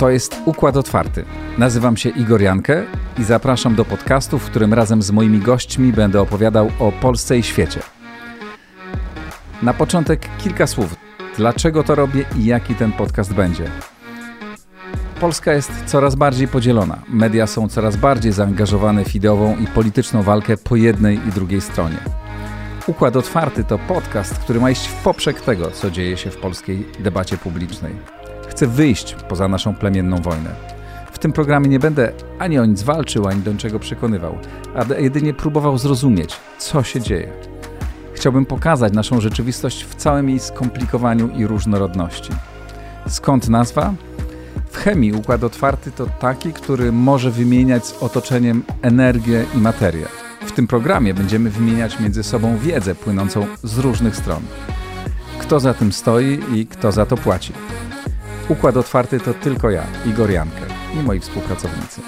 To jest Układ Otwarty. Nazywam się Igor Jankę i zapraszam do podcastu, w którym razem z moimi gośćmi będę opowiadał o Polsce i świecie. Na początek kilka słów. Dlaczego to robię i jaki ten podcast będzie? Polska jest coraz bardziej podzielona. Media są coraz bardziej zaangażowane w ideową i polityczną walkę po jednej i drugiej stronie. Układ Otwarty to podcast, który ma iść w poprzek tego, co dzieje się w polskiej debacie publicznej. Chcę wyjść poza naszą plemienną wojnę. W tym programie nie będę ani o nic walczył, ani do niczego przekonywał, a jedynie próbował zrozumieć, co się dzieje. Chciałbym pokazać naszą rzeczywistość w całym jej skomplikowaniu i różnorodności. Skąd nazwa? Chemii układ otwarty to taki, który może wymieniać z otoczeniem energię i materię. W tym programie będziemy wymieniać między sobą wiedzę płynącą z różnych stron. Kto za tym stoi i kto za to płaci. Układ otwarty to tylko ja, Igor Jankę i moi współpracownicy.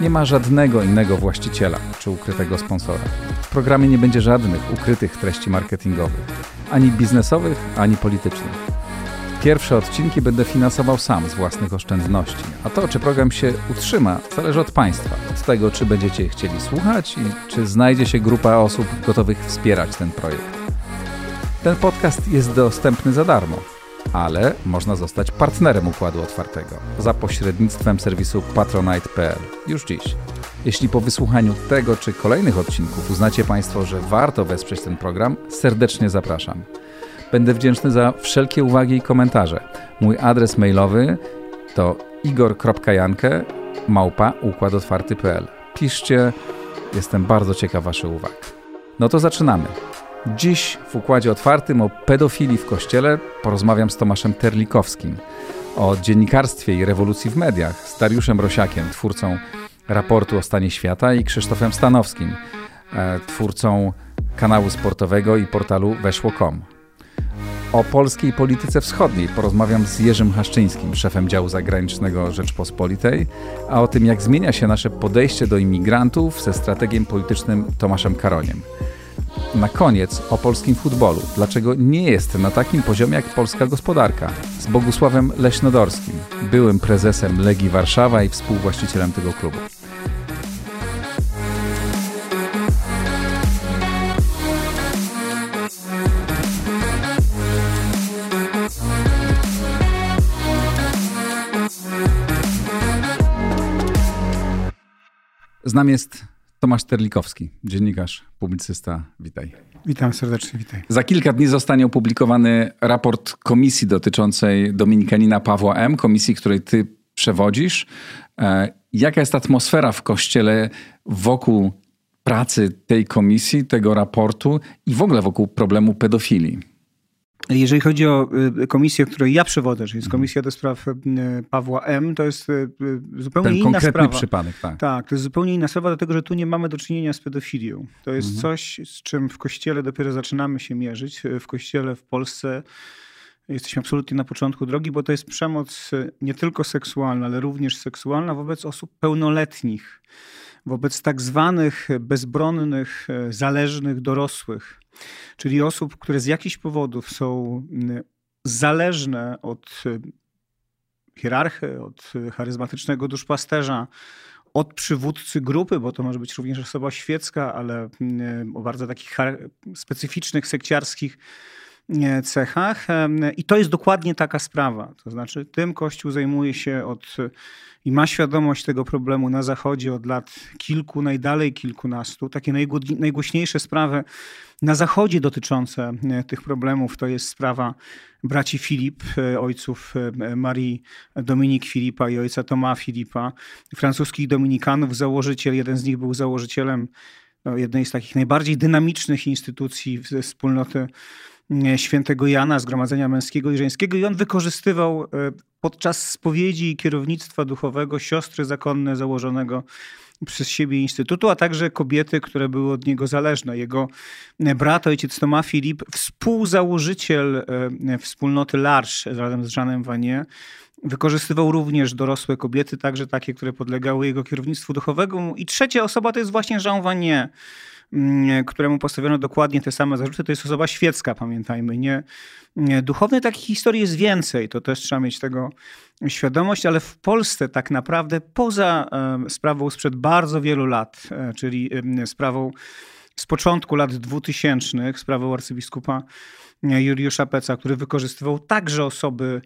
Nie ma żadnego innego właściciela czy ukrytego sponsora. W programie nie będzie żadnych ukrytych treści marketingowych, ani biznesowych, ani politycznych. Pierwsze odcinki będę finansował sam z własnych oszczędności, a to, czy program się utrzyma, zależy od Państwa, od tego, czy będziecie chcieli słuchać i czy znajdzie się grupa osób gotowych wspierać ten projekt. Ten podcast jest dostępny za darmo ale można zostać partnerem Układu Otwartego za pośrednictwem serwisu patronite.pl już dziś. Jeśli po wysłuchaniu tego czy kolejnych odcinków uznacie Państwo, że warto wesprzeć ten program, serdecznie zapraszam. Będę wdzięczny za wszelkie uwagi i komentarze. Mój adres mailowy to igor.jankę małpa układotwarty.pl. Piszcie, jestem bardzo ciekaw Waszych uwag. No to zaczynamy. Dziś w Układzie Otwartym o pedofilii w Kościele porozmawiam z Tomaszem Terlikowskim, o dziennikarstwie i rewolucji w mediach z Dariuszem Rosiakiem, twórcą raportu o stanie świata i Krzysztofem Stanowskim, e, twórcą kanału sportowego i portalu weszło.com. O polskiej polityce wschodniej porozmawiam z Jerzym Haszczyńskim, szefem działu zagranicznego Rzeczpospolitej, a o tym, jak zmienia się nasze podejście do imigrantów ze strategiem politycznym Tomaszem Karoniem. Na koniec o polskim futbolu. Dlaczego nie jest na takim poziomie jak polska gospodarka? Z Bogusławem Leśnodorskim, byłym prezesem Legii Warszawa i współwłaścicielem tego klubu. Z nami jest Tomasz Terlikowski, dziennikarz, publicysta. Witaj. Witam serdecznie, witaj. Za kilka dni zostanie opublikowany raport komisji dotyczącej Dominikanina Pawła M., komisji, której ty przewodzisz. E, jaka jest atmosfera w kościele wokół pracy tej komisji, tego raportu i w ogóle wokół problemu pedofilii? Jeżeli chodzi o y, komisję, której ja przewodzę, czyli jest mhm. Komisja do Spraw y, Pawła M., to jest y, zupełnie Ten inna sprawa. przypadek, tak. Tak, to jest zupełnie inna sprawa, dlatego że tu nie mamy do czynienia z pedofilią. To jest mhm. coś, z czym w Kościele dopiero zaczynamy się mierzyć. W Kościele w Polsce jesteśmy absolutnie na początku drogi, bo to jest przemoc nie tylko seksualna, ale również seksualna wobec osób pełnoletnich, wobec tak zwanych bezbronnych, zależnych dorosłych czyli osób, które z jakichś powodów są zależne od y, hierarchy, od charyzmatycznego duszpasterza, od przywódcy grupy, bo to może być również osoba świecka, ale o bardzo takich specyficznych, sekciarskich cechach. I to jest dokładnie taka sprawa. To znaczy, tym Kościół zajmuje się od i ma świadomość tego problemu na Zachodzie od lat kilku, najdalej kilkunastu. Takie najgłośniejsze sprawy na Zachodzie dotyczące e, tych problemów to jest sprawa braci Filip, e, ojców e, Marii Dominik Filipa i ojca Toma Filipa, francuskich dominikanów, założyciel, jeden z nich był założycielem no, jednej z takich najbardziej dynamicznych instytucji wspólnoty świętego Jana, Zgromadzenia Męskiego i Żeńskiego i on wykorzystywał podczas spowiedzi kierownictwa duchowego siostry zakonne założonego przez siebie instytutu, a także kobiety, które były od niego zależne. Jego brat, ojciec Thomas Filip, współzałożyciel e, wspólnoty L'Arche razem z Jeanem Vanier, Wykorzystywał również dorosłe kobiety, także takie, które podlegały jego kierownictwu duchowemu. I trzecia osoba to jest właśnie Jean Vanier, któremu postawiono dokładnie te same zarzuty. To jest osoba świecka, pamiętajmy, nie, nie duchowny. Takich historii jest więcej, to też trzeba mieć tego świadomość, ale w Polsce tak naprawdę poza sprawą sprzed bardzo wielu lat, e, czyli sprawą z początku lat 2000, sprawą arcybiskupa Juliusza Peca, który wykorzystywał także osoby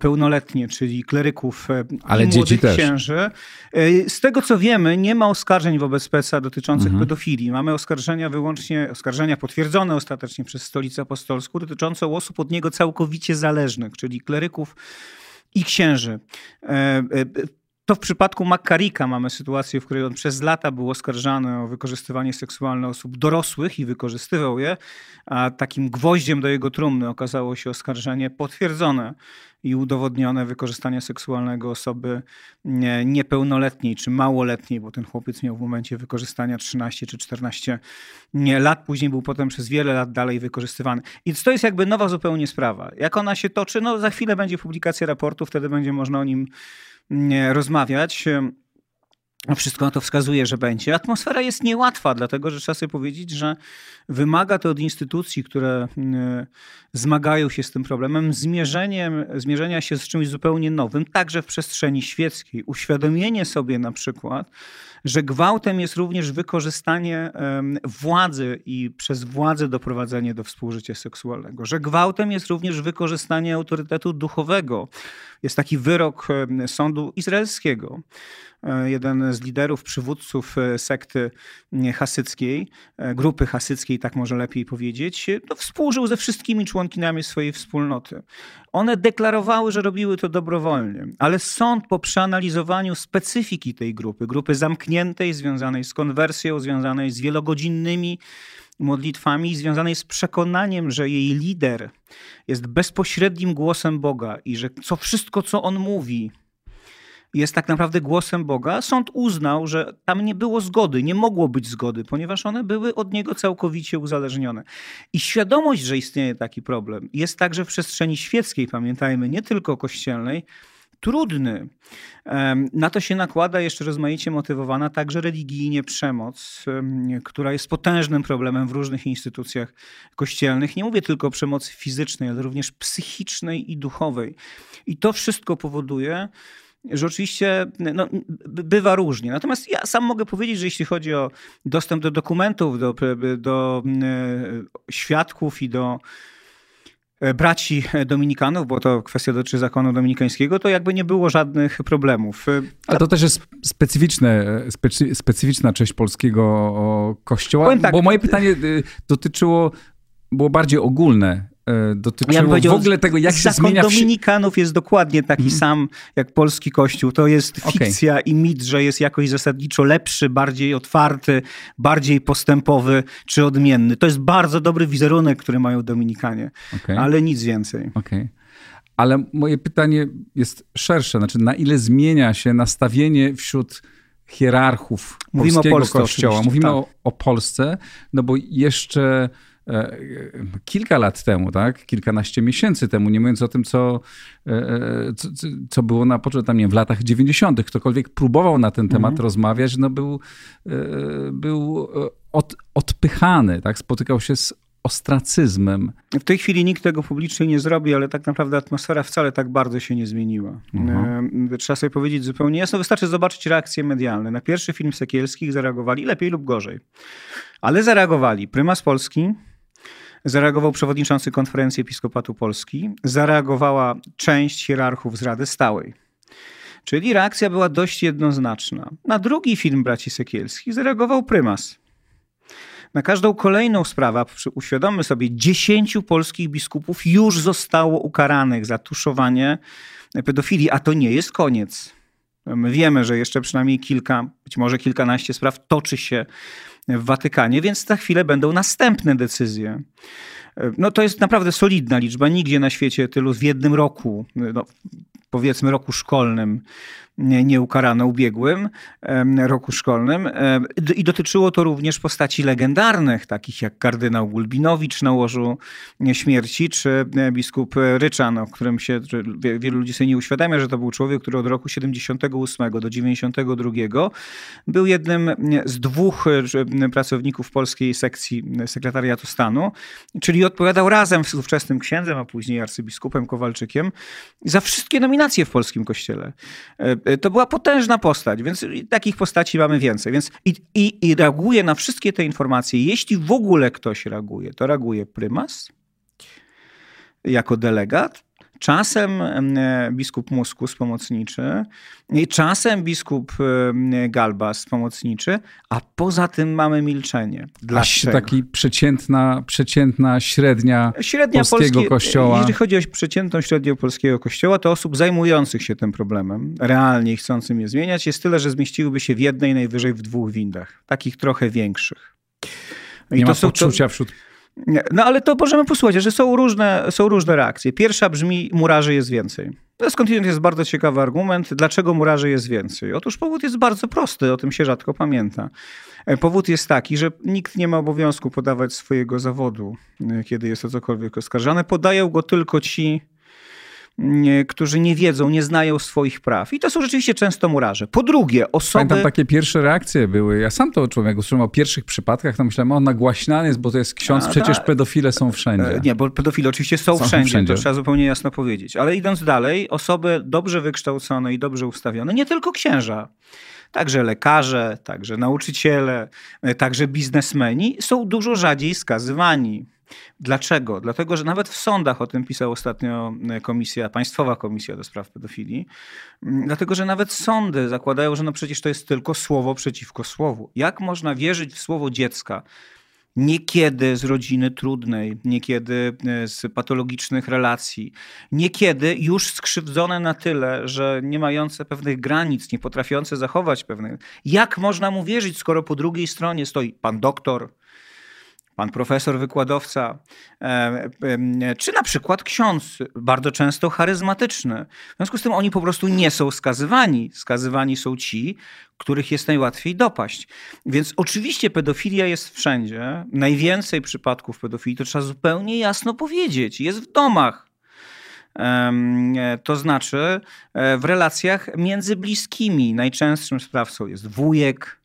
pełnoletnie, czyli kleryków e, Ale i młodych księży. E, z tego co wiemy, nie ma oskarżeń wobec Peca dotyczących mhm. pedofilii. Mamy oskarżenia wyłącznie, oskarżenia potwierdzone ostatecznie przez Stolicę Apostolską dotyczące osób od niego całkowicie zależnych, czyli kleryków i księży. To w przypadku Makarika mamy sytuację, w której on przez lata był oskarżany o wykorzystywanie seksualne osób dorosłych i wykorzystywał je, a takim gwoździem do jego trumny okazało się oskarżenie potwierdzone i udowodnione wykorzystania seksualnego osoby niepełnoletniej czy małoletniej, bo ten chłopiec miał w momencie wykorzystania 13 czy 14 lat, później był potem przez wiele lat dalej wykorzystywany. I to jest jakby nowa zupełnie sprawa. Jak ona się toczy? No za chwilę będzie publikacja raportu, wtedy będzie można o nim rozmawiać. Wszystko na to wskazuje, że będzie. Atmosfera jest niełatwa, dlatego że trzeba sobie powiedzieć, że wymaga to od instytucji, które zmagają się z tym problemem, zmierzeniem, zmierzenia się z czymś zupełnie nowym, także w przestrzeni świeckiej. Uświadomienie sobie na przykład, że gwałtem jest również wykorzystanie władzy i przez władzę doprowadzenie do współżycia seksualnego, że gwałtem jest również wykorzystanie autorytetu duchowego. Jest taki wyrok sądu izraelskiego jeden z liderów, przywódców e, sekty hasyckiej, e, grupy hasyckiej, tak może lepiej powiedzieć, no, współżył ze wszystkimi członkinami swojej wspólnoty. One deklarowały, że robiły to dobrowolnie, ale sąd po przeanalizowaniu specyfiki tej grupy, grupy zamkniętej, związanej z konwersją, związanej z wielogodzinnymi modlitwami, związanej z przekonaniem, że jej lider jest bezpośrednim głosem Boga i że co wszystko, co on mówi, jest tak naprawdę głosem Boga, sąd uznał, że tam nie było zgody, nie mogło być zgody, ponieważ one były od niego całkowicie uzależnione. I świadomość, że istnieje taki problem, jest także w przestrzeni świeckiej, pamiętajmy, nie tylko kościelnej, trudny. Na to się nakłada jeszcze rozmaicie motywowana także religijnie przemoc, która jest potężnym problemem w różnych instytucjach kościelnych. Nie mówię tylko o przemocy fizycznej, ale również psychicznej i duchowej. I to wszystko powoduje, że oczywiście no, bywa różnie. Natomiast ja sam mogę powiedzieć, że jeśli chodzi o dostęp do dokumentów, do, do e, świadków i do e, braci dominikanów, bo to kwestia dotyczy zakonu dominikańskiego, to jakby nie było żadnych problemów. A to też jest specyficzne, specyficzna część polskiego kościoła, tak, bo moje pytanie dotyczyło, było bardziej ogólne E, dotyczyło ja w ogóle tego, jak się zmienia... Dominikanów jest dokładnie taki hmm. sam jak polski kościół. To jest fikcja okay. i mit, że jest jakoś zasadniczo lepszy, bardziej otwarty, bardziej postępowy czy odmienny. To jest bardzo dobry wizerunek, który mają Dominikanie, okay. ale nic więcej. Okay. Ale moje pytanie jest szersze. Znaczy, na ile zmienia się nastawienie wśród hierarchów Mówimy polskiego Polsce, kościoła? Mówimy tak. o, o Polsce, no bo jeszcze E, kilka lat temu, tak? kilkanaście miesięcy temu, nie mówiąc o tym, co, e, e, co, co było na początku, tam nie wiem, w latach 90., ktokolwiek próbował na ten temat mhm. rozmawiać, no był, był od, odpychany, tak? spotykał się z ostracyzmem. W tej chwili nikt tego publicznie nie zrobi, ale tak naprawdę atmosfera wcale tak bardzo się nie zmieniła. Mhm. Trzeba sobie powiedzieć zupełnie jasno, wystarczy zobaczyć reakcje medialne. Na pierwszy film Sekielskich zareagowali lepiej lub gorzej. Ale zareagowali prymas Polski, Zareagował przewodniczący Konferencji Episkopatu Polski, zareagowała część hierarchów z Rady Stałej. Czyli reakcja była dość jednoznaczna. Na drugi film braci Sekielskich zareagował prymas. Na każdą kolejną sprawę, uświadommy sobie, dziesięciu polskich biskupów już zostało ukaranych za tuszowanie pedofilii, a to nie jest koniec. My wiemy, że jeszcze przynajmniej kilka, być może kilkanaście spraw toczy się w Watykanie, więc za chwilę będą następne decyzje. No to jest naprawdę solidna liczba. Nigdzie na świecie tylu w jednym roku, no, powiedzmy roku szkolnym, nie ukarano ubiegłym roku szkolnym. I dotyczyło to również postaci legendarnych, takich jak kardynał Gulbinowicz na łożu śmierci, czy biskup Ryczan, o którym się wielu ludzi sobie nie uświadamia, że to był człowiek, który od roku 78 do 92 był jednym z dwóch pracowników polskiej sekcji sekretariatu stanu, czyli odpowiadał razem z ówczesnym księdzem, a później arcybiskupem Kowalczykiem za wszystkie nominacje w polskim kościele. E, to była potężna postać, więc takich postaci mamy więcej. Więc i, i, i reaguje na wszystkie te informacje. Jeśli w ogóle ktoś reaguje, to reaguje prymas jako delegat, Czasem e, biskup Muskus pomocniczy, czasem biskup e, Galbas pomocniczy, a poza tym mamy milczenie. Dlaczego? Taki przeciętna, przeciętna średnia, średnia polskiego polskie, kościoła. Jeżeli chodzi o przeciętną średnią polskiego kościoła, to osób zajmujących się tym problemem, realnie chcącym je zmieniać, jest tyle, że zmieściłyby się w jednej, najwyżej w dwóch windach. Takich trochę większych. I Nie to ma są, poczucia to... wśród no ale to możemy posłuchać, że są różne, są różne reakcje. Pierwsza brzmi, murarzy jest więcej. Skądinąd jest bardzo ciekawy argument, dlaczego murarzy jest więcej. Otóż powód jest bardzo prosty, o tym się rzadko pamięta. E, powód jest taki, że nikt nie ma obowiązku podawać swojego zawodu, e, kiedy jest o cokolwiek oskarżane. Podają go tylko ci, którzy nie wiedzą, nie znają swoich praw. I to są rzeczywiście często murarze. Po drugie, osoby... Pamiętam takie pierwsze reakcje były. Ja sam to człowiek usłyszałem o pierwszych przypadkach, to myślałem, on nagłaśniany jest, bo to jest ksiądz, A, przecież ta... pedofile są wszędzie. E, nie, bo pedofile oczywiście są, są wszędzie, wszędzie, to trzeba zupełnie jasno powiedzieć. Ale idąc dalej, osoby dobrze wykształcone i dobrze ustawione, nie tylko księża, także lekarze, także nauczyciele, e, także biznesmeni są dużo rzadziej skazywani. Dlaczego? Dlatego, że nawet w sądach, o tym pisała ostatnio e, komisja, Państwowa Komisja do Spraw Pedofilii, mm, dlatego, że nawet sądy zakładają, że no przecież to jest tylko słowo przeciwko słowu. Jak można wierzyć w słowo dziecka, niekiedy z rodziny trudnej, niekiedy e, z patologicznych relacji, niekiedy już skrzywdzone na tyle, że nie mające pewnych granic, nie potrafiące zachować pewnych. Jak można mu wierzyć, skoro po drugiej stronie stoi pan doktor, pan profesor, wykładowca, e, czy na przykład ksiądz, bardzo często charyzmatyczny. W związku z tym oni po prostu nie są skazywani. Skazywani są ci, których jest najłatwiej dopaść. Więc oczywiście pedofilia jest wszędzie. Najwięcej przypadków pedofilii, to trzeba zupełnie jasno powiedzieć, jest w domach. To znaczy e, w relacjach między bliskimi. Najczęstszym sprawcą jest wujek,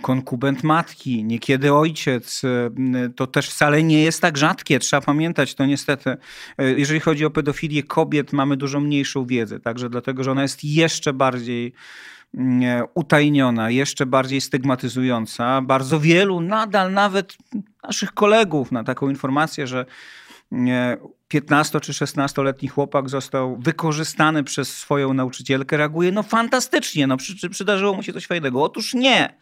konkubent matki, niekiedy ojciec. E, to też wcale nie jest tak rzadkie. Trzeba pamiętać to niestety. E, jeżeli chodzi o pedofilię kobiet, mamy dużo mniejszą wiedzę, także dlatego, że ona jest jeszcze bardziej mm, utajniona, jeszcze bardziej stygmatyzująca. Bardzo wielu, nadal nawet naszych kolegów, na taką informację, że 15 czy 16-letni chłopak został wykorzystany przez swoją nauczycielkę, reaguje no fantastycznie, no przy, przydarzyło mu się coś fajnego. Otóż nie.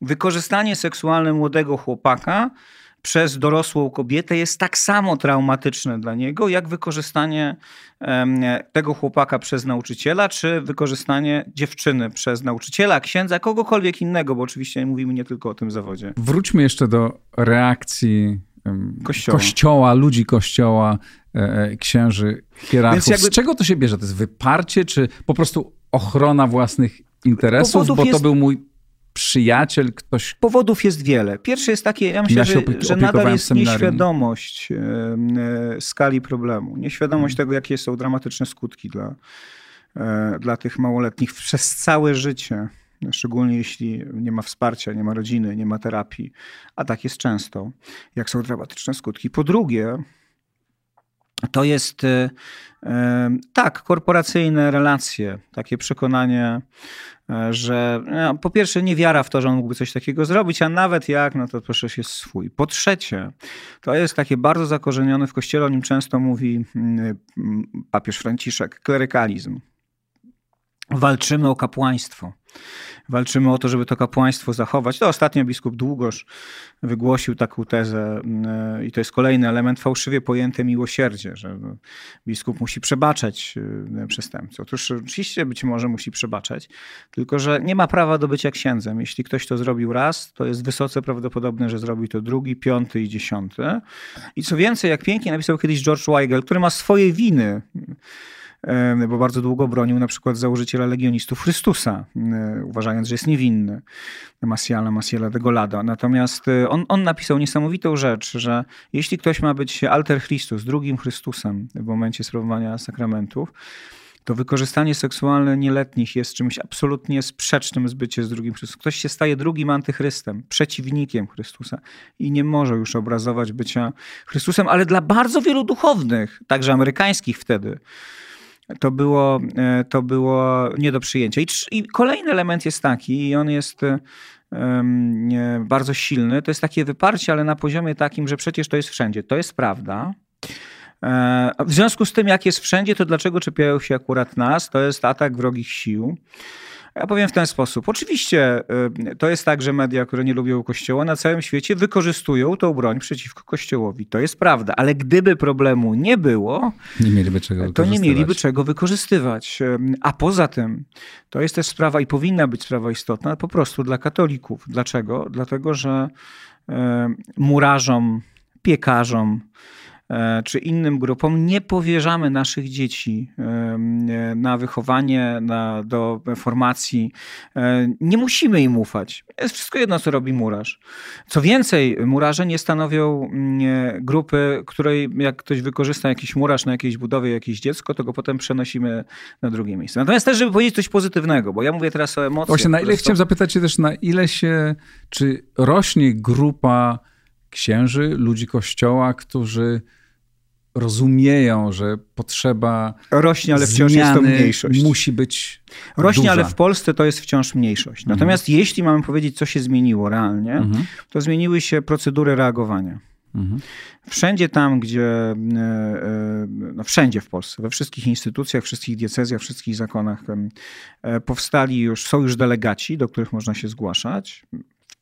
Wykorzystanie seksualne młodego chłopaka przez dorosłą kobietę jest tak samo traumatyczne dla niego, jak wykorzystanie tego chłopaka przez nauczyciela, czy wykorzystanie dziewczyny przez nauczyciela, księdza, kogokolwiek innego, bo oczywiście mówimy nie tylko o tym zawodzie. Wróćmy jeszcze do reakcji kościoła, kościoła ludzi kościoła, e, e, księży, hierarchów. Jakby... Z czego to się bierze? To jest wyparcie, czy po prostu ochrona własnych interesów? Powodów bo to jest... był mój przyjaciel, ktoś... Powodów jest wiele. Pierwszy jest taki, ja myślę, ja że, że nadal jest nieświadomość e, skali problemu. Nieświadomość hmm. tego, jakie są dramatyczne skutki dla, dla tych małoletnich przez całe życie szczególnie jeśli nie ma wsparcia, nie ma rodziny, nie ma terapii, a tak jest często, jak są dramatyczne skutki. Po drugie, to jest e, e, tak, korporacyjne relacje, takie przekonanie, e, że no, po pierwsze niewiara w to, że on mógłby coś takiego zrobić, a nawet jak, no to proszę się swój. Po trzecie, to jest takie bardzo zakorzenione w kościele, o nim często mówi mm, papież Franciszek, klerykalizm walczymy o kapłaństwo. Walczymy o to, żeby to kapłaństwo zachować. To ostatnio biskup Długosz wygłosił taką tezę y, i to jest kolejny element fałszywie pojęte miłosierdzie, że biskup musi przebaczać y, przestępcy. Otóż oczywiście być może musi przebaczać, tylko że nie ma prawa do bycia księdzem. Jeśli ktoś to zrobił raz, to jest wysoce prawdopodobne, że zrobi to drugi, piąty i dziesiąty. I co więcej, jak pięknie napisał kiedyś George Weigel, który ma swoje winy, bo bardzo długo bronił na przykład założyciela legionistów Chrystusa, uważając, że jest niewinny, Masiala, Masiela de Golada. Natomiast e, on, on napisał niesamowitą rzecz, że jeśli ktoś ma być alter Christus, drugim Chrystusem w momencie sprawowania sakramentów, to wykorzystanie seksualne nieletnich jest czymś absolutnie sprzecznym z byciem z drugim Chrystusem. Ktoś się staje drugim antychrystem, przeciwnikiem Chrystusa i nie może już obrazować bycia Chrystusem, ale dla bardzo wielu duchownych, także amerykańskich wtedy, to było, e, to było nie do przyjęcia. I, I, kolejny element jest taki, i on jest um, bardzo silny, to jest takie wyparcie, ale na poziomie takim, że przecież to jest wszędzie. To jest prawda. E, w związku z tym, jak jest wszędzie, to dlaczego czepiają się akurat nas? To jest atak wrogich sił. Ja powiem w ten sposób. Oczywiście y, to jest tak, że media, które nie lubią Kościoła na całym świecie wykorzystują tą broń przeciwko Kościołowi. To jest prawda, ale gdyby problemu nie było, nie mieliby czego to nie mieliby czego wykorzystywać. Y, a poza tym to jest też sprawa i powinna być sprawa istotna po prostu dla katolików. Dlaczego? Dlatego, że y, murarzom, piekarzom, czy innym grupom nie powierzamy naszych dzieci e, na wychowanie, na, do formacji. E, nie musimy im ufać. Jest wszystko jedno, co robi murarz. Co więcej, murarze nie stanowią mm, grupy, której jak ktoś wykorzysta jakiś murarz na jakiejś budowie, jakieś dziecko, to go potem przenosimy na drugie miejsce. Natomiast też, żeby powiedzieć coś pozytywnego, bo ja mówię teraz o emocjach. Właśnie, na ile chciałem zapytać się też, na ile się, czy rośnie grupa księży, ludzi kościoła, którzy rozumieją, że potrzeba. Rośnie, ale wciąż jest to mniejszość. Musi być. Rośnie, duża. ale w Polsce to jest wciąż mniejszość. Mhm. Natomiast mhm. jeśli mamy powiedzieć, co się zmieniło realnie, mhm. to zmieniły się procedury reagowania. Mhm. Wszędzie tam, gdzie, e, e, no wszędzie w Polsce, we wszystkich instytucjach, wszystkich diecezjach, wszystkich zakonach e, powstali już, są już delegaci, do których można się zgłaszać.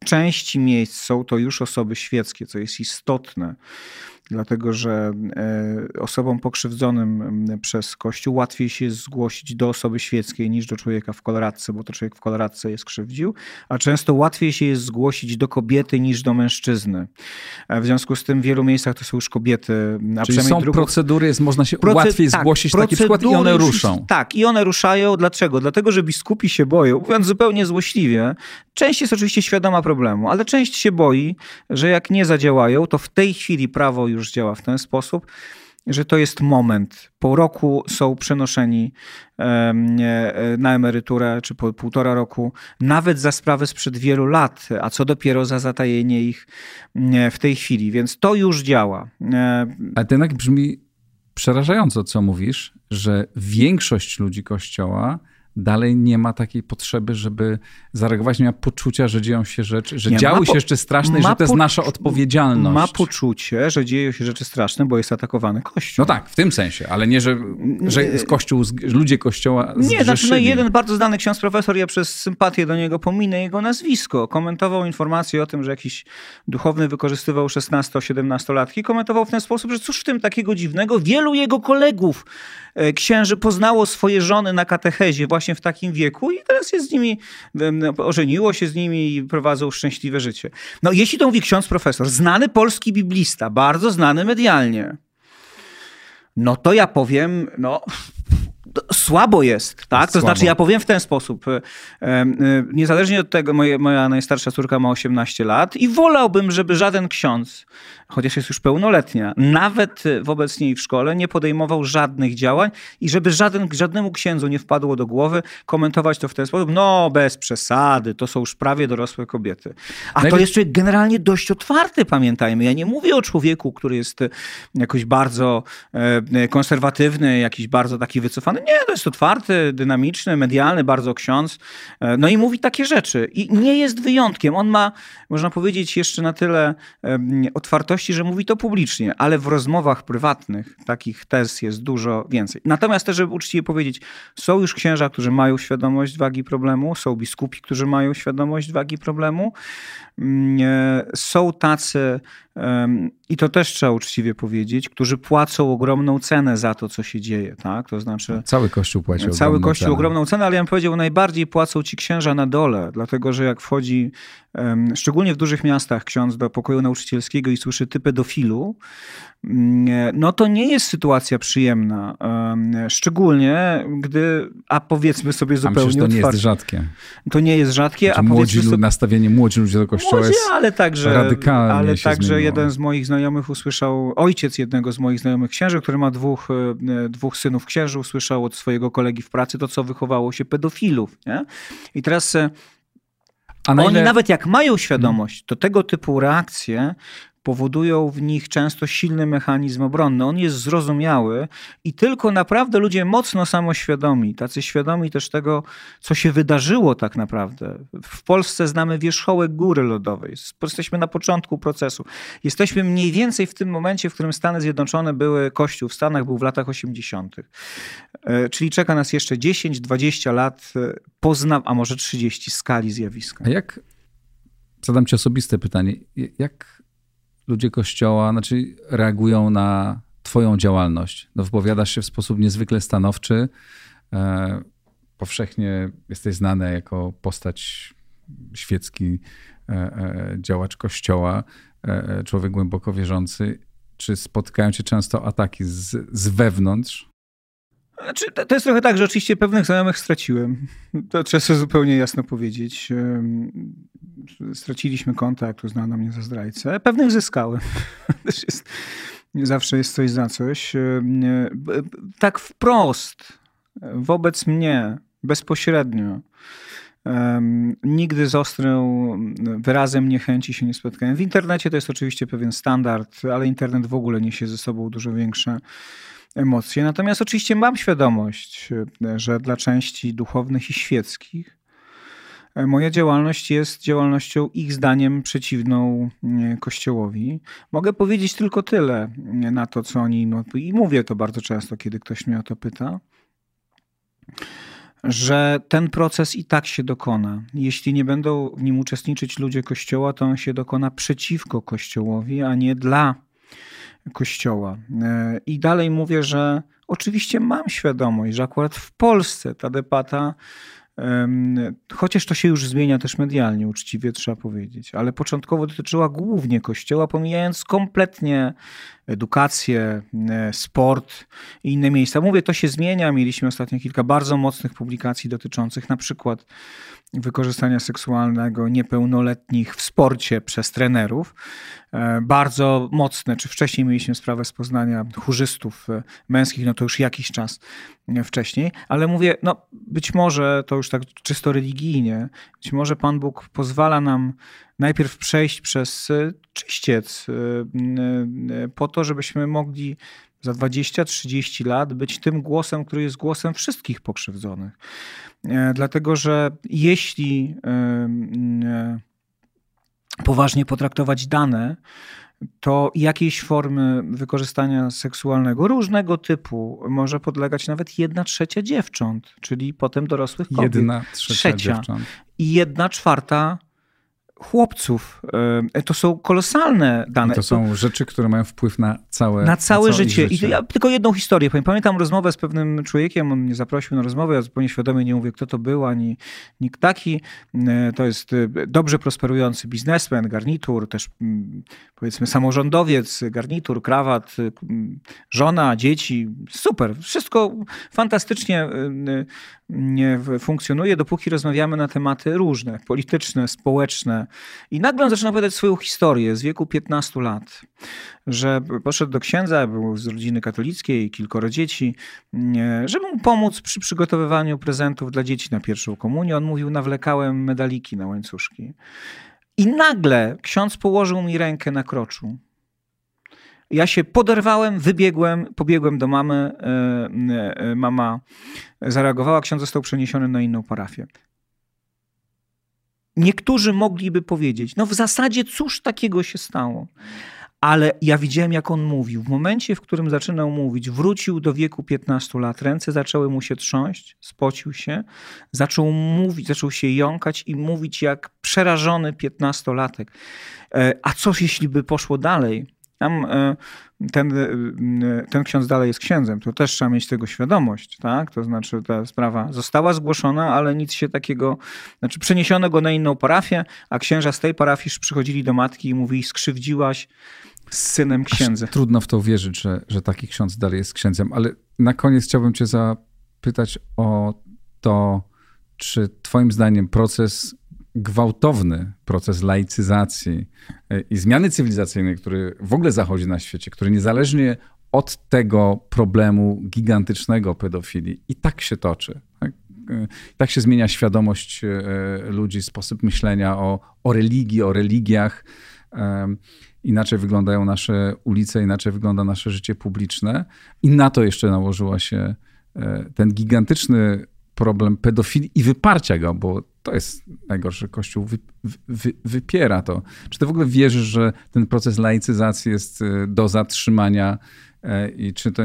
W części miejsc są to już osoby świeckie, co jest istotne dlatego że e, osobom pokrzywdzonym przez Kościół łatwiej się zgłosić do osoby świeckiej niż do człowieka w koloradce, bo to człowiek w koloradce jest krzywdził, a często łatwiej się jest zgłosić do kobiety niż do mężczyzny. E, w związku z tym w wielu miejscach to są już kobiety. A Czyli są procedury, jest, można się Proce... łatwiej tak, zgłosić taki przykład i one ruszą. Tak, i one ruszają. Dlaczego? Dlatego, że biskupi się boją, mówiąc zupełnie złośliwie. Część jest oczywiście świadoma problemu, ale część się boi, że jak nie zadziałają, to w tej chwili prawo już już działa w ten sposób, że to jest moment. Po roku są przenoszeni e, na emeryturę, czy po półtora roku, nawet za sprawę sprzed wielu lat, a co dopiero za zatajenie ich w tej chwili. Więc to już działa. E, to jednak brzmi przerażająco, co mówisz, że większość ludzi Kościoła dalej nie ma takiej potrzeby, żeby zareagować, nie ma poczucia, że dzieją się rzeczy, że nie, działy się rzeczy straszne i że to jest nasza odpowiedzialność. Ma poczucie, że dzieją się rzeczy straszne, bo jest atakowany Kościół. No tak, w tym sensie, ale nie, że, że Kościół, ludzie Kościoła Nie, znaczy no jeden bardzo znany ksiądz profesor, ja przez sympatię do niego pominę jego nazwisko, komentował informację o tym, że jakiś duchowny wykorzystywał 16-17-latki, komentował w ten sposób, że cóż w tym takiego dziwnego, wielu jego kolegów księży poznało swoje żony na katechezie właśnie w takim wieku i teraz jest z nimi, ożeniło się z nimi i prowadzą szczęśliwe życie. No jeśli to mówi ksiądz profesor, znany polski biblista, bardzo znany medialnie, no to ja powiem, no słabo jest, tak? To słabo. znaczy ja powiem w ten sposób. E, e, niezależnie od tego, moje, moja najstarsza córka ma 18 lat i wolałbym, żeby żaden ksiądz chociaż jest już pełnoletnia, nawet wobec niej w szkole nie podejmował żadnych działań i żeby żaden, żadnemu księdzu nie wpadło do głowy komentować to w ten sposób, no bez przesady, to są już prawie dorosłe kobiety. A to jest człowiek generalnie dość otwarty, pamiętajmy. Ja nie mówię o człowieku, który jest jakoś bardzo e, konserwatywny, jakiś bardzo taki wycofany. Nie, to jest otwarty, dynamiczny, medialny, bardzo ksiądz. E, no i mówi takie rzeczy. I nie jest wyjątkiem. On ma, można powiedzieć, jeszcze na tyle otwartości, że mówi to publicznie, ale w rozmowach prywatnych takich tez jest dużo więcej. Natomiast też, żeby uczciwie powiedzieć, są już księża, którzy mają świadomość wagi problemu, są biskupi, którzy mają świadomość wagi problemu. Mm, e, są tacy, i to też trzeba uczciwie powiedzieć, którzy płacą ogromną cenę za to, co się dzieje. Tak? To znaczy, cały Kościół płaci Cały ogromną Kościół cenę. ogromną cenę, ale ja bym powiedział, najbardziej płacą ci księża na dole, dlatego że jak wchodzi, szczególnie w dużych miastach, ksiądz do pokoju nauczycielskiego i słyszy typę dofilu, mm, e, no to nie jest sytuacja przyjemna. Szczególnie gdy, a powiedzmy sobie zupełnie a to nie jest rzadkie. To nie jest rzadkie, znaczy, a młodzi sobie... nastawienie młodzi ludzi do kościoła młodzi, jest ale także, radykalnie Ale także jeden z moich znajomych usłyszał, ojciec jednego z moich znajomych księży, który ma dwóch, e, dwóch synów księży, usłyszał od swojego kolegi w pracy to, co wychowało się pedofilów. Nie? I teraz e, oni nawet jak mają świadomość, to tego typu reakcje powodują w nich często silny mechanizm obronny. On jest zrozumiały i tylko naprawdę ludzie mocno samoświadomi, tacy świadomi też tego, co się wydarzyło tak naprawdę. W Polsce znamy wierzchołek góry lodowej. Jesteśmy na początku procesu. Jesteśmy mniej więcej w tym momencie, w którym Stany Zjednoczone były, Kościół w Stanach był w latach 80. E, czyli czeka nas jeszcze 10-20 lat e, pozna, a może 30 skali zjawiska. A jak, zadam ci osobiste pytanie, jak ludzie kościoła znaczy reagują na Twoją działalność. No, wypowiadasz się w sposób niezwykle stanowczy. E, powszechnie jesteś znany jako postać świecki, e, e, działacz kościoła, e, e, człowiek głęboko wierzący. Czy spotkają cię często ataki z, z wewnątrz? Znaczy, to jest trochę tak, że oczywiście pewnych znajomych straciłem. To trzeba zupełnie jasno powiedzieć. Straciliśmy kontakt, uznano mnie za zdrajcę. Pewnych zyskałem. Też jest, zawsze jest coś za coś. Tak wprost, wobec mnie, bezpośrednio. Nigdy z ostrym wyrazem niechęci się nie spotkałem. W internecie to jest oczywiście pewien standard, ale internet w ogóle niesie ze sobą dużo większe emocje. Natomiast oczywiście mam świadomość, że dla części duchownych i świeckich e, moja działalność jest działalnością ich zdaniem przeciwną e, Kościołowi. Mogę powiedzieć tylko tyle na to, co oni i mówię to bardzo często, kiedy ktoś mnie o to pyta że ten proces i tak się dokona. Jeśli nie będą w nim uczestniczyć ludzie Kościoła, to on się dokona przeciwko Kościołowi, a nie dla Kościoła. E, I dalej mówię, że oczywiście mam świadomość, że akurat w Polsce ta debata, chociaż to się już zmienia też medialnie, uczciwie trzeba powiedzieć, ale początkowo dotyczyła głównie Kościoła, pomijając kompletnie edukację, e, sport i inne miejsca. Mówię, to się zmienia. Mieliśmy ostatnio kilka bardzo mocnych publikacji dotyczących na przykład wykorzystania seksualnego niepełnoletnich w sporcie przez trenerów. E, bardzo mocne, czy wcześniej mieliśmy sprawę z Poznania chórzystów e, męskich, no to już jakiś czas wcześniej, ale mówię, no być może to już tak czysto religijnie, być może Pan Bóg pozwala nam najpierw przejść przez e, czyściec, e, e, po to, żebyśmy mogli za 20-30 lat być tym głosem, który jest głosem wszystkich pokrzywdzonych. Dlatego, że jeśli poważnie potraktować dane, to jakiejś formy wykorzystania seksualnego różnego typu może podlegać nawet jedna trzecia dziewcząt, czyli potem dorosłych kobiet. Jedna trzecia, trzecia. dziewcząt. I jedna czwarta chłopców. E, to są kolosalne dane. I to są rzeczy, które mają wpływ na całe, na całe, na całe życie. życie. I ja tylko jedną historię powiem. Pamiętam rozmowę z pewnym człowiekiem, on mnie zaprosił na rozmowę, ja zupełnie świadomie nie mówię, kto to był, ani nikt taki. E, to jest e, dobrze prosperujący biznesmen, garnitur, też powiedzmy samorządowiec, garnitur, krawat, żona, dzieci. Super, wszystko fantastycznie funkcjonuje, dopóki rozmawiamy na tematy różne, polityczne, społeczne. I nagle on zaczyna opowiadać swoją historię z wieku 15 lat, że poszedł do księdza, był z rodziny katolickiej, kilkoro dzieci, żeby mu pomóc przy przygotowywaniu prezentów dla dzieci na pierwszą komunię. On mówił, nawlekałem medaliki na łańcuszki. I nagle ksiądz położył mi rękę na kroczu. Ja się poderwałem, wybiegłem, pobiegłem do mamy. Mama zareagowała, ksiądz został przeniesiony na inną parafię. Niektórzy mogliby powiedzieć, no w zasadzie cóż takiego się stało? Ale ja widziałem, jak on mówił. W momencie, w którym zaczynał mówić, wrócił do wieku 15 lat, ręce zaczęły mu się trząść, spocił się, zaczął mówić, zaczął się jąkać i mówić jak przerażony 15-latek. E, a co jeśli by poszło dalej? Tam e, ten, e, ten ksiądz dalej jest księdzem, to też trzeba mieć tego świadomość, tak? To znaczy ta sprawa została zgłoszona, ale nic się takiego, znaczy przeniesiono go na inną parafię, a księża z tej parafii przychodzili do matki i mówili, skrzywdziłaś z synem księdza. Aż trudno w to wierzyć, że, że taki ksiądz dalej jest księdzem, ale na koniec chciałbym cię zapytać o to, czy twoim zdaniem proces gwałtowny proces laicyzacji e, i zmiany cywilizacyjnej, który w ogóle zachodzi na świecie, który niezależnie od tego problemu gigantycznego pedofilii i tak się toczy. Tak, e, tak się zmienia świadomość e, ludzi, sposób myślenia o, o religii, o religiach. Inaczej wyglądają nasze ulice, inaczej wygląda nasze życie publiczne. I na to jeszcze nałożyła się ten gigantyczny problem pedofilii i wyparcia go, bo to jest najgorsze. Kościół wy, wy, wypiera to. Czy ty w ogóle wierzysz, że ten proces laicyzacji jest y, do zatrzymania e, i czy to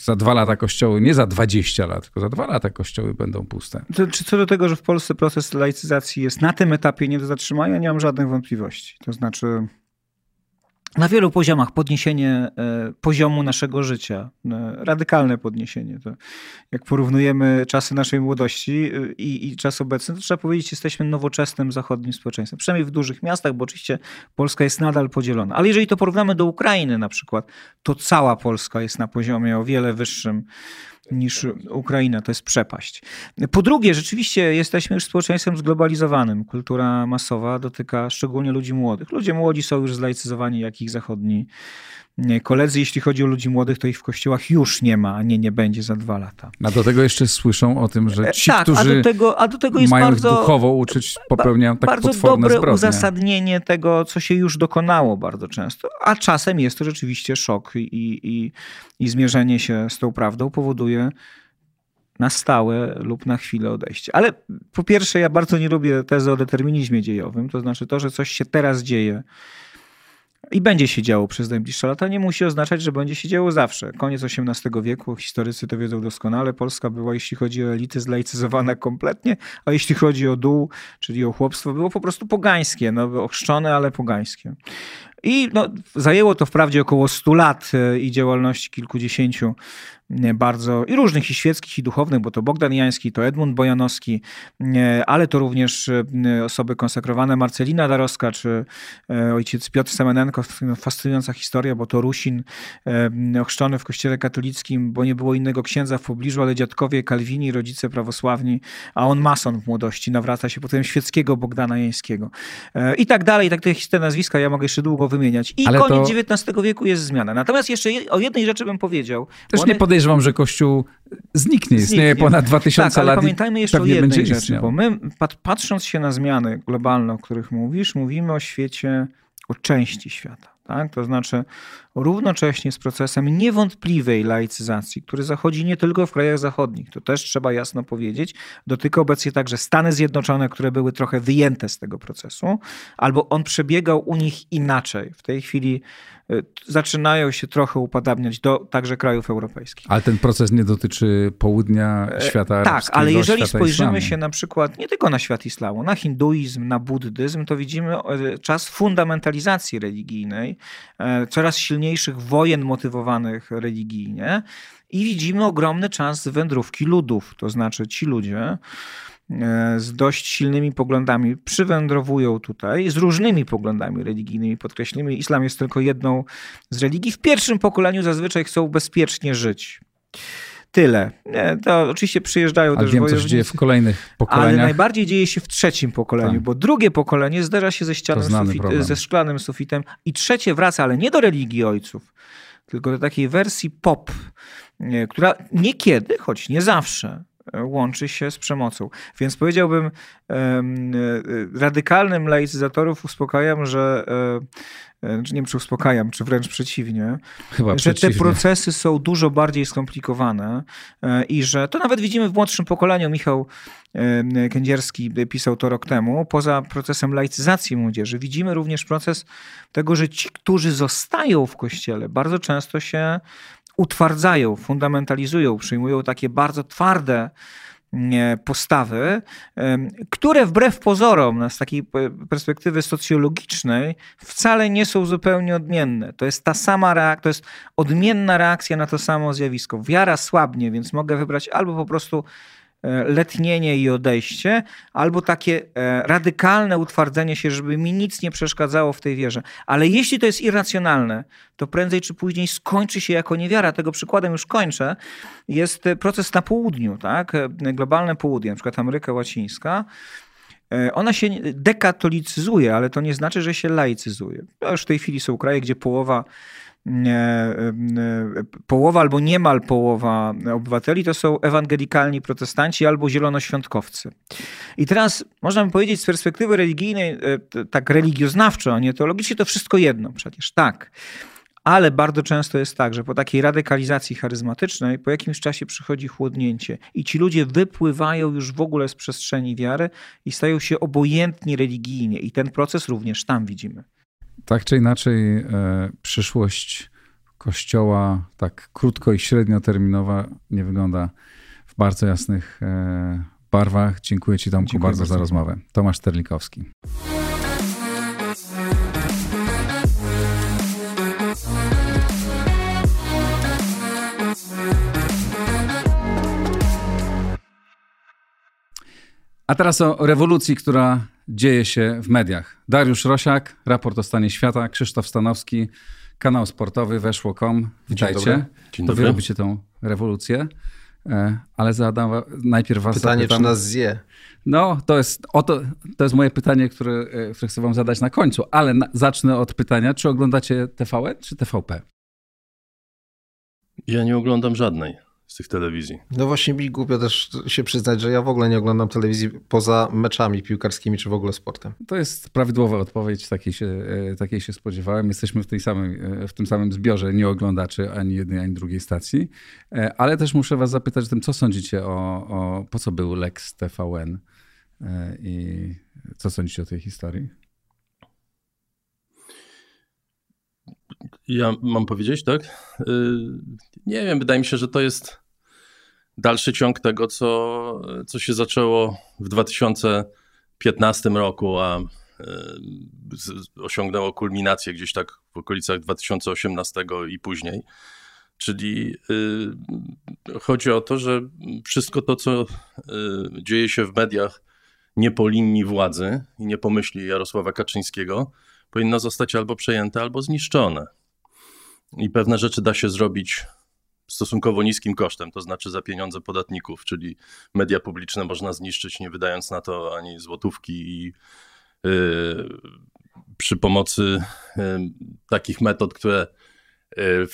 za dwa lata kościoły, nie za 20 lat, tylko za dwa lata kościoły będą puste? To, czy co do tego, że w Polsce proces laicyzacji jest na tym etapie nie do zatrzymania, nie mam żadnych wątpliwości. To znaczy na wielu poziomach podniesienie e, poziomu naszego życia, e, radykalne podniesienie. To jak porównujemy czasy naszej młodości e, i, i czas obecny, to trzeba powiedzieć, jesteśmy nowoczesnym zachodnim społeczeństwem. Przynajmniej w dużych miastach, bo oczywiście Polska jest nadal podzielona. Ale jeżeli to porównamy do Ukrainy na przykład, to cała Polska jest na poziomie o wiele wyższym niż Ukraina. To jest przepaść. Po drugie, rzeczywiście jesteśmy już społeczeństwem zglobalizowanym. Kultura masowa dotyka szczególnie ludzi młodych. Ludzie młodzi są już zlaicyzowani jak ich zachodni koledzy. Jeśli chodzi o ludzi młodych, to ich w kościołach już nie ma, a nie, nie będzie za dwa lata. A do tego jeszcze słyszą o tym, że ci, tak, którzy a do tego, a do tego jest mają bardzo, duchowo uczyć, popełniają tak bardzo potworne dobre zbrodnie. uzasadnienie tego, co się już dokonało bardzo często. A czasem jest to rzeczywiście szok i, i, i zmierzenie się z tą prawdą powoduje na stałe lub na chwilę odejście. Ale po pierwsze, ja bardzo nie lubię tezy o determinizmie dziejowym, to znaczy to, że coś się teraz dzieje i będzie się działo przez najbliższe lata, nie musi oznaczać, że będzie się działo zawsze. Koniec XVIII wieku, historycy to wiedzą doskonale, Polska była, jeśli chodzi o elity, zlaicyzowana kompletnie, a jeśli chodzi o dół, czyli o chłopstwo, było po prostu pogańskie, no, ochrzczone, ale pogańskie. I no, zajęło to wprawdzie około 100 lat e, i działalności kilkudziesięciu bardzo i różnych, i świeckich, i duchownych, bo to Bogdan Jański, to Edmund Bojanowski, ale to również e, osoby konsekrowane, Marcelina Darowska, czy e, ojciec Piotr Semenenko, fascynująca historia, bo to Rusin, ochrzczony w kościele katolickim, bo nie było innego księdza w pobliżu, ale dziadkowie Kalwini, rodzice prawosławni, a on mason w młodości, nawraca się potem świeckiego Bogdana Jańskiego. I tak dalej, i tak te nazwiska ja mogę jeszcze długo wymieniać. I Ale koniec to... XIX wieku jest zmiana. Natomiast jeszcze o jednej rzeczy bym powiedział. Też nie podejrzewam, że Kościół zniknie. Istnieje zniknie. ponad 2000 tak, lat. Ale pamiętajmy jeszcze o jednej rzeczy, istniał. bo my patrząc się na zmiany globalne, o których mówisz, mówimy o świecie, o części świata. Tak? To znaczy równocześnie z procesem niewątpliwej laicyzacji, który zachodzi nie tylko w krajach zachodnich, to też trzeba jasno powiedzieć, dotyka obecnie także Stany Zjednoczone, które były trochę wyjęte z tego procesu, albo on przebiegał u nich inaczej. W tej chwili y, zaczynają się trochę upadabniać do także krajów europejskich. Ale ten proces nie dotyczy południa e, świata Tak, ale jeżeli spojrzymy islamu. się na przykład nie tylko na świat islamu, na hinduizm, na buddyzm, to widzimy e, czas fundamentalizacji religijnej, e, coraz silniejszej silniejszych wojen motywowanych religijnie i widzimy ogromny czas wędrówki ludów. To znaczy ci ludzie e, z dość silnymi poglądami przywędrowują tutaj, z różnymi poglądami religijnymi. Podkreślimy, islam jest tylko jedną z religii. W pierwszym pokoleniu zazwyczaj chcą bezpiecznie żyć. Tyle. To oczywiście przyjeżdżają A też wiem, co się dzieje w kolejnych pokoleniach. Ale najbardziej dzieje się w trzecim pokoleniu, tak. bo drugie pokolenie zderza się ze ścianą, sufit, ze szklanym sufitem i trzecie wraca, ale nie do religii ojców, tylko do takiej wersji pop, która niekiedy, choć nie zawsze, łączy się z przemocą. Więc powiedziałbym, radykalnym laicyzatorów uspokajam, że E, nie wiem, czy uspokajam, czy wręcz przeciwnie, Chyba że przeciwnie. te procesy są dużo bardziej skomplikowane e, i że to nawet widzimy w młodszym pokoleniu. Michał e, Kędzierski pisał to rok temu. Poza procesem laicyzacji młodzieży widzimy również proces tego, że ci, którzy zostają w kościele, bardzo często się utwardzają, fundamentalizują, przyjmują takie bardzo twarde postawy, które wbrew pozorom, z takiej perspektywy socjologicznej, wcale nie są zupełnie odmienne. To jest ta sama reakcja, to jest odmienna reakcja na to samo zjawisko. Wiara słabnie, więc mogę wybrać albo po prostu E, letnienie i odejście, albo takie e, radykalne utwardzenie się, żeby mi nic nie przeszkadzało w tej wierze. Ale jeśli to jest irracjonalne, to prędzej czy później skończy się jako niewiara. Tego przykładem już kończę. Jest proces na południu, tak? E, globalne południe, na przykład Ameryka Łacińska. Ona się dekatolicyzuje, ale to nie znaczy, że się laicyzuje. Już w tej chwili są kraje, gdzie połowa połowa albo niemal połowa obywateli to są ewangelikalni protestanci albo zielonoświątkowcy. I teraz można by powiedzieć z perspektywy religijnej, e, tak religioznawczo, a nie teologicznie, to wszystko jedno przecież, tak. Ale bardzo często jest tak, że po takiej radykalizacji charyzmatycznej po jakimś czasie przychodzi chłodnięcie i ci ludzie wypływają już w ogóle z przestrzeni wiary i stają się obojętni religijnie. I ten proces również tam widzimy. Tak czy inaczej, e, przyszłość Kościoła, tak krótko i średnioterminowa, nie wygląda w bardzo jasnych e, barwach. Dziękuję Ci, Tomku, Dziękuję bardzo, bardzo za rozmowę. Tomasz Terlikowski. A teraz o rewolucji, która dzieje się w mediach. Dariusz Rosiak, raport o stanie świata, Krzysztof Stanowski, kanał sportowy Weszło.com. Witajcie. Dzień dobry. Dzień dobry. To wy robicie tą rewolucję. E, ale zadam najpierw was Pytanie, zapytam. czy nas zje? No, to jest, oto, to jest moje pytanie, które, e, które chcę wam zadać na końcu, ale na, zacznę od pytania, czy oglądacie TVN czy TVP? Ja nie oglądam żadnej z tych telewizji. No właśnie mi głupio też się przyznać, że ja w ogóle nie oglądam telewizji poza meczami piłkarskimi czy w ogóle sportem. To jest prawidłowa odpowiedź, takiej się, e, takiej się spodziewałem. Jesteśmy w, tej samej, e, w tym samym zbiorze nieoglądaczy ani jednej, ani drugiej stacji. E, ale też muszę was zapytać o tym, co sądzicie o, o po co był Lex TVN i co sądzicie o tej historii? Ja mam powiedzieć, tak? Nie wiem, wydaje mi się, że to jest dalszy ciąg tego, co, co się zaczęło w 2015 roku, a e, osiągnęło kulminację gdzieś tak w okolicach 2018 i później. Czyli y, chodzi o to, że wszystko to, co y, dzieje się w mediach nie po linii władzy i nie po myśli Jarosława Kaczyńskiego, powinno zostać albo przejęte, albo zniszczone. I pewne rzeczy da się zrobić stosunkowo niskim kosztem, to znaczy za pieniądze podatników, czyli media publiczne można zniszczyć, nie wydając na to ani złotówki i yy, przy pomocy yy, takich metod, które yy,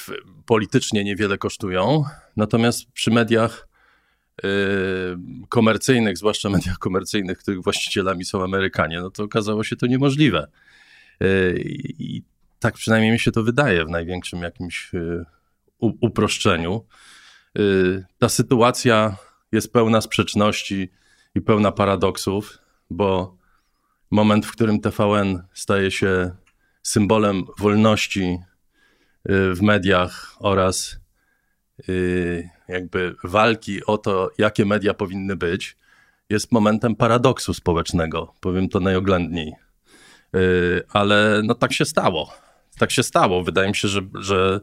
politycznie niewiele kosztują. Natomiast przy mediach y, komercyjnych, zwłaszcza mediach komercyjnych, których właścicielami są Amerykanie, no to okazało się to niemożliwe. Y, I tak przynajmniej mi się to wydaje w największym jakimś y, uproszczeniu. Y, ta sytuacja jest pełna sprzeczności i pełna paradoksów, bo moment, w którym TVN staje się symbolem wolności y, w mediach oraz y, jakby walki o to, jakie media powinny być, jest momentem paradoksu społecznego, powiem to najoględniej. Ale no tak się stało. Tak się stało. Wydaje mi się, że, że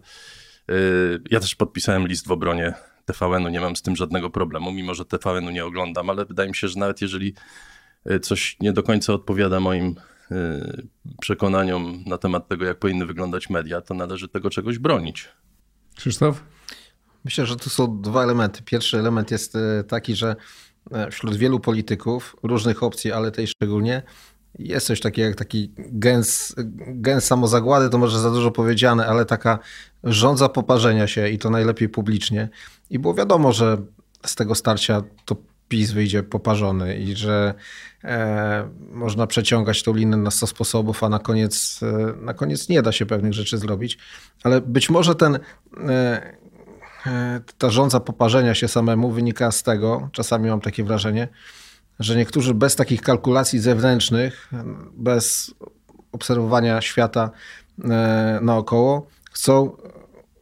ja też podpisałem list w obronie TVN-u, nie mam z tym żadnego problemu, mimo że TVN-u nie oglądam, ale wydaje mi się, że nawet jeżeli y, coś nie do końca odpowiada moim y, przekonaniom na temat tego, jak powinny wyglądać media, to należy tego czegoś bronić. Krzysztof? Myślę, że tu są dwa elementy. Pierwszy element jest taki, że wśród wielu polityków różnych opcji, ale tej szczególnie, jest coś takiego jak taki gęs, gęs samozagłady, to może za dużo powiedziane, ale taka rządza poparzenia się i to najlepiej publicznie. I było wiadomo, że z tego starcia to PiS wyjdzie poparzony i że e, można przeciągać tą linę na 100 sposobów, a na koniec, e, na koniec nie da się pewnych rzeczy zrobić. Ale być może ten, e, e ta rządza poparzenia się samemu wynika z tego, czasami mam takie wrażenie, że niektórzy bez takich kalkulacji zewnętrznych, bez obserwowania świata e, naokoło, chcą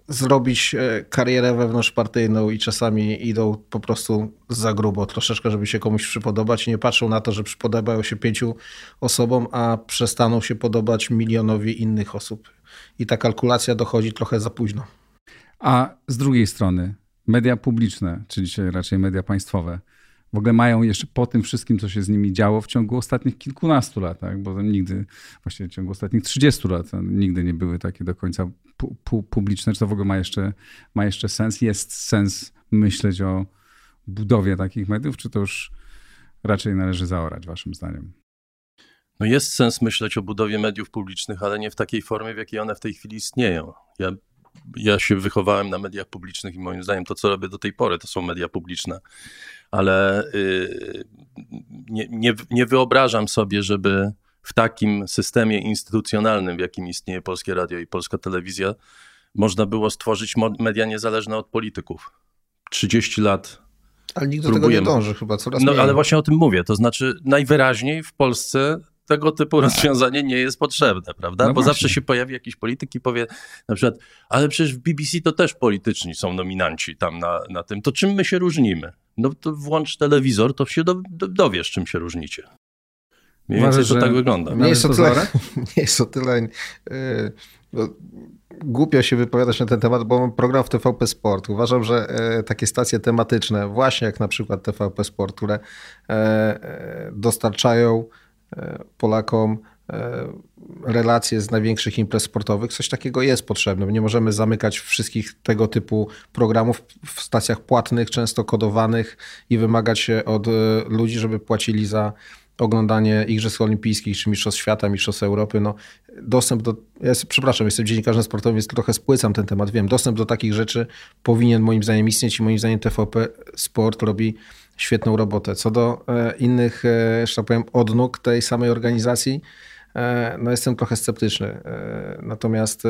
zrobić e, karierę wewnątrzpartyjną i czasami idą po prostu za grubo troszeczkę, żeby się komuś przypodobać i nie patrzą na to, że przypodobają się pięciu osobom, a przestaną się podobać milionowi innych osób. I ta kalkulacja dochodzi trochę za późno. A z drugiej strony media publiczne, czyli dzisiaj raczej media państwowe, w ogóle mają jeszcze po tym wszystkim, co się z nimi działo w ciągu ostatnich kilkunastu lat, tak? bo nigdy, właściwie w ciągu ostatnich 30 lat, nigdy nie były takie do końca pu pu publiczne, czy to w ogóle ma jeszcze, ma jeszcze sens? Jest sens myśleć o budowie takich mediów, czy to już raczej należy zaorać, waszym zdaniem? No jest sens myśleć o budowie mediów publicznych, ale nie w takiej formie, w jakiej one w tej chwili istnieją. Ja, ja się wychowałem na mediach publicznych i moim zdaniem to, co robię do tej pory, to są media publiczne ale y, nie, nie, nie wyobrażam sobie, żeby w takim systemie instytucjonalnym, w jakim istnieje Polskie Radio i Polska Telewizja, można było stworzyć media niezależne od polityków. 30 lat. Ale nikt do próbujemy. tego nie dąży chyba coraz No mniej. ale właśnie o tym mówię. To znaczy najwyraźniej w Polsce tego typu rozwiązanie nie jest potrzebne, prawda? No Bo właśnie. zawsze się pojawi jakiś polityk i powie na przykład, ale przecież w BBC to też polityczni są nominanci tam na, na tym. To czym my się różnimy? No to włącz telewizor, to się do, do, dowiesz, czym się różnicie. Mniej więcej to tak wygląda. Nie jest, o tyle, nie jest o tyle yy, no, głupio się wypowiadać na ten temat, bo mam program w TVP Sport. Uważam, że yy, takie stacje tematyczne, właśnie jak na przykład TVP Sport, które yy, dostarczają Polakom relacje z największych imprez sportowych. Coś takiego jest potrzebne. Nie możemy zamykać wszystkich tego typu programów w stacjach płatnych, często kodowanych i wymagać od e, ludzi, żeby płacili za oglądanie Igrzysk Olimpijskich czy Mistrzostw Świata, Mistrzostw Europy. No, dostęp do. Ja przepraszam, jestem dziennikarzem sportowym, więc trochę spłycam ten temat. Wiem, dostęp do takich rzeczy powinien moim zdaniem istnieć i moim zdaniem TVP Sport robi świetną robotę. Co do e, innych, że tak powiem, odnóg tej samej organizacji, E, no jestem trochę sceptyczny. E, natomiast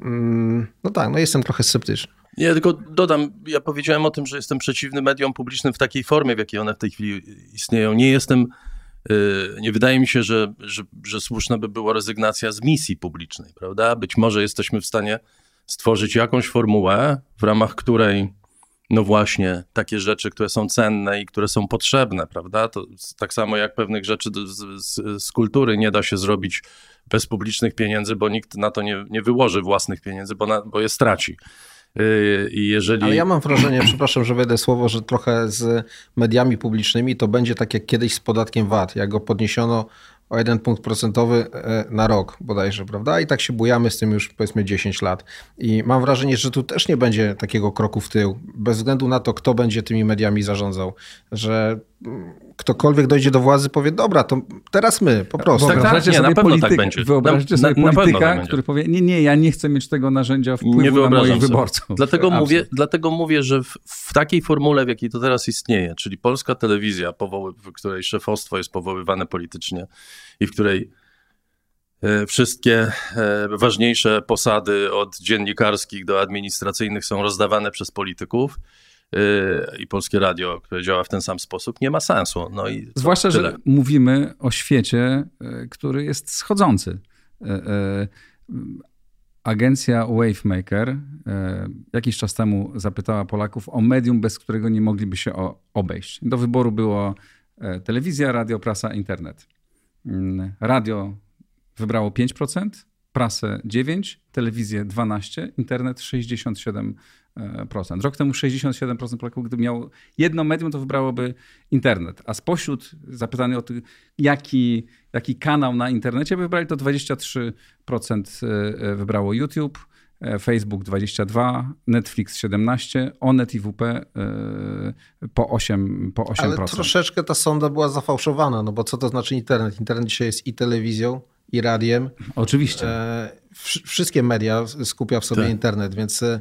mm, no tak, no jestem trochę sceptyczny. Ja tylko dodam, ja powiedziałem o tym, że jestem przeciwny mediom publicznym w takiej formie, w jakiej one w tej chwili istnieją. Nie jestem, nie wydaje mi się, że, że, że słuszna by była rezygnacja z misji publicznej, prawda? Być może jesteśmy w stanie stworzyć jakąś formułę, w ramach której no właśnie, takie rzeczy, które są cenne i które są potrzebne, prawda? To tak samo jak pewnych rzeczy z, z, z, kultury nie da się zrobić bez publicznych pieniędzy, bo nikt na to nie, nie wyłoży własnych pieniędzy, bo, na, bo je straci. I jeżeli... Ale ja mam wrażenie, przepraszam, że wejdę słowo, że trochę z mediami publicznymi to będzie tak jak kiedyś z podatkiem VAT. Jak go podniesiono o jeden punkt procentowy e, na rok bodajże, prawda? I tak się bujamy z tym już powiedzmy 10 lat. I mam wrażenie, że tu też nie będzie takiego kroku w tył, bez względu na to, kto będzie tymi mediami zarządzał, że ktokolwiek dojdzie do władzy, powie, dobra, to teraz my, po prostu. Wyobraźcie tak, nie, sobie, polityk, tak będzie. wyobraźcie na, sobie na, polityka, na który powie, nie, nie, ja nie chcę mieć tego narzędzia wpływu na moich sobie. wyborców. Dlatego mówię, dlatego mówię, że w, w, takiej formule, w jakiej to teraz istnieje, czyli polska telewizja, w której szefostwo jest powoływane politycznie i w której e, Wszystkie e, ważniejsze posady od dziennikarskich do administracyjnych są rozdawane przez polityków i Polskie Radio, które działa w ten sam sposób, nie ma sensu. No i Zwłaszcza, tyle. że mówimy o świecie, e, który jest schodzący. E, e, agencja Wavemaker jakiś czas temu zapytała Polaków o medium, bez którego nie mogliby się obejść. Do wyboru było telewizja, radio, prasa, internet. Mm, radio wybrało 5%, prasę 9%, telewizję 12%, internet 67%. Rok temu 67% Polaków, gdyby miał jedno medium, to wybrałoby internet. A spośród zapytanych o to, jaki, jaki kanał na internecie by wybrali, to 23% e, wybrało YouTube, e, Facebook 22, Netflix 17, Onet i WP e, po 8%. Po 8%. Ale troszeczkę ta sonda była zafałszowana, no bo co to znaczy internet? Internet dzisiaj jest i telewizją, i radiem. Oczywiście. E, wszystkie media skupia w sobie tak. internet, więc e,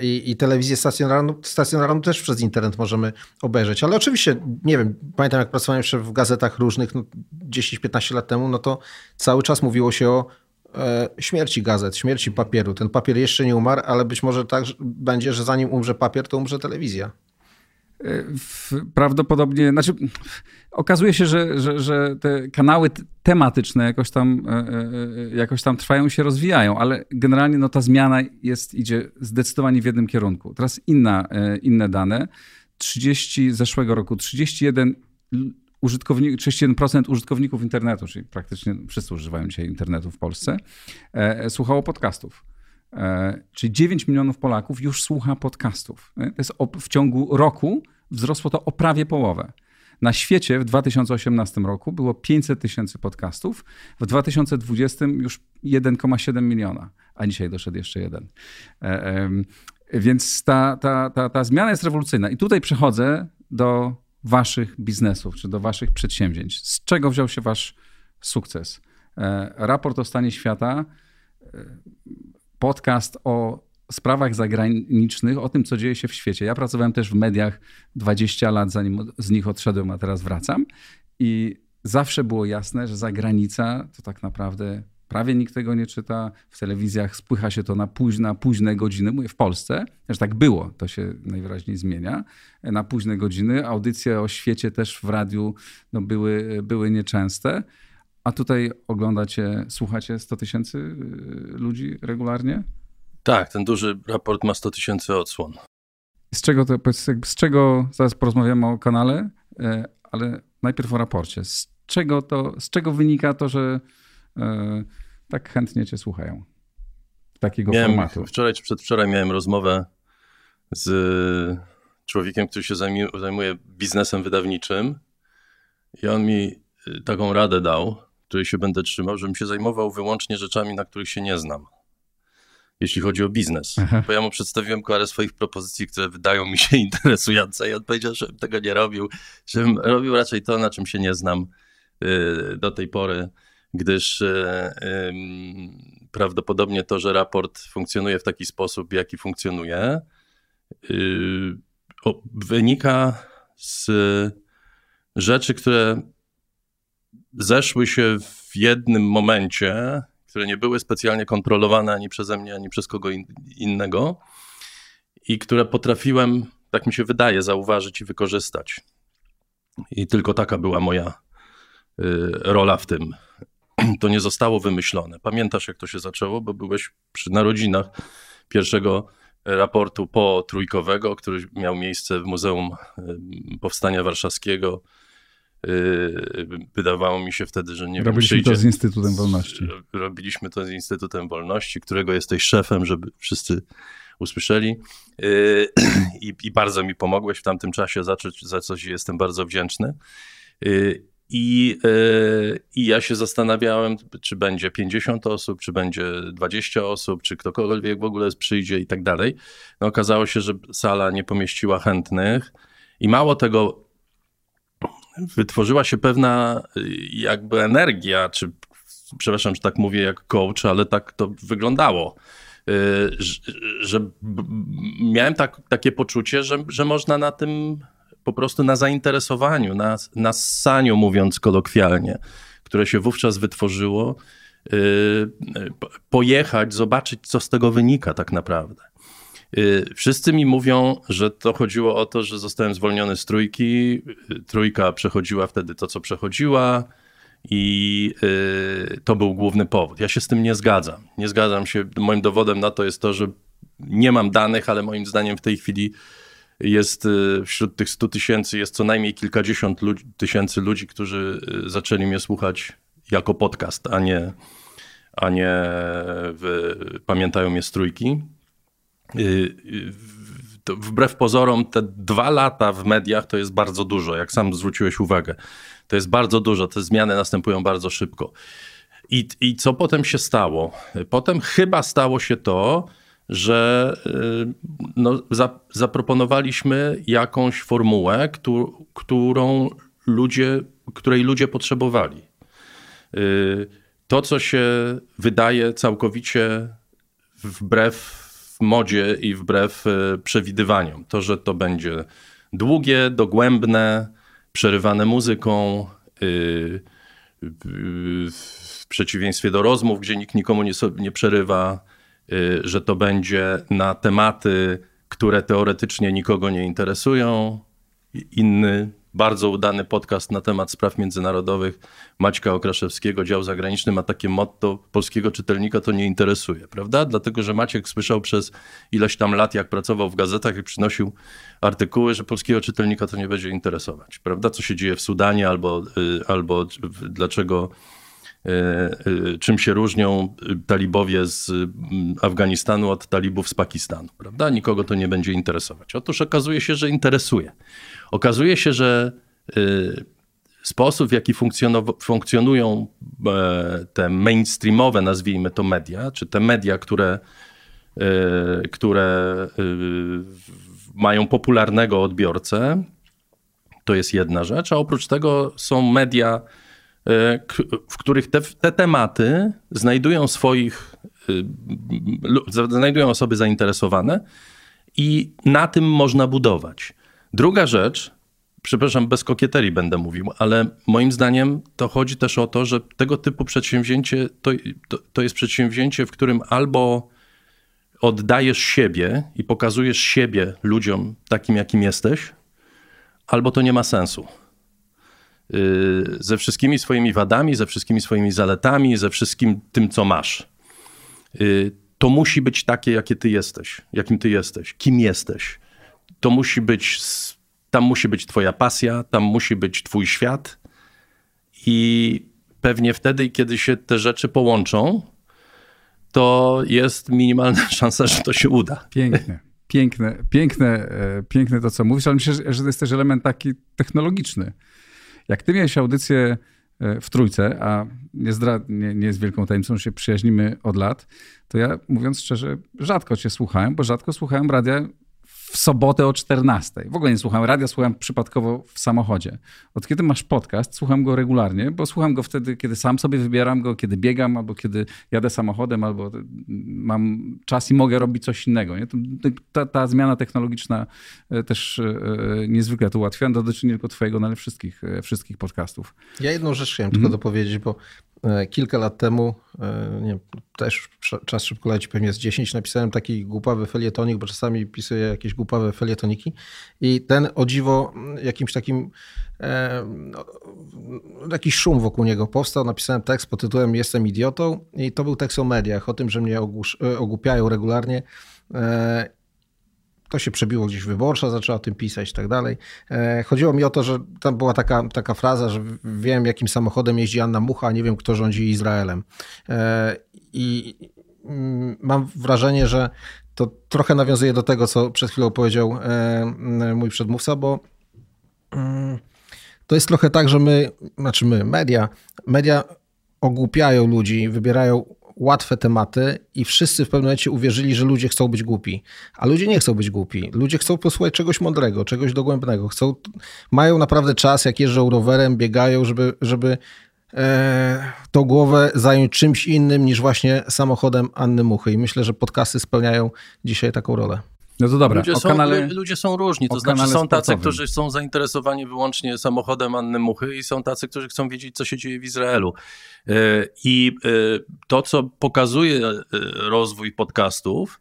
i, i telewizję stacjonarną, stacjonarną też przez internet możemy obejrzeć. Ale oczywiście, nie wiem, pamiętam jak pracowałem jeszcze w gazetach różnych no, 10-15 lat temu, no to cały czas mówiło się o e, śmierci gazet, śmierci papieru. Ten papier jeszcze nie umarł, ale być może tak będzie, że zanim umrze papier, to umrze telewizja prawdopodobnie, znaczy okazuje się, że, że, że te kanały tematyczne jakoś tam, e, e, e, jakoś tam trwają się rozwijają, ale generalnie no, ta zmiana jest, idzie zdecydowanie w jednym kierunku. Teraz inna, inne dane. 30 zeszłego roku, 31 użytkownik, 31% użytkowników internetu, czyli praktycznie wszyscy używają dzisiaj internetu w Polsce, słuchało podcastów. E, czyli 9 milionów Polaków już słucha podcastów. E, to jest w ciągu roku wzrosło to o prawie połowę. Na świecie w 2018 roku było 500 tysięcy podcastów, w 2020 już 1,7 miliona, a dzisiaj doszedł jeszcze jeden. E, więc ta, ta, ta, ta zmiana jest rewolucyjna. I tutaj przechodzę do waszych biznesów, czy do waszych przedsięwzięć. Z czego wziął się wasz sukces? Raport o stanie świata podcast o sprawach zagranicznych, o tym, co dzieje się w świecie. Ja pracowałem też w mediach 20 lat, zanim z nich odszedłem, a teraz wracam. I zawsze było jasne, że zagranica to tak naprawdę prawie nikt tego nie czyta. W telewizjach spłycha się to na późne, późne godziny. Mówię w Polsce, też tak było, to się najwyraźniej zmienia. Na późne godziny. Audycje o świecie też w radiu no, były, były nieczęste. A tutaj oglądacie, słuchacie 100 tysięcy y, ludzi regularnie? Tak, ten duży raport ma 100 tysięcy odsłon. Z czego, to, z czego, zaraz porozmawiamy o kanale, y, ale najpierw o raporcie. Z czego, to, z czego wynika to, że y, tak chętnie cię słuchają? Takiego miałem, formatu. Wczoraj czy przedwczoraj miałem rozmowę z człowiekiem, który się zajmuje biznesem wydawniczym i on mi taką radę dał, której się będę trzymał, żebym się zajmował wyłącznie rzeczami, na których się nie znam. Jeśli chodzi o biznes. Aha. Bo ja mu przedstawiłem parę swoich propozycji, które wydają mi się interesujące i on powiedział, żebym tego nie robił, żebym robił raczej to, na czym się nie znam y, do tej pory, gdyż y, prawdopodobnie to, że raport funkcjonuje w taki sposób, jaki funkcjonuje, y, wynika z rzeczy, które zeszły się w jednym momencie, które nie były specjalnie kontrolowane ani przeze mnie, ani przez kogo in, innego i które potrafiłem, tak mi się wydaje, zauważyć i wykorzystać. I tylko taka była moja y, rola w tym. To nie zostało wymyślone. Pamiętasz, jak to się zaczęło, bo byłeś przy narodzinach pierwszego raportu po trójkowego, który miał miejsce w Muzeum y, Powstania Warszawskiego wydawało mi się wtedy, że nie Robiliśmy wiem, to z Instytutem Wolności. Robiliśmy to z Instytutem Wolności, którego jesteś szefem, żeby wszyscy usłyszeli. Yy, I, I, bardzo mi pomogłeś w tamtym czasie, za, za coś jestem bardzo wdzięczny. Yy, I, I ja się zastanawiałem, czy będzie 50 osób, czy będzie 20 osób, czy ktokolwiek w ogóle przyjdzie i tak dalej. No, okazało się, że sala nie pomieściła chętnych. I mało tego, wytworzyła się pewna y, jakby energia, czy przepraszam, że tak mówię jak coach, ale tak to wyglądało. Y, że miałem tak, takie poczucie, że, że można na tym po prostu na zainteresowaniu, na, na ssaniu, mówiąc kolokwialnie, które się wówczas wytworzyło, y, pojechać, zobaczyć, co z tego wynika tak naprawdę. Y, wszyscy mi mówią, że to chodziło o to, że zostałem zwolniony z trójki. Y, trójka przechodziła wtedy to, co przechodziła, i y, to był główny powód. Ja się z tym nie zgadzam. Nie zgadzam się. Moim dowodem na to jest to, że nie mam danych, ale moim zdaniem w tej chwili jest wśród tych 100 tysięcy jest co najmniej kilkadziesiąt ludzi, tysięcy ludzi, którzy zaczęli mnie słuchać jako podcast, a nie, a nie w, pamiętają mnie z trójki. Y, y, wbrew pozorom, te dwa lata w mediach to jest bardzo dużo, jak sam zwróciłeś uwagę. To jest bardzo dużo, te zmiany następują bardzo szybko. I, I co potem się stało? Potem chyba stało się to, że y, no, za, zaproponowaliśmy jakąś formułę, którą ludzie, której ludzie potrzebowali to, co się wydaje całkowicie wbrew modzie i wbrew e, przewidywaniom. To, że to będzie długie, dogłębne, przerywane muzyką, y, w przeciwieństwie do rozmów, gdzie nikt nikomu nie, nie przerywa, y, że to będzie na tematy, które teoretycznie nikogo nie interesują. Inny bardzo udany podcast na temat spraw międzynarodowych Maćka Okraszewskiego, dział zagraniczny, ma takie motto, polskiego czytelnika to nie interesuje, prawda? Dlatego, że Maciek słyszał przez ileś tam lat, jak pracował w gazetach i przynosił artykuły, że polskiego czytelnika to nie będzie interesować, prawda? Co się dzieje w Sudanie albo, y, albo dlaczego y, y, czym się różnią talibowie z Afganistanu od talibów z Pakistanu, prawda? Nikogo to nie będzie interesować. Otóż okazuje się, że interesuje. Okazuje się, że y, sposób, w jaki funkcjonują e, te mainstreamowe, nazwijmy to media, czy te media, które, y, które y, mają popularnego odbiorcę, to jest jedna rzecz, a oprócz tego są media, w których te, te tematy znajdują swoich, znajdują osoby zainteresowane i na tym można budować. Druga rzecz, przepraszam, bez kokieterii będę mówił, ale moim zdaniem to chodzi też o to, że tego typu przedsięwzięcie to, to, to jest przedsięwzięcie, w którym albo oddajesz siebie i pokazujesz siebie ludziom takim, jakim jesteś, albo to nie ma sensu. Yy, ze wszystkimi swoimi wadami, ze wszystkimi swoimi zaletami, ze wszystkim tym, co masz. Yy, to musi być takie, jakie ty jesteś, jakim ty jesteś, kim jesteś to musi być, tam musi być twoja pasja, tam musi być twój świat i pewnie wtedy, kiedy się te rzeczy połączą, to jest minimalna szansa, że to się uda. Piękne. Piękne, piękne, e, piękne to, co mówisz, ale myślę, że to jest też element taki technologiczny. Jak ty miałeś audycję e, w trójce, a nie, zdra- nie, nie jest wielką tajemnicą, że się przyjaźnimy od lat, to ja mówiąc szczerze, rzadko cię słuchałem, bo rzadko słuchałem radia w sobotę o 14. W ogóle nie słucham radia, słucham przypadkowo w samochodzie. Od kiedy masz podcast, słucham go regularnie, bo słucham go wtedy, kiedy sam sobie wybieram go, kiedy biegam, albo kiedy jadę samochodem, albo mam czas i mogę robić coś innego. Nie? Ta, ta zmiana technologiczna e, też e, niezwykle to ułatwia. Dotyczy nie tylko twojego, ale wszystkich, wszystkich podcastów. Ja jedną rzecz chciałem tylko mhm. dopowiedzieć, bo kilka lat temu, e, nie, też czas szybko leci, pewnie z 10, napisałem taki głupawy felietonik, bo czasami pisuję jakieś głupawe felietoniki i ten o dziwo jakimś takim e, no, jakiś szum wokół niego powstał. Napisałem tekst pod tytułem Jestem idiotą i to był tekst o mediach, o tym, że mnie e, ogłupiają regularnie to się przebiło gdzieś wyborcza, zaczęła o tym pisać i tak dalej. E, chodziło mi o to, że tam była taka, taka fraza, że wiem jakim samochodem jeździ Anna Mucha, a nie wiem kto rządzi Izraelem. E, I mm, mam wrażenie, że to trochę nawiązuje do tego, co przed chwilą powiedział e, mój przedmówca, bo mm, to jest trochę tak, że my, znaczy my, media, media ogłupiają ludzi, wybierają łatwe tematy i wszyscy w pewnym momencie uwierzyli, że ludzie chcą być głupi. A ludzie nie chcą być głupi. Ludzie chcą posłuchać czegoś mądrego, czegoś dogłębnego. Chcą, mają naprawdę czas, jak jeżdżą rowerem, biegają, żeby, żeby e, tą głowę zająć czymś innym niż właśnie samochodem Anny Muchy. I myślę, że podcasty spełniają dzisiaj taką rolę. No to dobra. Ludzie, są, kanale, ludzie są różni. To znaczy są tacy, sportowym. którzy są zainteresowani wyłącznie samochodem Anny Muchy i są tacy, którzy chcą wiedzieć, co się dzieje w Izraelu. E, I e, to, co pokazuje e, rozwój podcastów,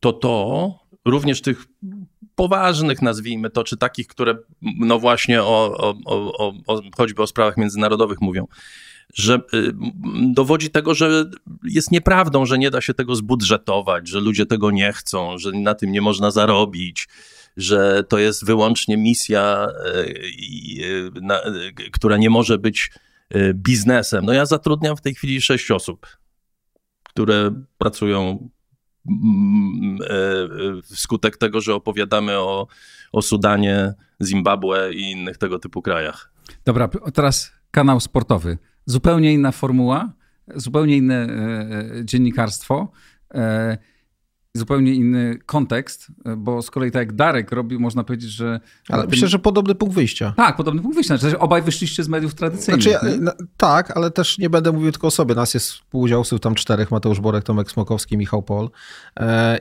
to to, również tych poważnych, nazwijmy to, czy takich, które no właśnie o, o, o, o choćby o sprawach międzynarodowych mówią, że y, dowodzi tego, że jest nieprawdą, że nie da się tego zbudżetować, że ludzie tego nie chcą, że na tym nie można zarobić, że to jest wyłącznie misja, y, y, która nie może być biznesem. No ja zatrudniam w tej chwili sześć osób, które pracują wskutek tego, że opowiadamy o, o Sudanie, Zimbabwe i innych tego typu krajach. Dobra, teraz kanał sportowy zupełnie inna formuła, zupełnie inne e, e, dziennikarstwo. E, zupełnie inny kontekst, bo z kolei tak jak Darek robi, można powiedzieć, że... Ale tym... myślę, że podobny punkt wyjścia. Tak, podobny punkt wyjścia. Znaczy, obaj wyszliście z mediów tradycyjnych. Znaczy, ja, no, tak, ale też nie będę mówił tylko o sobie. Nas jest współudziałowców tam czterech, Mateusz Borek, Tomek Smokowski, Michał Pol.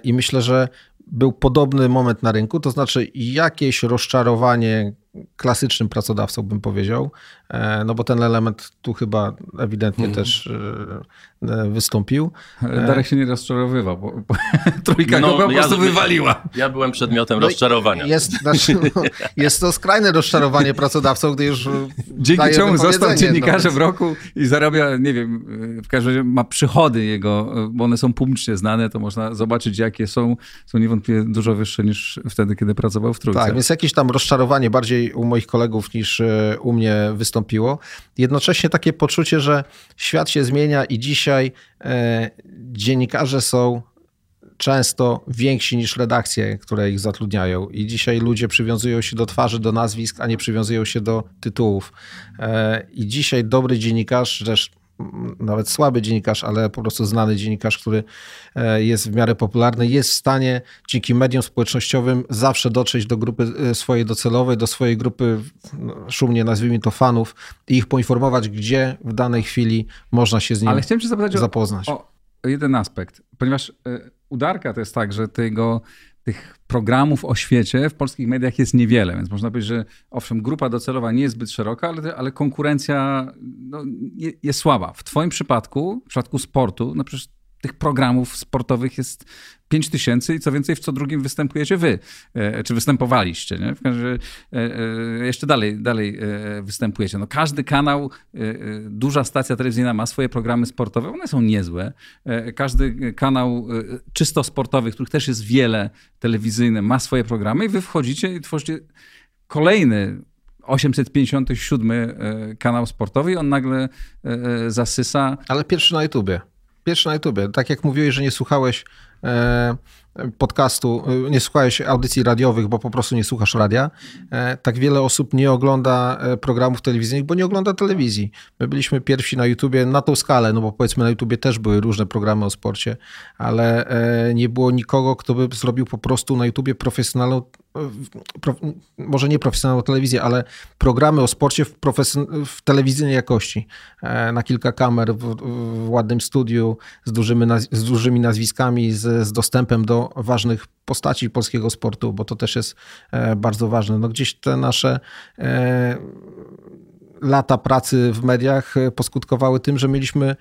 I myślę, że był podobny moment na rynku, to znaczy jakieś rozczarowanie klasycznym pracodawcą, bym powiedział, e, no bo ten element tu chyba ewidentnie hmm. też e, e, wystąpił. Darek się nie rozczarowywał, bo, bo trójka no, go po prostu ja, wywaliła. Ja byłem przedmiotem no rozczarowania. Jest, znaczy, no, jest to skrajne rozczarowanie pracodawcą, gdy już Dzięki czemu został dziennikarzem no, roku i zarabia, nie wiem, w każdym razie ma przychody jego, bo one są publicznie znane, to można zobaczyć jakie są. Są niewątpliwie dużo wyższe niż wtedy, kiedy pracował w trójce. Tak, więc jakieś tam rozczarowanie bardziej u moich kolegów niż e, u mnie wystąpiło. Jednocześnie takie poczucie, że świat się zmienia i dzisiaj e, dziennikarze są często więksi niż redakcje, które ich zatrudniają. I dzisiaj ludzie przywiązują się do twarzy, do nazwisk, a nie przywiązują się do tytułów. E, I dzisiaj dobry dziennikarz, zresztą nawet słaby dziennikarz, ale po prostu znany dziennikarz, który e, jest w miarę popularny, jest w stanie dzięki mediom społecznościowym zawsze dotrzeć do grupy e, swojej docelowej, do swojej grupy, no, szumnie nazwijmy to fanów i ich poinformować, gdzie w danej chwili można się z nim ale chciałem cię zapytać zapoznać. O, o jeden aspekt, ponieważ e, udarka to jest tak, że tego tych programów o świecie w polskich mediach jest niewiele, więc można powiedzieć, że owszem, grupa docelowa nie jest zbyt szeroka, ale, ale konkurencja no, jest słaba. W Twoim przypadku, w przypadku sportu, no przecież tych programów sportowych jest 5 tysięcy i co więcej, w co drugim występujecie wy, e, czy występowaliście, nie? W każdym razie e, jeszcze dalej, dalej e, występujecie. No każdy kanał, duża stacja telewizyjna ma swoje programy sportowe, one są niezłe. Każdy kanał czysto sportowy, których też jest wiele telewizyjny, ma swoje programy i wy wchodzicie i tworzycie kolejny 857 kanał sportowy i on nagle zasysa. Ale pierwszy na YouTubie. Pierwszy na YouTubie. Tak jak mówiłeś, że nie słuchałeś e, podcastu, e, nie słuchałeś audycji radiowych, bo po prostu nie słuchasz radia, e, tak wiele osób nie ogląda programów telewizyjnych, bo nie ogląda telewizji. My byliśmy pierwsi na YouTubie na tą skalę, no bo powiedzmy na YouTubie też były różne programy o sporcie, ale nie było nikogo, kto by zrobił po prostu na YouTubie profesjonalną pro, może nie profesjonalną telewizję, ale programy o sporcie w, w telewizyjnej jakości. E, na kilka kamer, w, w ładnym studiu, z dużymi, z dużymi nazwiskami, z, z, dostępem do ważnych postaci polskiego sportu, bo to też jest e, bardzo ważne. No gdzieś te nasze e, lata pracy w mediach poskutkowały tym, że mieliśmy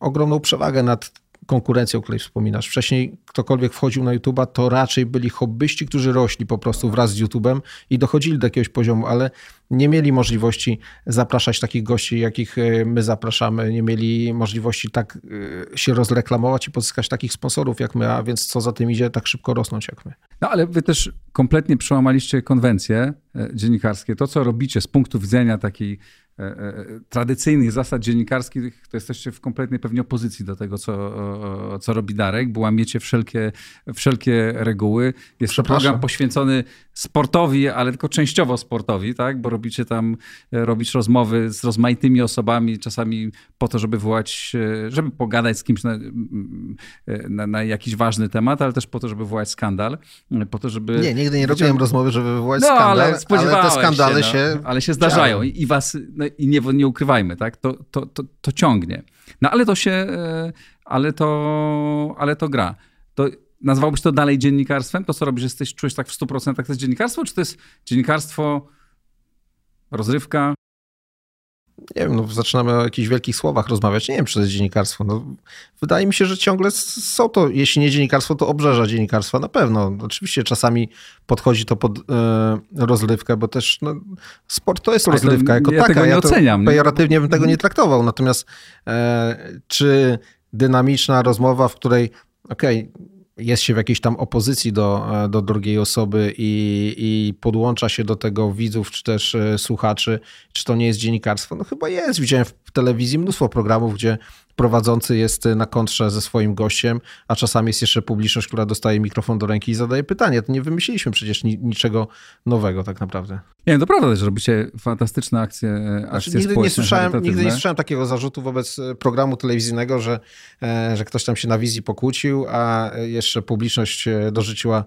ogromną przewagę nad konkurencją, o której wspominasz. Wcześniej ktokolwiek wchodził na YouTube'a, to raczej byli hobbyści, którzy rośli po prostu wraz z YouTube'em i dochodzili do jakiegoś poziomu, ale nie mieli możliwości zapraszać takich gości, jakich e, my zapraszamy, nie mieli możliwości tak e, się rozreklamować i pozyskać takich sponsorów jak my, a więc co za tym idzie, tak szybko rosnąć jak my. No ale wy też kompletnie przełamaliście konwencje e, dziennikarskie. To, co robicie z punktu widzenia takiej tradycyjnych zasad dziennikarskich, to jesteście w kompletnej pewnie opozycji do tego, co, co robi Darek, bo łamiecie wszelkie, wszelkie reguły. Jest to program poświęcony sportowi, ale tylko częściowo sportowi, tak? bo robicie tam, e, robić rozmowy z rozmaitymi osobami, czasami po to, żeby wywołać, żeby pogadać z kimś na, na, na jakiś ważny temat, ale też po to, żeby wywołać skandal, po to, żeby... Nie, nigdy nie robiłem rozmowy, żeby wywołać no, skandal, ale, ale te skandale się... No, się ale się zdarzają i was... No, i nie, nie ukrywajmy, tak? To, to, to, to ciągnie. No ale to się, e, ale to, ale to gra. To nazwałbyś to dalej dziennikarstwem? To, co robisz, jesteś, czujesz tak w 100% to jest dziennikarstwo, czy to jest dziennikarstwo, rozrywka, nie wiem, no, zaczynamy o jakichś wielkich słowach rozmawiać. Nie wiem, czy to jest dziennikarstwo. No, wydaje mi się, że ciągle są to, jeśli nie dziennikarstwo, to obrzeża dziennikarstwa na pewno. Oczywiście czasami podchodzi to pod e, rozrywkę, bo też no, sport to jest rozrywka jako ja taka. Tego nie ja oceniam. Pejoratywnie bym tego nie traktował. Natomiast e, czy dynamiczna rozmowa, w której okej, okay, jest się w jakiejś tam opozycji do, do drugiej osoby i, i podłącza się do tego widzów czy też e, słuchaczy, czy to nie jest dziennikarstwo? No chyba jest. Widziałem w telewizji mnóstwo programów, gdzie prowadzący jest na kontrze ze swoim gościem, a czasami jest jeszcze publiczność, która dostaje mikrofon do ręki i zadaje pytanie. To nie wymyśliliśmy przecież niczego nowego tak naprawdę. Nie, to prawda że robicie fantastyczne akcje, e, znaczy, akcje znaczy, nigdy, nie słyszałem, nigdy nie słyszałem takiego zarzutu wobec e, programu telewizyjnego, że, że ktoś tam się na wizji pokłócił, a jeszcze publiczność dorzuciła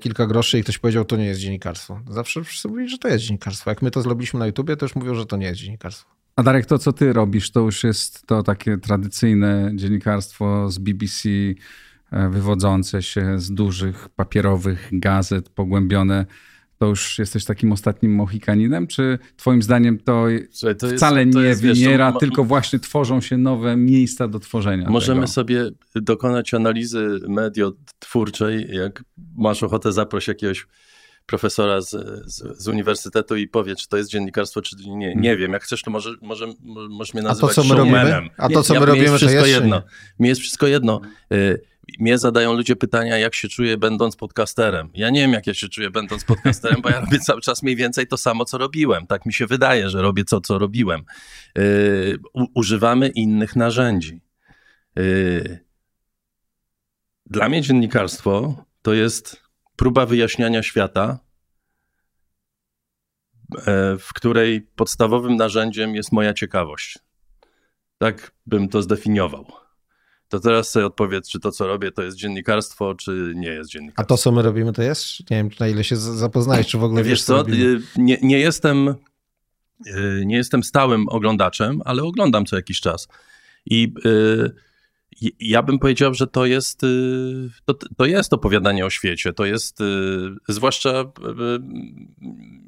kilka groszy i ktoś powiedział, to nie jest dziennikarstwo. Zawsze wszyscy mówili, że to jest dziennikarstwo. Jak my to zrobiliśmy na YouTubie, to już mówią, że to nie jest dziennikarstwo. A Darek, to co ty robisz, to już jest to takie tradycyjne dziennikarstwo z BBC, e, wywodzące się z dużych papierowych gazet, pogłębione. To już jesteś takim ostatnim Mohikaninem, czy twoim zdaniem to, Słuchaj, to wcale jest, to nie jest, wymiera, wiesz, tylko właśnie tworzą się nowe miejsca do tworzenia? Możemy tego? sobie dokonać analizy mediotwórczej. Jak masz ochotę, zaproś jakiegoś profesora z, z, z, uniwersytetu i powie, czy to jest dziennikarstwo, czy nie. Nie wiem. Jak chcesz, to może, może, możesz mnie nazywać A to, co my robimy? A to, co my robimy, jest to jest jedno. Mi jest wszystko jedno. Y, mnie zadają ludzie pytania, jak się czuję będąc podcasterem. Ja nie wiem, jak ja się czuję będąc podcasterem, bo ja robię cały czas mniej więcej to samo, co robiłem. Tak mi się wydaje, że robię to, co robiłem. Yy, używamy innych narzędzi. Yy, dla mnie dziennikarstwo to jest próba wyjaśniania świata, e, w której podstawowym narzędziem jest moja ciekawość. Tak bym to zdefiniował. To teraz sobie odpowiedz, czy to, co robię, to jest dziennikarstwo, czy nie jest dziennikarstwo. A to, co my robimy, to jest? Nie wiem, na ile się zapoznałeś, czy w ogóle wiesz, wiesz co? Y, nie, nie, jestem, y, nie jestem stałym oglądaczem, ale oglądam co jakiś czas. I y, ja bym powiedział, że to jest, y, to, to jest opowiadanie o świecie. To jest y, zwłaszcza y,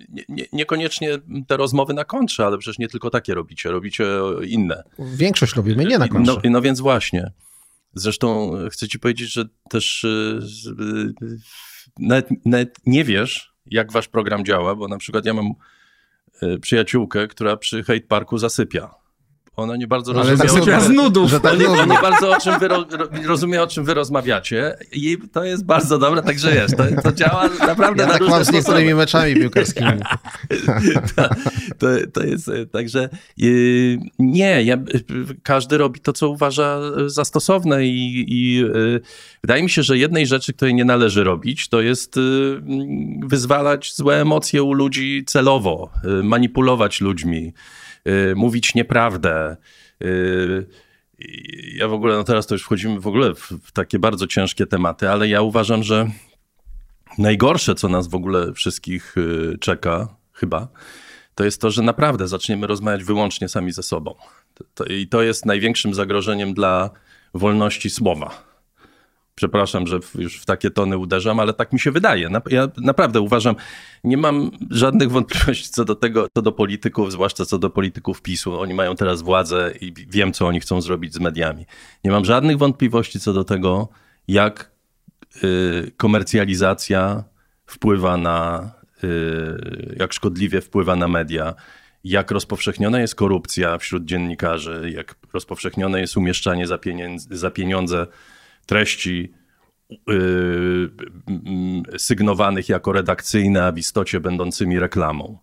nie, nie, niekoniecznie te rozmowy na kontrze, ale przecież nie tylko takie robicie, robicie inne. Większość robimy nie na kontrze. No, no więc właśnie. Zresztą chcę ci powiedzieć, że też nawet, nawet nie wiesz, jak wasz program działa, bo na przykład ja mam przyjaciółkę, która przy Hate Parku zasypia ona nie bardzo rozumie. Ale tak z nudów. Że tak nie, nie bardzo o czym wy, rozumie, o czym wy rozmawiacie i to jest bardzo dobre, także jest. To, to działa naprawdę ja na tak różne mam z niektórymi meczami piłkarskimi. to, to, to, jest, także yy, nie, ja, każdy robi to, co uważa za stosowne i, i yy, wydaje mi się, że jednej rzeczy, której nie należy robić, to jest wyzwalać złe emocje u ludzi celowo, y, manipulować ludźmi. Y, mówić nieprawdę. Y, ja w ogóle, no teraz to już wchodzimy w ogóle w, takie bardzo ciężkie tematy, ale ja uważam, że najgorsze, co nas w ogóle wszystkich y, czeka, chyba, to jest to, że naprawdę zaczniemy rozmawiać wyłącznie sami ze sobą. I to jest największym zagrożeniem dla wolności słowa. Przepraszam, że już w takie tony uderzam, ale tak mi się wydaje. Ja naprawdę uważam, nie mam żadnych wątpliwości co do tego, co do polityków, zwłaszcza co do polityków PiSu. Oni mają teraz władzę i wiem, co oni chcą zrobić z mediami. Nie mam żadnych wątpliwości co do tego, jak y, komercjalizacja wpływa na, y, jak szkodliwie wpływa na media, jak rozpowszechniona jest korupcja wśród dziennikarzy, jak rozpowszechnione jest umieszczanie za pieniądze, za pieniądze treści yy, sygnowanych jako redakcyjne, a w istocie będącymi reklamą.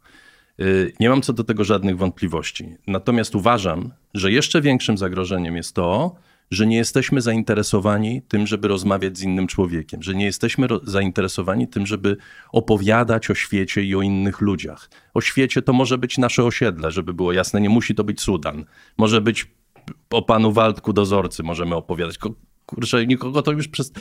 Yy, nie mam co do tego żadnych wątpliwości. Natomiast uważam, że jeszcze większym zagrożeniem jest to, że nie jesteśmy zainteresowani tym, żeby rozmawiać z innym człowiekiem, że nie jesteśmy zainteresowani tym, żeby opowiadać o świecie i o innych ludziach. O świecie to może być nasze osiedle, żeby było jasne, nie musi to być Sudan. Może być o panu Waldku dozorcy możemy opowiadać kurczę, nikogo to już przez,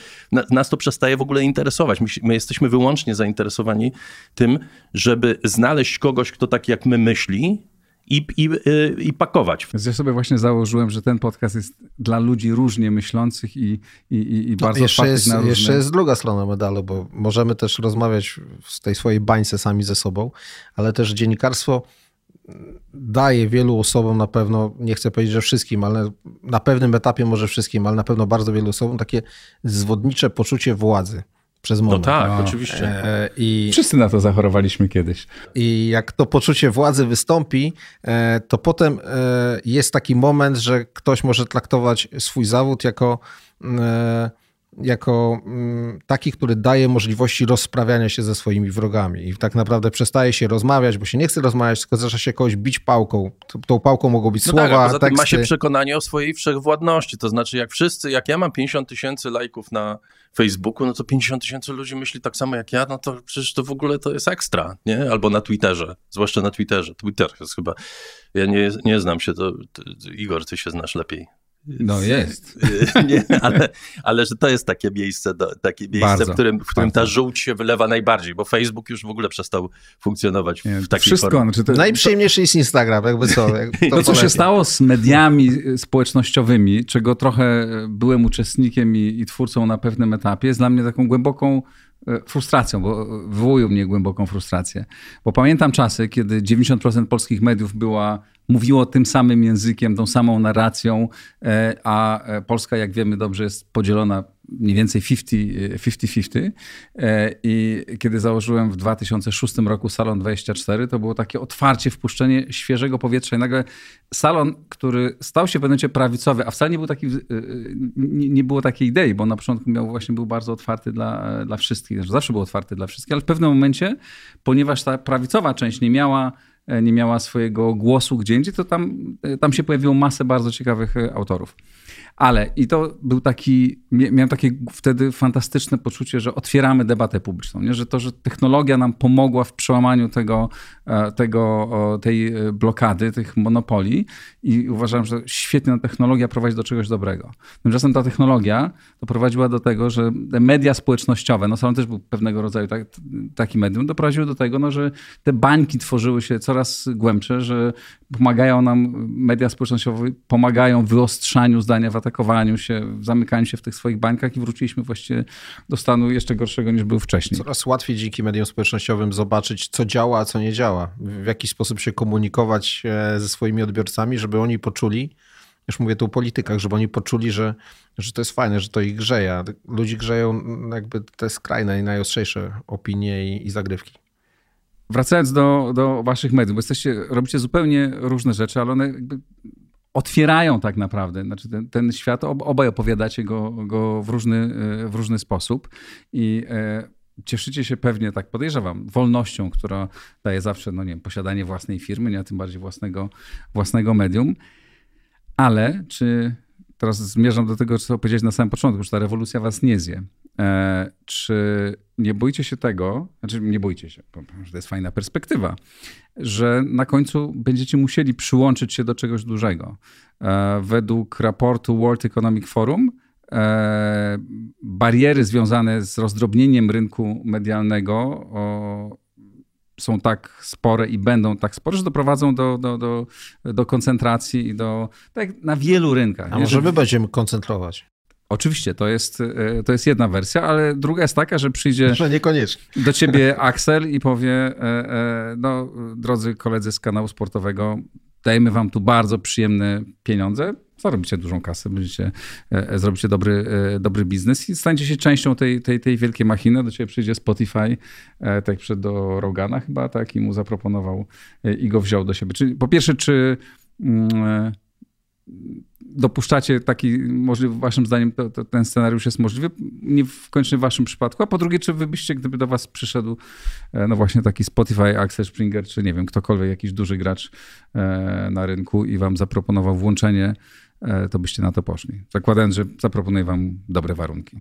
nas to przestaje w ogóle interesować. My, my, jesteśmy wyłącznie zainteresowani tym, żeby znaleźć kogoś, kto tak jak my myśli i, i, y, i pakować. Więc ja sobie właśnie założyłem, że ten podcast jest dla ludzi różnie myślących i, i, i no, bardzo no, jeszcze jest, na różne... Jeszcze jest druga strona medalu, bo możemy też rozmawiać w tej swojej bańce sami ze sobą, ale też dziennikarstwo daje wielu osobom na pewno, nie chcę powiedzieć, że wszystkim, ale na pewnym etapie może wszystkim, ale na pewno bardzo wielu osobom takie zwodnicze poczucie władzy przez moment. No tak, no. oczywiście. E, I, Wszyscy na to zachorowaliśmy kiedyś. I jak to poczucie władzy wystąpi, e, to potem e, jest taki moment, że ktoś może traktować swój zawód jako jako mm, taki, który daje możliwości rozprawiania się ze swoimi wrogami. I tak naprawdę przestaje się rozmawiać, bo się nie chce rozmawiać, tylko zaczyna się kogoś bić pałką. Tą pałką mogą być no słowa, tak, a poza teksty. ma się przekonanie o swojej wszechwładności. To znaczy, jak wszyscy, jak ja mam 50 tysięcy lajków na Facebooku, no to 50 tysięcy ludzi myśli tak samo jak ja, no to przecież to w ogóle to jest ekstra, nie? Albo na Twitterze, zwłaszcza na Twitterze. Twitter jest chyba, ja nie, nie znam się, to, to Igor, ty się znasz lepiej. No jest. Nie, ale, ale że to jest takie miejsce, do, takie miejsce w którym, w którym ta żółć się wylewa najbardziej, bo Facebook już w ogóle przestał funkcjonować Nie, w takiej wszystko, formie. Znaczy to, Najprzyjemniejszy jest Instagram, jakby co. Jak to, co się stało z mediami społecznościowymi, czego trochę byłem uczestnikiem i, i twórcą na pewnym etapie, jest dla mnie taką głęboką e, frustracją, bo wywołują mnie głęboką frustrację. Bo pamiętam czasy, kiedy 90% polskich mediów była, mówiło tym samym językiem, tą samą narracją, e, a e, Polska, jak wiemy dobrze, jest podzielona mniej więcej 50-50. E, I kiedy założyłem w 2006 roku Salon 24, to było takie otwarcie, wpuszczenie świeżego powietrza. I nagle salon, który stał się momencie prawicowy, a wcale nie, był taki, nie, nie było takiej idei, bo na początku miał właśnie był bardzo otwarty dla, dla wszystkich. Znaczy zawsze był otwarty dla wszystkich, ale w pewnym momencie, ponieważ ta prawicowa część nie miała nie miała swojego głosu gdzie indziej, to tam, tam się pojawiło masę bardzo ciekawych e, autorów. Ale i to był taki, miałem takie wtedy fantastyczne poczucie, że otwieramy debatę publiczną, nie? że to, że technologia nam pomogła w przełamaniu tego, tego, tej blokady, tych monopolii i uważam, że świetna technologia prowadzi do czegoś dobrego. Tymczasem ta technologia doprowadziła do tego, że media społecznościowe, no Salon też był pewnego rodzaju tak, taki medium, doprowadziły do tego, no, że te bańki tworzyły się coraz głębsze, że pomagają nam, media społecznościowe pomagają w wyostrzaniu zdania, w atakowaniu się, w zamykaniu się w tych swoich bańkach i wróciliśmy właściwie do stanu jeszcze gorszego niż był wcześniej. Coraz łatwiej dzięki mediom społecznościowym zobaczyć, co działa, a co nie działa. W jaki sposób się komunikować e, ze swoimi odbiorcami, żeby oni poczuli, już mówię tu o politykach, żeby oni poczuli, że, że to jest fajne, że to ich grzeje. Ludzi grzeją jakby te skrajne i najostrzejsze opinie i, i zagrywki. Wracając do, do waszych mediów, bo jesteście, robicie zupełnie różne rzeczy, ale one jakby otwierają tak naprawdę. Znaczy ten, ten świat, obaj opowiadacie go, go w, różny, w różny sposób i e, cieszycie się pewnie, tak podejrzewam, wolnością, która daje zawsze, no nie wiem, posiadanie własnej firmy, nie, a tym bardziej własnego, własnego medium. Ale czy teraz zmierzam do tego, co powiedziałeś na samym początku, że ta rewolucja was nie zje. E, czy nie boicie się tego, znaczy nie boicie się, że to jest fajna perspektywa, że na końcu będziecie musieli przyłączyć się do czegoś dużego. E, według raportu World Economic Forum e, bariery związane z rozdrobnieniem rynku medialnego są tak spore i będą tak spore, że doprowadzą do, do, do, do koncentracji i do. Tak na wielu rynkach. A może my będziemy koncentrować? Oczywiście, to jest, to jest jedna wersja, ale druga jest taka, że przyjdzie że niekoniecznie. do ciebie Axel i powie, no drodzy koledzy z kanału sportowego, dajemy wam tu bardzo przyjemne pieniądze, zarobicie dużą kasę, będziecie, zrobicie dobry, dobry biznes i staniecie się częścią tej, tej, tej wielkiej machiny. Do ciebie przyjdzie Spotify, tak przed do Rogana chyba, tak, i mu zaproponował i go wziął do siebie. Czyli po pierwsze, czy dopuszczacie taki możliwy, waszym zdaniem to, to, ten scenariusz jest możliwy, nie w końcu w waszym przypadku, a po drugie, czy wy byście, gdyby do was przyszedł no właśnie taki Spotify, Axel Springer, czy nie wiem, ktokolwiek, jakiś duży gracz na rynku i wam zaproponował włączenie, to byście na to poszli. Zakładając, że zaproponuje wam dobre warunki.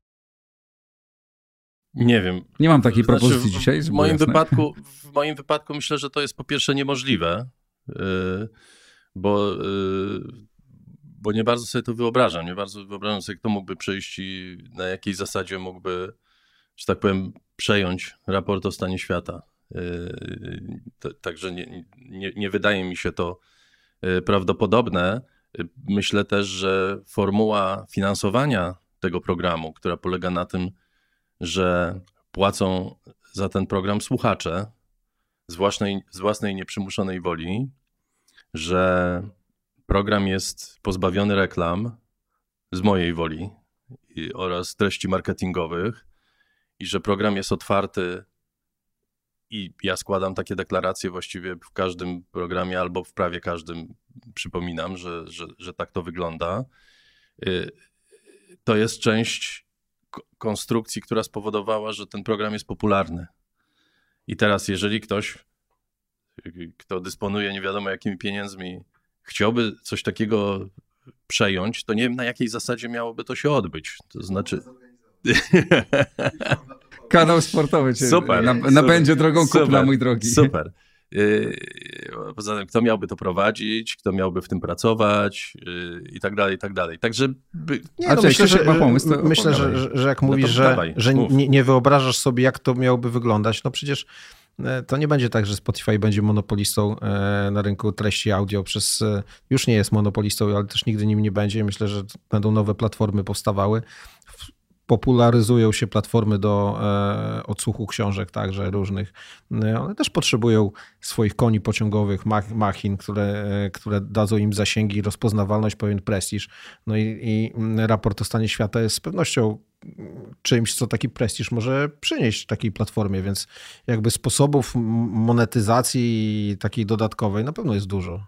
Nie wiem. Nie mam takiej znaczy, propozycji dzisiaj. W moim, wypadku, w moim wypadku myślę, że to jest po pierwsze niemożliwe, bo bo nie bardzo sobie to wyobrażam. Nie bardzo wyobrażam sobie, kto mógłby przyjść i na jakiej zasadzie mógłby, że tak powiem, przejąć raport o stanie świata. Także nie, nie, nie wydaje mi się to prawdopodobne. Myślę też, że formuła finansowania tego programu, która polega na tym, że płacą za ten program słuchacze z własnej, z własnej nieprzymuszonej woli, że program jest pozbawiony reklam z mojej woli oraz treści marketingowych i że program jest otwarty i ja składam takie deklaracje właściwie w każdym programie albo w prawie każdym, przypominam, że, że, że tak to wygląda. To jest część konstrukcji, która spowodowała, że ten program jest popularny. I teraz, jeżeli ktoś, kto dysponuje nie wiadomo jakimi pieniędzmi, chciałby coś takiego przejąć, to nie wiem na jakiej zasadzie miałoby to się odbyć. To znaczy. Kanał sportowy cię super, na, napędzie drogą kupna, super, mój drogi. Super. Yy, poza tym, kto miałby to prowadzić, kto miałby w tym pracować yy, i tak dalej, i tak dalej. Także... Nie, no, myślę, że, pomysł, myślę że, że, jak no mówisz, że, dawaj, że nie, nie wyobrażasz sobie, jak to miałoby wyglądać, no przecież to nie będzie tak, że Spotify będzie monopolistą e, na rynku treści audio przez. E, już nie jest monopolistą, ale też nigdy nim nie będzie. Myślę, że będą nowe platformy powstawały popularyzują się platformy do e, odsłuchu książek, także różnych. E, one też potrzebują swoich koni pociągowych, machin, które, e, które dadzą im zasięgi, rozpoznawalność, pewien prestiż. No i, i raport o stanie świata jest z pewnością czymś, co taki prestiż może przynieść takiej platformie, więc jakby sposobów monetyzacji takiej dodatkowej na pewno jest dużo.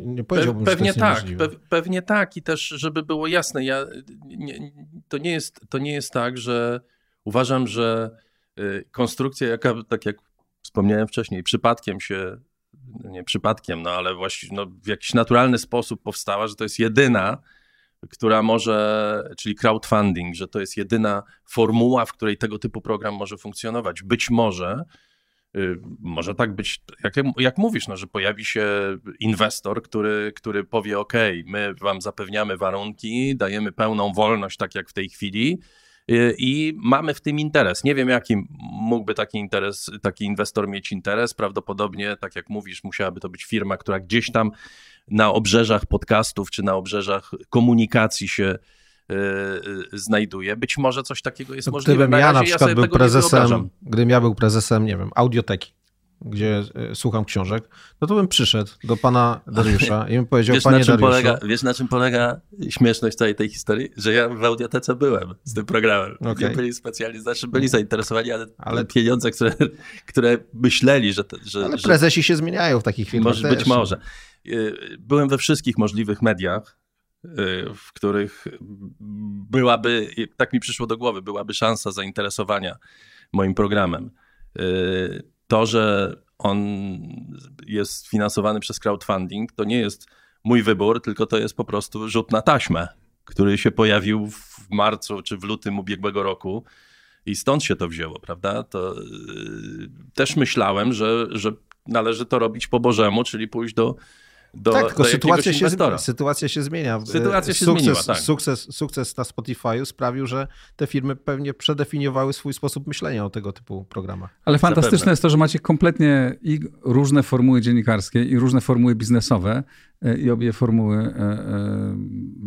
Nie powiedziałbym, Pe pewnie że to tak, pe pewnie tak i też, żeby było jasne, ja, nie, to, nie jest, to nie jest tak, że uważam, że y, konstrukcja, jaka, tak jak wspomniałem wcześniej, przypadkiem się, nie przypadkiem, no ale właśnie no, w jakiś naturalny sposób powstała, że to jest jedyna, która może, czyli crowdfunding, że to jest jedyna formuła, w której tego typu program może funkcjonować. Być może Y, może tak być, jak, jak mówisz, no, że pojawi się inwestor, który, który powie: OK, my wam zapewniamy warunki, dajemy pełną wolność, tak jak w tej chwili, y, i mamy w tym interes. Nie wiem, jaki mógłby taki interes, taki inwestor mieć interes. Prawdopodobnie, tak jak mówisz, musiałaby to być firma, która gdzieś tam na obrzeżach podcastów czy na obrzeżach komunikacji się Y, znajduje. Być może coś takiego jest no, możliwe. Gdybym na ja na przykład ja był prezesem, gdybym ja był prezesem, nie wiem, audioteki, gdzie y, słucham książek, no to bym przyszedł do pana Dariusza i bym powiedział, wiesz, panie na czym Dariuszu... Polega, wiesz, na czym polega śmieszność całej tej historii? Że ja w audiotece byłem z tym programem. Okay. Nie byli specjalnie, znaczy byli zainteresowani, ale, ale... pieniądze, które, które myśleli, że... że ale prezesi że... się zmieniają w takich filmach Może, Być może. Y, byłem we wszystkich możliwych mediach, Y, w których byłaby, tak mi przyszło do głowy, byłaby szansa zainteresowania moim programem. Y, to, że on jest finansowany przez crowdfunding, to nie jest mój wybór, tylko to jest po prostu rzut na taśmę, który się pojawił w marcu czy w lutym ubiegłego roku. I stąd się to wzięło, prawda? To też myślałem, że, że należy to robić po Bożemu, czyli pójść do do, tak, tylko do sytuacja, się, sytuacja się zmienia. Sytuacja się sukces, zmieniła, tak. Sukces, sukces na Spotify'u sprawił, że te firmy pewnie przedefiniowały swój sposób myślenia o tego typu programach. Ale fantastyczne Zapewne. jest to, że macie kompletnie i różne formuły dziennikarskie i różne formuły biznesowe e, i obie formuły e, e,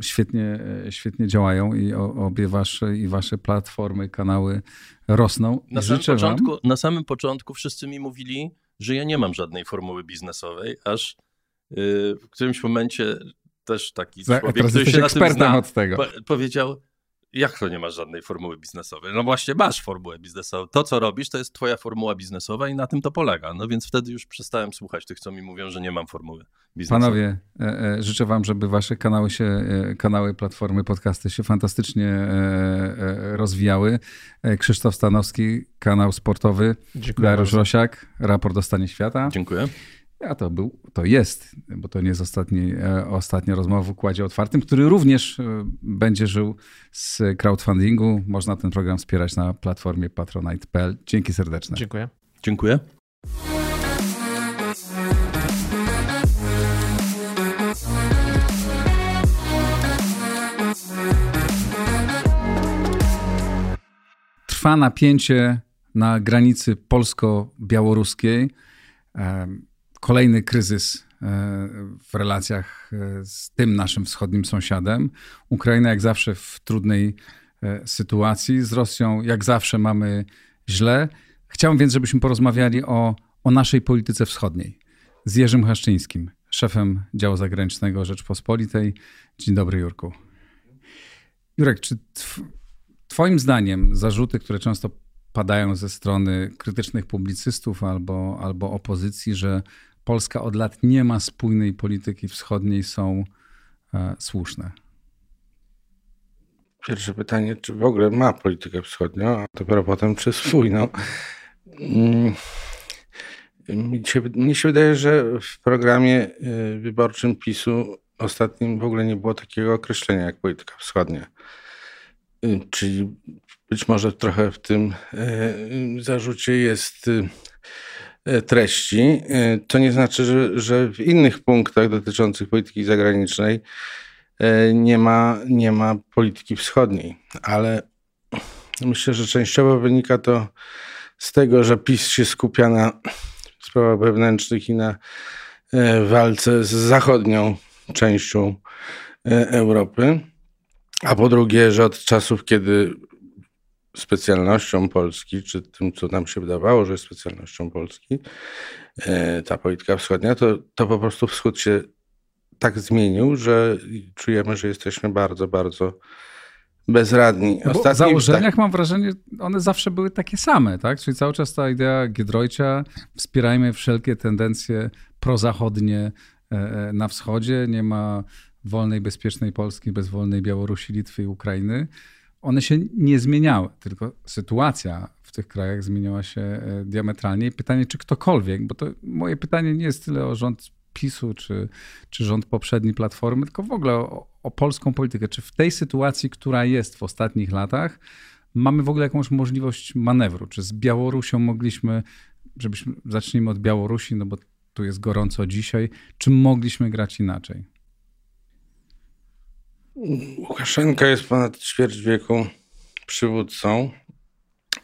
świetnie, świetnie działają i obie wasze i wasze platformy, kanały rosną. Na samym, początku, na samym początku wszyscy mi mówili, że ja nie mam żadnej formuły biznesowej, aż w którymś momencie też taki człowiek, który się na tym zna, od tego. powiedział, jak to nie masz żadnej formuły biznesowej? No właśnie masz formułę biznesową. To, co robisz, to jest twoja formuła biznesowa i na tym to polega. No więc wtedy już przestałem słuchać tych, co mi mówią, że nie mam formuły biznesowej. Panowie, e, e, życzę wam, żeby wasze kanały się, e, kanały, platformy, podcasty się fantastycznie rozwijały. Krzysztof Stanowski, kanał sportowy. Dziękuję Dariusz Rosiak, raport o stanie świata. Dziękuję. A to był, to jest, bo to nie jest ostatni, e, ostatnia rozmowa w Układzie Otwartym, który również e, będzie żył z crowdfundingu. Można ten program wspierać na platformie patronite.pl. Dzięki serdeczne. Dziękuję. Dziękuję. Trwa napięcie na granicy polsko-białoruskiej kolejny kryzys e, w relacjach e, z tym naszym wschodnim sąsiadem. Ukraina jak zawsze w trudnej e, sytuacji. Z Rosją jak zawsze mamy źle. Chciałbym więc, żebyśmy porozmawiali o, o naszej polityce wschodniej z Jerzym Haszczyńskim, szefem działu zagranicznego Rzeczpospolitej. Dzień dobry, Jurku. Jurek, czy Twoim zdaniem zarzuty, które często padają ze strony krytycznych publicystów albo, albo opozycji, że Polska od lat nie ma spójnej polityki wschodniej, są e, słuszne? pierwsze pytanie, czy w ogóle ma politykę wschodnią, a dopiero potem czy swój. No. Mm, mi się, się wydaje, że w programie y, wyborczym PiSu ostatnim w ogóle nie było takiego określenia jak polityka wschodnia. Y, czyli być może trochę w tym y, zarzucie jest treści. To nie znaczy, że, że w innych punktach dotyczących polityki zagranicznej nie ma, nie ma polityki wschodniej, ale myślę, że częściowo wynika to z tego, że PiS się skupia na sprawach wewnętrznych i na e, walce z zachodnią częścią e, Europy. A po drugie, że od czasów, kiedy specjalnością Polski, czy tym, co nam się wydawało, że jest specjalnością Polski, e, ta polityka wschodnia, to, to po prostu wschód się tak zmienił, że czujemy, że jesteśmy bardzo, bardzo bezradni. No w założeniach tak... mam wrażenie, one zawsze były takie same, tak? Czyli cały czas ta idea Giedroycia, wspierajmy wszelkie tendencje prozachodnie e, e, na wschodzie, nie ma wolnej, bezpiecznej Polski bez wolnej Białorusi, Litwy i Ukrainy. One się nie zmieniały, tylko sytuacja w tych krajach zmieniała się e, diametralnie. I pytanie, czy ktokolwiek, bo to moje pytanie nie jest tyle o rząd PiSu czy, czy rząd poprzedniej Platformy, tylko w ogóle o, o polską politykę. Czy w tej sytuacji, która jest w ostatnich latach, mamy w ogóle jakąś możliwość manewru? Czy z Białorusią mogliśmy, żebyśmy, zacznijmy od Białorusi, no bo tu jest gorąco dzisiaj, czy mogliśmy grać inaczej? Łukaszenka jest ponad ćwierć wieku przywódcą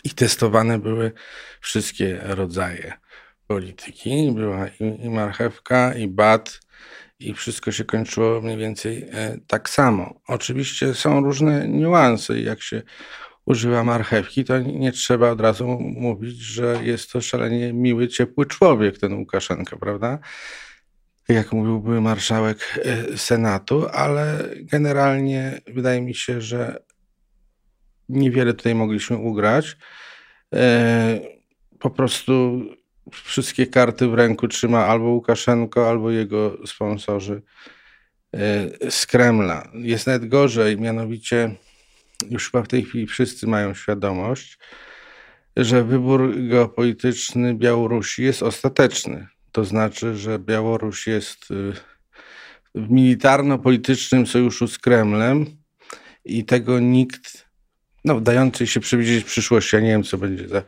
i testowane były wszystkie rodzaje polityki. Była i, i marchewka, i bat, i wszystko się kończyło mniej więcej e, tak samo. Oczywiście są różne niuanse. Jak się używa marchewki, to nie trzeba od razu mówić, że jest to szalenie miły, ciepły człowiek, ten Łukaszenka, prawda? Jak mówił były marszałek e, Senatu, ale generalnie wydaje mi się, że niewiele tutaj mogliśmy ugrać. E, po prostu wszystkie karty w ręku trzyma albo Łukaszenko, albo jego sponsorzy e, z Kremla. Jest nawet gorzej, mianowicie już chyba w tej chwili wszyscy mają świadomość, że wybór geopolityczny Białorusi jest ostateczny. To znaczy, że Białoruś jest e, w militarno-politycznym sojuszu z Kremlem i tego nikt, no dający się przewidzieć przyszłości, ja nie wiem co będzie za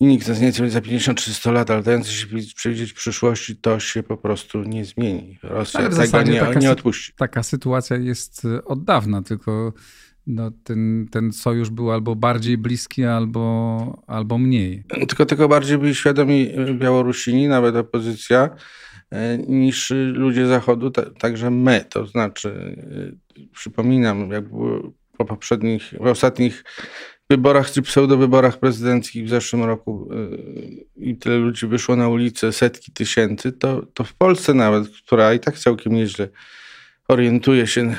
nikt nas nie chce za 50 czy 100 lat, ale dający się przewidzieć przyszłości, to się po prostu nie zmieni. Rosja ale tego nie, taka, nie odpuści. Taka sytuacja jest e, od dawna, tylko no, ten, ten sojusz był albo bardziej bliski, albo, albo mniej. Tylko tego bardziej byli świadomi e, Białorusini, nawet opozycja, e, niż ludzie Zachodu, także my. To znaczy, przypominam, jak było po poprzednich, w ostatnich wyborach czy pseudowyborach prezydenckich w zeszłym roku y, i tyle ludzi wyszło na ulicę, setki tysięcy, to, to w Polsce nawet, która i tak całkiem nieźle orientuje się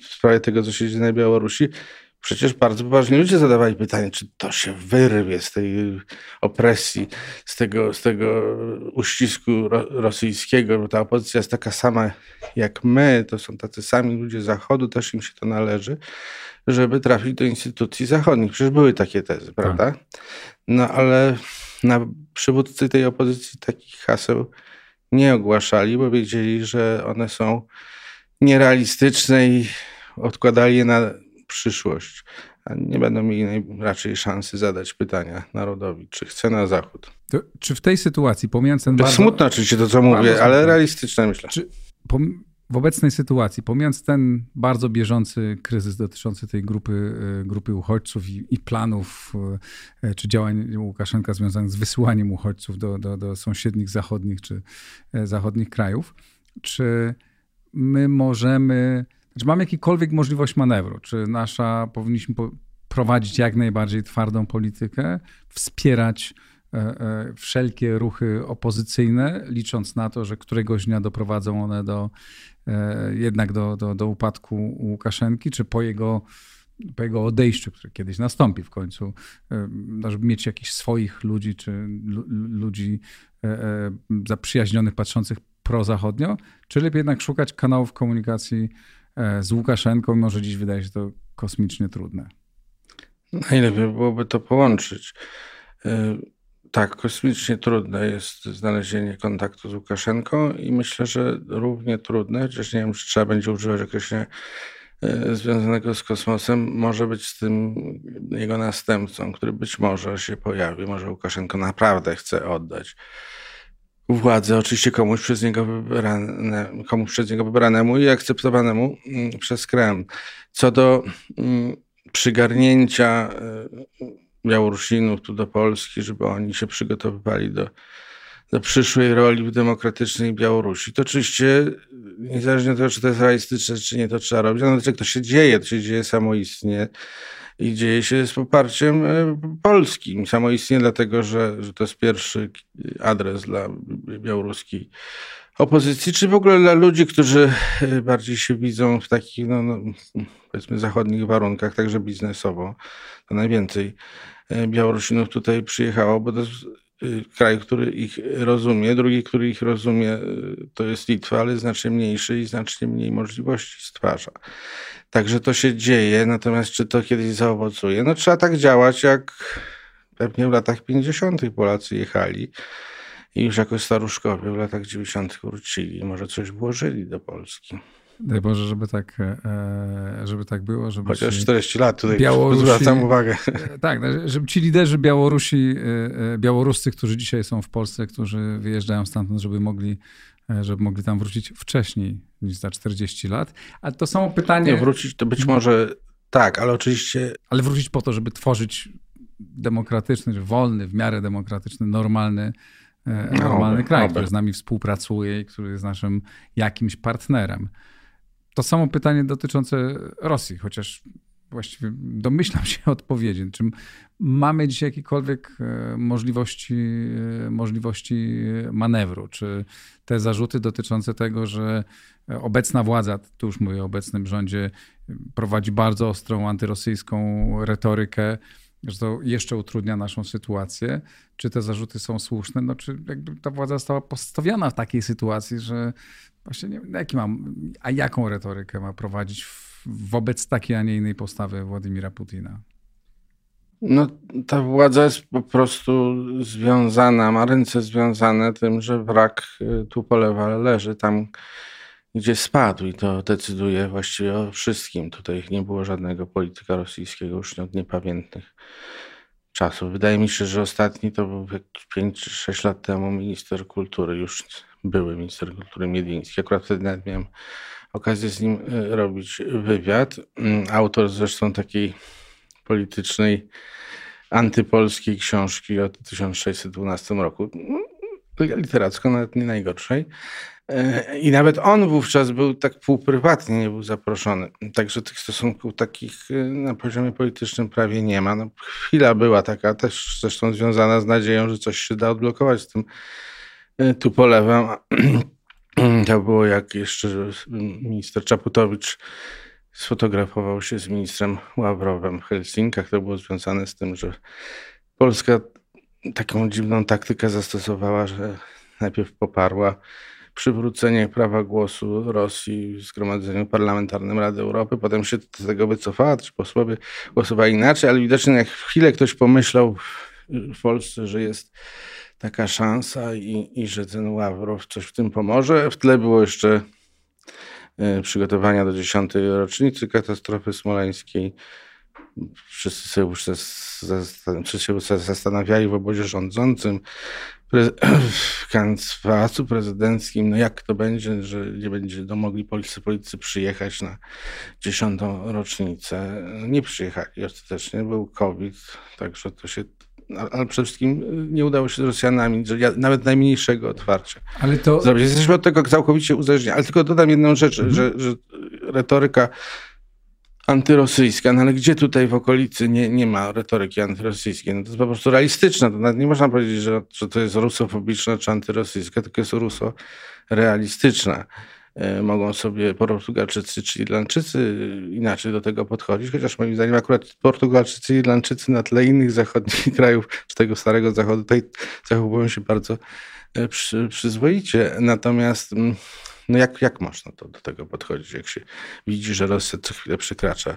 w sprawie tego, co się dzieje na Białorusi, Przecież bardzo poważni ludzie zadawali pytanie, czy to się wyrwie z tej opresji, z tego, z tego uścisku rosyjskiego, bo ta opozycja jest taka sama jak my, to są tacy sami ludzie Zachodu, też im się to należy, żeby trafić do instytucji zachodnich. Przecież były takie tezy, prawda? Tak. No ale na przywódcy tej opozycji takich haseł nie ogłaszali, bo wiedzieli, że one są nierealistyczne i odkładali je na przyszłość, a nie będą mieli raczej szansy zadać pytania narodowi, czy chce na Zachód. To, czy w tej sytuacji, pomijając ten to bardzo... Smutne oczywiście to, co mówię, ale realistyczne myślę. Czy w obecnej sytuacji, pomijając ten bardzo bieżący kryzys dotyczący tej grupy, e, grupy uchodźców i, i planów e, czy działań Łukaszenka związanych z wysyłaniem uchodźców do, do, do sąsiednich zachodnich czy e, zachodnich krajów, czy my możemy czy mamy jakąkolwiek możliwość manewru? Czy nasza, powinniśmy prowadzić jak najbardziej twardą politykę, wspierać wszelkie ruchy opozycyjne, licząc na to, że któregoś dnia doprowadzą one do, jednak do, do, do upadku Łukaszenki, czy po jego, po jego odejściu, które kiedyś nastąpi w końcu, no, żeby mieć jakichś swoich ludzi, czy ludzi zaprzyjaźnionych, patrzących prozachodnio, czy lepiej jednak szukać kanałów komunikacji e, z Łukaszenką, mimo że dziś wydaje się to kosmicznie trudne? Najlepiej byłoby to połączyć. Tak, kosmicznie trudne jest znalezienie kontaktu z Łukaszenką i myślę, że równie trudne, chociaż nie wiem, czy trzeba będzie używać określenia e, związanego z kosmosem, może być z tym jego następcą, który być może się pojawi. Może Łukaszenko naprawdę chce oddać władzę, oczywiście komuś przez niego, wybrane, komuś przez niego wybranemu i akceptowanemu mm, przez Kreml. Co do mm, przygarnięcia e, Białorusinów tu do Polski, żeby oni się przygotowywali do, do przyszłej roli w demokratycznej Białorusi. To oczywiście, niezależnie od tego, czy to jest realistyczne, czy nie, to trzeba robić. No, to się dzieje, to się dzieje samoistnie i dzieje się z poparciem e, polskim. Samoistnie dlatego, że, że to jest pierwszy adres dla białoruskiej opozycji, czy w ogóle dla ludzi, którzy e, bardziej się widzą w takich, no, no, powiedzmy, zachodnich warunkach, także biznesowo. To najwięcej e, Białorusinów tutaj przyjechało, bo to e, kraj, który ich rozumie. Drugi, który ich rozumie, to jest Litwa, ale znacznie mniejszy i znacznie mniej możliwości stwarza. Także to się dzieje, natomiast czy to kiedyś zaowocuje? No trzeba tak działać, jak pewnie w latach 50. Polacy jechali i już jako staruszkowie w latach 90. wrócili. Może coś włożyli do Polski. Daj Boże, żeby tak, e, żeby tak było. Żeby Chociaż 40 lat tutaj Białorusi, zwracam uwagę. E, tak, no, żeby ci liderzy Białorusi, e, białoruscy, którzy dzisiaj są w Polsce, którzy wyjeżdżają stamtąd, żeby mogli, żeby mogli tam wrócić wcześniej niż za 40 lat. Ale to samo pytanie... Nie, wrócić to być może tak, ale oczywiście... Ale wrócić po to, żeby tworzyć demokratyczny, wolny, w miarę demokratyczny, normalny normalny no, kraj, który z nami współpracuje i który jest naszym jakimś partnerem. To samo pytanie dotyczące Rosji, chociaż właściwie domyślam się odpowiedzi. Czy mamy dzisiaj jakiekolwiek e, możliwości, e, możliwości manewru? Czy te zarzuty dotyczące tego, że obecna władza, tu już mówię o obecnym rządzie, prowadzi bardzo ostrą antyrosyjską retorykę, że to jeszcze utrudnia naszą sytuację. Czy te zarzuty są słuszne? No, czy jakby ta władza została postawiona w takiej sytuacji, że właśnie nie wiem, jaki mam, a jaką retorykę ma prowadzić wobec takiej, a nie innej postawy Władimira Putina? No, ta władza jest po prostu związana, ma ręce związane tym, że wrak y, tu polewa leży tam, gdzie spadł i to decyduje właściwie o wszystkim. Tutaj nie było żadnego polityka rosyjskiego już od niepamiętnych czasów. Wydaje mi się, że ostatni to był 5 czy 6 lat temu minister kultury, już były minister kultury Miediński. Akurat wtedy nawet miałem okazję z nim e, robić wywiad. Mm, autor zresztą takiej politycznej, antypolskiej książki o 1612 roku. Mm, literacko, nawet nie najgorszej. I nawet on wówczas był tak półprywatnie, nie był zaproszony. Także tych stosunków takich e, na poziomie politycznym prawie nie ma. No, chwila była taka też zresztą związana z nadzieją, że coś się da odblokować z tym e, Tupolewem. To było jak jeszcze minister Czaputowicz sfotografował się z ministrem Ławrowem w Helsinkach. To było związane z tym, że Polska taką dziwną taktykę zastosowała, że najpierw poparła przywrócenie prawa głosu Rosji w Zgromadzeniu Parlamentarnym Rady Europy. Potem się z tego wycofała, czy posłowie głosowali inaczej, ale widocznie jak chwilę ktoś pomyślał w Polsce, że jest taka szansa i, i że ten Ławrow coś w tym pomoże. W tle było jeszcze e, przygotowania do dziesiątej rocznicy katastrofy smoleńskiej. Wszyscy sobie już się zastanawiali w obozie rządzącym, w pałacu prezydenckim, no jak to będzie, że nie będzie mogli polscy politycy przyjechać na dziesiątą rocznicę. Nie przyjechali ostatecznie, był COVID, także to się ale przede wszystkim nie udało się z Rosjanami nawet najmniejszego otwarcia ale to... zrobić. Jesteśmy od tego całkowicie uzależnieni. Ale tylko dodam jedną rzecz, mhm. że, że retoryka antyrosyjska, no ale gdzie tutaj w okolicy nie, nie ma retoryki antyrosyjskiej? No to jest po prostu realistyczne. To nawet nie można powiedzieć, że, że to jest rusofobiczna czy antyrosyjska, tylko jest ruso-realistyczna. E, mogą sobie Portugalczycy czy Irlandczycy inaczej do tego podchodzić, chociaż moim zdaniem akurat Portugalczycy i Irlandczycy na tle innych zachodnich krajów, czy tego starego zachodu, tutaj zachowują się bardzo e, przy, przyzwoicie. Natomiast mm, No jak, jak można to, do tego podchodzić, jak się widzi, że Rosja co chwilę przekracza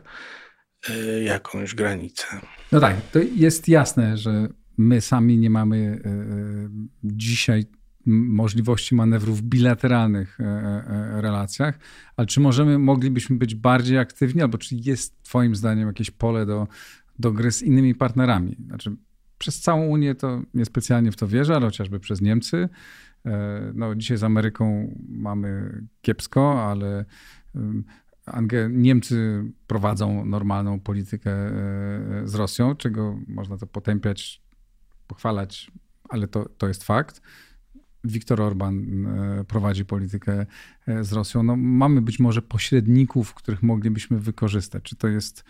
y, jakąś granicę? No tak, to jest jasne, że my sami nie mamy y, dzisiaj możliwości manewrów w bilateralnych e, e, relacjach, ale czy możemy, moglibyśmy być bardziej aktywni, albo czy jest twoim zdaniem jakieś pole do, do gry z innymi partnerami? Znaczy, przez całą Unię to niespecjalnie w to wierzę, ale chociażby przez Niemcy. E, no, dzisiaj z Ameryką mamy kiepsko, ale Niemcy prowadzą normalną politykę z Rosją, czego można to potępiać, pochwalać, ale to, to jest fakt. Viktor Orban e, prowadzi politykę e, z Rosją. No, mamy być może pośredników, których moglibyśmy wykorzystać. Czy to jest,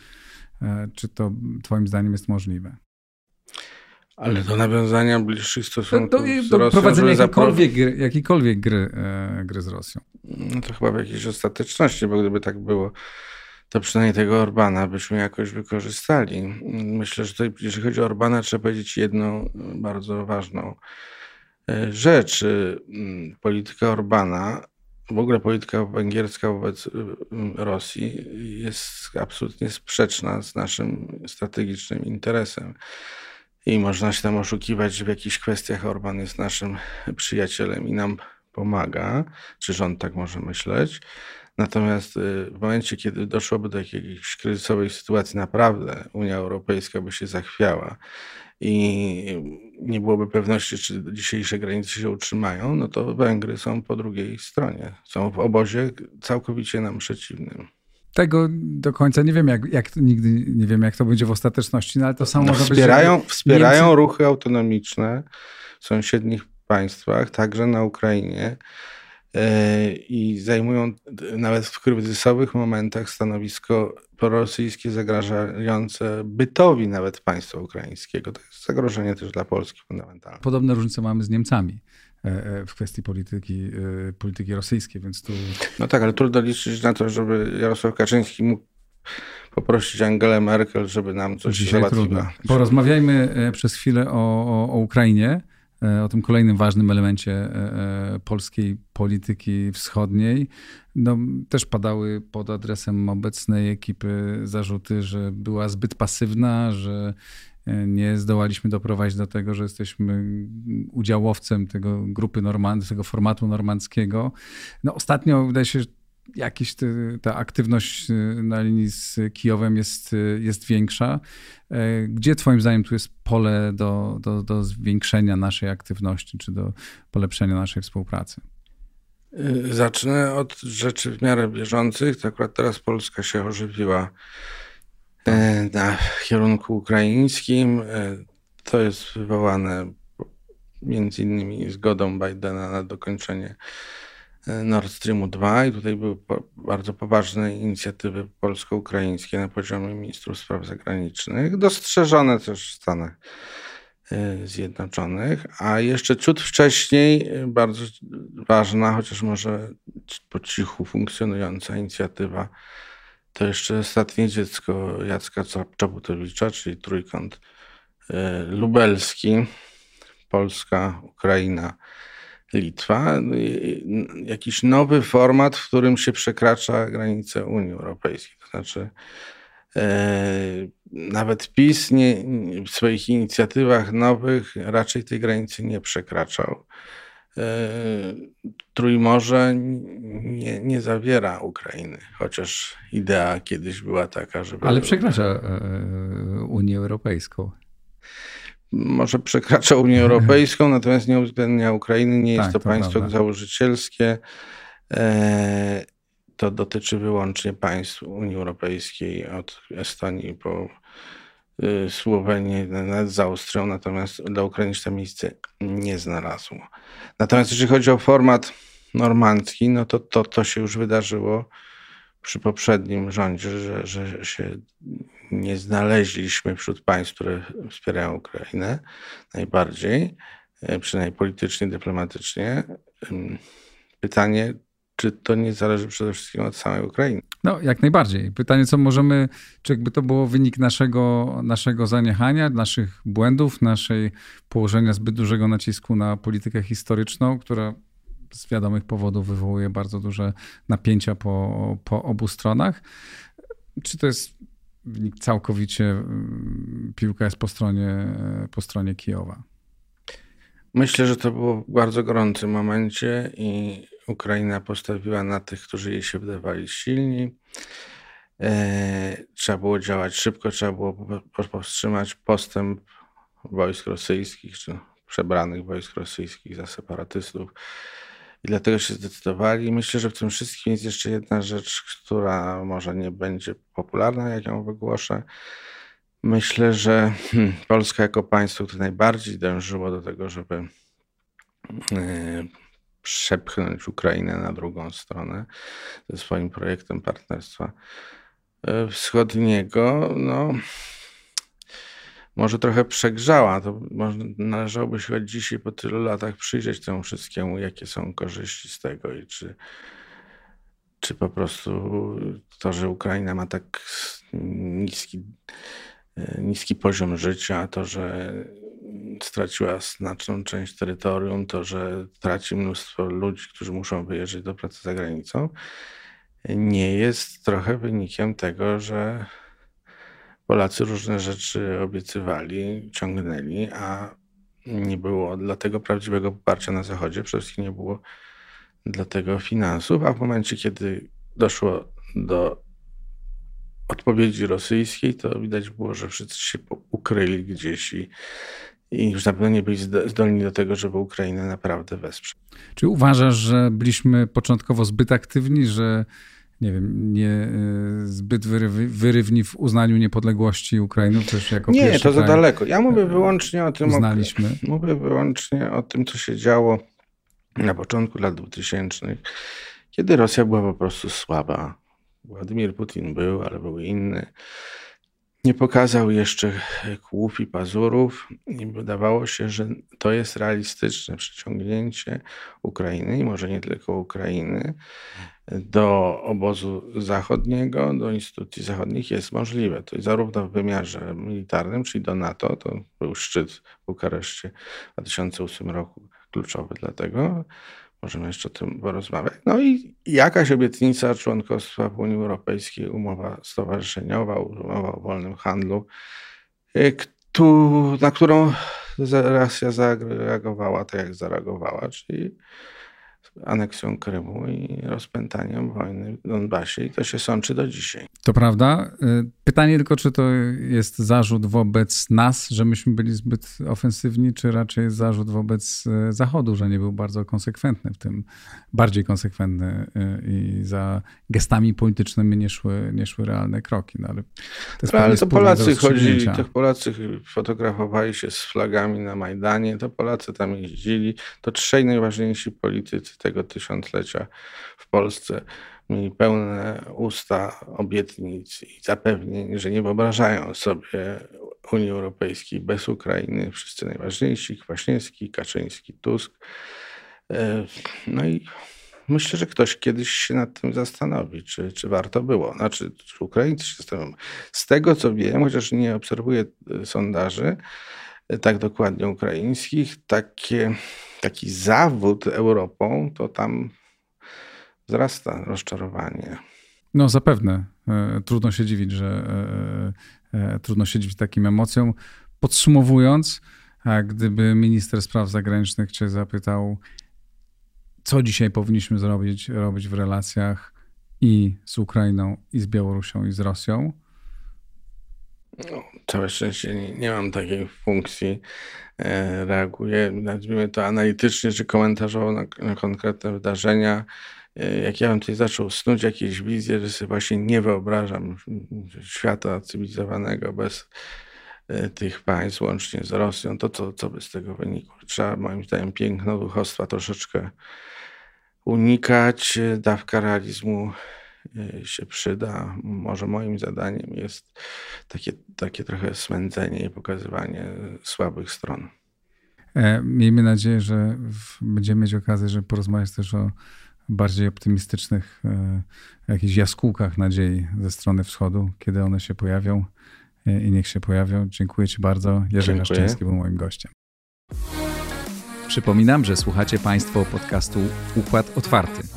e, czy to Twoim zdaniem jest możliwe? Ale do nawiązania bliższych stosunków to, to, z Rosją, prowadzenia jakiejkolwiek, gry, jakiejkolwiek gry, gry z Rosją. No to chyba w jakiejś ostateczności, bo gdyby tak było, to przynajmniej tego Orbana byśmy jakoś wykorzystali. Myślę, że tutaj, jeżeli chodzi o Orbana, trzeba powiedzieć jedną bardzo ważną E, rzecz. Mm, polityka Orbana, w ogóle polityka węgierska wobec Rosji jest absolutnie sprzeczna z naszym strategicznym interesem. I można się tam oszukiwać, że w jakichś kwestiach Orban jest naszym przyjacielem i nam pomaga, czy rząd tak może myśleć. Natomiast w momencie, kiedy doszłoby do jakiejś kryzysowej sytuacji, naprawdę Unia Europejska by się zachwiała i nie byłoby pewności, czy dzisiejsze granice się utrzymają, no to Węgry są po drugiej stronie. Są w obozie całkowicie nam przeciwnym. Tego do końca nie wiem, jak, jak nigdy nie wiem, jak to będzie w ostateczności, no ale to samo no, wspierają, być, wspierają Niemcy... ruchy autonomiczne w sąsiednich państwach, także na Ukrainie. E, i zajmują nawet w kryzysowych momentach stanowisko prorosyjskie zagrażające bytowi nawet państwa ukraińskiego. To jest zagrożenie też dla Polski fundamentalne. Podobne różnice mamy z Niemcami w kwestii polityki, polityki rosyjskiej, więc tu... No tak, ale trudno liczyć na to, żeby Jarosław Kaczyński mógł poprosić Angelę Merkel, żeby nam coś Dzisiaj załatwiła. Trudno. Porozmawiajmy przez chwilę o, o, o Ukrainie. E, o tym kolejnym ważnym elemencie e, e, polskiej polityki wschodniej. No, też padały pod adresem obecnej ekipy zarzuty, że była zbyt pasywna, że nie zdołaliśmy doprowadzić do tego, że jesteśmy udziałowcem tego grupy normandzkiego, tego formatu normandzkiego. No, ostatnio wydaje się, że ta aktywność y, na linii z Kijowem jest, y, jest większa. E, gdzie Twoim zdaniem tu jest pole do, do, do zwiększenia naszej aktywności, czy do polepszenia naszej współpracy? Y, zacznę od rzeczy w miarę bieżących. To akurat teraz Polska się ożywiła na kierunku ukraińskim. E, to jest wywołane między innymi zgodą Bidena na dokończenie Nord Streamu 2 i tutaj były bardzo poważne inicjatywy polsko-ukraińskie na poziomie ministrów spraw zagranicznych, dostrzeżone też w Stanach e, Zjednoczonych, a jeszcze ciut wcześniej e, bardzo ważna, chociaż może po cichu funkcjonująca inicjatywa to jeszcze ostatnie dziecko Jacka Czaputowicza, czyli trójkąt e, lubelski, Polska, Ukraina, Litwa, jakiś nowy format, w którym się przekracza granice Unii Europejskiej. To znaczy, e, nawet PiS nie, w swoich inicjatywach nowych raczej tej granicy nie przekraczał. E, Trójmorze nie, nie zawiera Ukrainy, chociaż idea kiedyś była taka, żeby. Ale przekracza e, Unię Europejską może przekracza Unię Europejską, natomiast nie uwzględnia Ukrainy, nie jest tak, to, to, państwo prawda. założycielskie. E, to dotyczy wyłącznie państw Unii Europejskiej, od Estonii po Słowenię, nawet za Austrią, natomiast dla Ukrainy się to miejsce nie znalazło. Natomiast jeżeli chodzi o format normandzki, no to to, to się już wydarzyło przy poprzednim rządzie, że, że się nie znaleźliśmy wśród państw, które wspierają Ukrainę najbardziej, e, przynajmniej politycznie, dyplomatycznie. Pytanie, czy to nie zależy przede wszystkim od samej Ukrainy? No, jak najbardziej. Pytanie, co możemy, czy jakby to było wynik naszego, naszego zaniechania, naszych błędów, naszej położenia zbyt dużego nacisku na politykę historyczną, która z wiadomych powodów wywołuje bardzo duże napięcia po, po obu stronach. Czy to jest wynik całkowicie, mm, piłka jest po stronie, po stronie Kijowa? Myślę, że to było w bardzo gorącym momencie i Ukraina postawiła na tych, którzy jej się wydawali silni. E, trzeba było działać szybko, trzeba było powstrzymać postęp wojsk rosyjskich, czy przebranych wojsk rosyjskich za separatystów. I dlatego się zdecydowali. Myślę, że w tym wszystkim jest jeszcze jedna rzecz, która może nie będzie popularna, jak ją wygłoszę. Myślę, że hmm, Polska jako państwo, które najbardziej dążyło do tego, żeby e, przepchnąć Ukrainę na drugą stronę ze swoim projektem partnerstwa e, wschodniego, no może trochę przegrzała. To może należałoby się choć dzisiaj po tylu latach przyjrzeć temu wszystkiemu, jakie są korzyści z tego i czy, czy po prostu to, że Ukraina ma tak niski, e, niski poziom życia, to, że straciła znaczną część terytorium, to, że traci mnóstwo ludzi, którzy muszą wyjeżdżać do pracy za granicą, nie jest trochę wynikiem tego, że Polacy różne rzeczy obiecywali, ciągnęli, a nie było dla tego prawdziwego poparcia na Zachodzie. Przede wszystkim nie było dla tego finansów, a w momencie, kiedy doszło do odpowiedzi rosyjskiej, to widać było, że wszyscy się ukryli gdzieś i, i już na pewno nie byli zdolni do tego, żeby Ukrainę naprawdę wesprzeć. Czy uważasz, że byliśmy początkowo zbyt aktywni, że nie wiem, nie e, zbyt wyrywni w uznaniu niepodległości Ukrainy też jako Nie, to za daleko. Ja mówię wyłącznie o tym, uznaliśmy. O, mówię wyłącznie o tym, co się działo na początku lat 2000, kiedy Rosja była po prostu słaba. Władimir Putin był, ale był inny nie pokazał jeszcze kłów i pazurów i wydawało się, że to jest realistyczne przyciągnięcie Ukrainy i może nie tylko Ukrainy do obozu zachodniego, do instytucji zachodnich jest możliwe. To jest zarówno w wymiarze militarnym, czyli do NATO, to był szczyt w Bukareszcie w 2008 roku kluczowy dlatego, Możemy jeszcze o tym porozmawiać. No i jakaś obietnica członkostwa w Unii Europejskiej, umowa stowarzyszeniowa, umowa o wolnym handlu, y, na którą Rosja zareagowała tak, jak zareagowała, czyli aneksją Krymu i rozpętaniem wojny w Donbasie i to się sączy do dzisiaj. To prawda. Pytanie tylko, czy to jest zarzut wobec nas, że myśmy byli zbyt ofensywni, czy raczej zarzut wobec y, Zachodu, że nie był bardzo konsekwentny w tym, bardziej konsekwentny y, i za gestami politycznymi nie szły, nie szły realne kroki. No, ale to, ale to Polacy chodzili, to Polacy fotografowali się z flagami na Majdanie, to Polacy tam jeździli, to trzej najważniejsi politycy tego tysiąclecia w Polsce mieli pełne usta obietnic i zapewnień, że nie wyobrażają sobie Unii Europejskiej bez Ukrainy. Wszyscy najważniejsi, Kwaśniewski, Kaczyński, Tusk. E, no i myślę, że ktoś kiedyś się nad tym zastanowi, czy, czy warto było. Znaczy, czy Ukraińcy się zastanowią. Z tego, co wiem, chociaż nie obserwuję e, sondaży, e, tak dokładnie ukraińskich, takie taki zawód Europą, to tam wzrasta rozczarowanie. No zapewne. E, trudno się dziwić, że e, e, trudno się dziwić takim emocjom. Podsumowując, gdyby minister spraw zagranicznych cię zapytał, co dzisiaj powinniśmy zrobić, robić w relacjach i z Ukrainą, i z Białorusią, i z Rosją, no, całe szczęście nie, nie mam takiej funkcji. E, reaguję, nazwijmy to analitycznie czy komentarzowo na, na konkretne wydarzenia. E, jak ja bym tutaj zaczął snuć jakieś wizje, że sobie właśnie nie wyobrażam świata cywilizowanego bez e, tych państw, łącznie z Rosją, to co, co by z tego wynikło? Trzeba moim zdaniem piękno duchostwa troszeczkę unikać, dawka realizmu się przyda. Może moim zadaniem jest takie, takie trochę smędzenie i pokazywanie słabych stron. E, miejmy nadzieję, że będziemy mieć okazję, żeby porozmawiać też o bardziej optymistycznych e, jakichś jaskółkach nadziei ze strony wschodu, kiedy one się pojawią e, i niech się pojawią. Dziękuję Ci bardzo. Jerzy Szczęski był moim gościem. Przypominam, że słuchacie Państwo podcastu Układ Otwarty.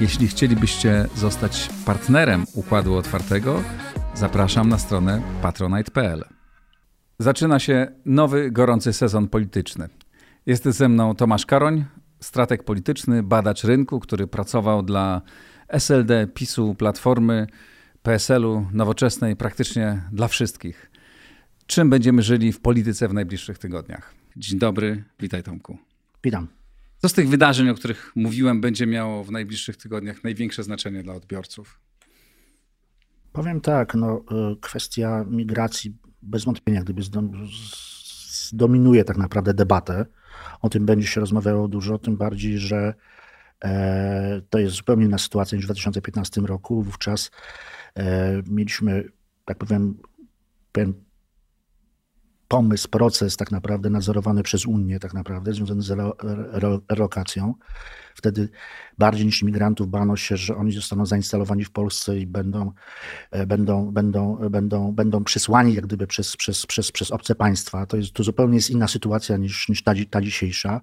Jeśli chcielibyście zostać partnerem Układu Otwartego, zapraszam na stronę patronite.pl. Zaczyna się nowy, gorący sezon polityczny. Jest ze mną Tomasz Karoń, strateg polityczny, badacz rynku, który pracował dla SLD, PiSu, Platformy, PSL-u, Nowoczesnej, praktycznie dla wszystkich. Czym będziemy żyli w polityce w najbliższych tygodniach? Dzień dobry, witaj Tomku. Witam. Co z tych wydarzeń, o których mówiłem, będzie miało w najbliższych tygodniach największe znaczenie dla odbiorców? Powiem tak, no, y, kwestia migracji bez wątpienia gdyby zdominuje tak naprawdę debatę. O tym będzie się rozmawiało dużo, tym bardziej, że e, to jest zupełnie inna sytuacja niż w 2015 roku. Wówczas e, mieliśmy, tak powiem, pewien pomysł, proces tak naprawdę nadzorowany przez Unię, tak naprawdę, związany z relokacją. Wtedy bardziej niż imigrantów bano się, że oni zostaną zainstalowani w Polsce i będą, e, będą, będą, będą, będą przysłani jak gdyby przez, przez, przez, przez obce państwa. To, jest, to zupełnie jest inna sytuacja niż, niż ta, ta dzisiejsza.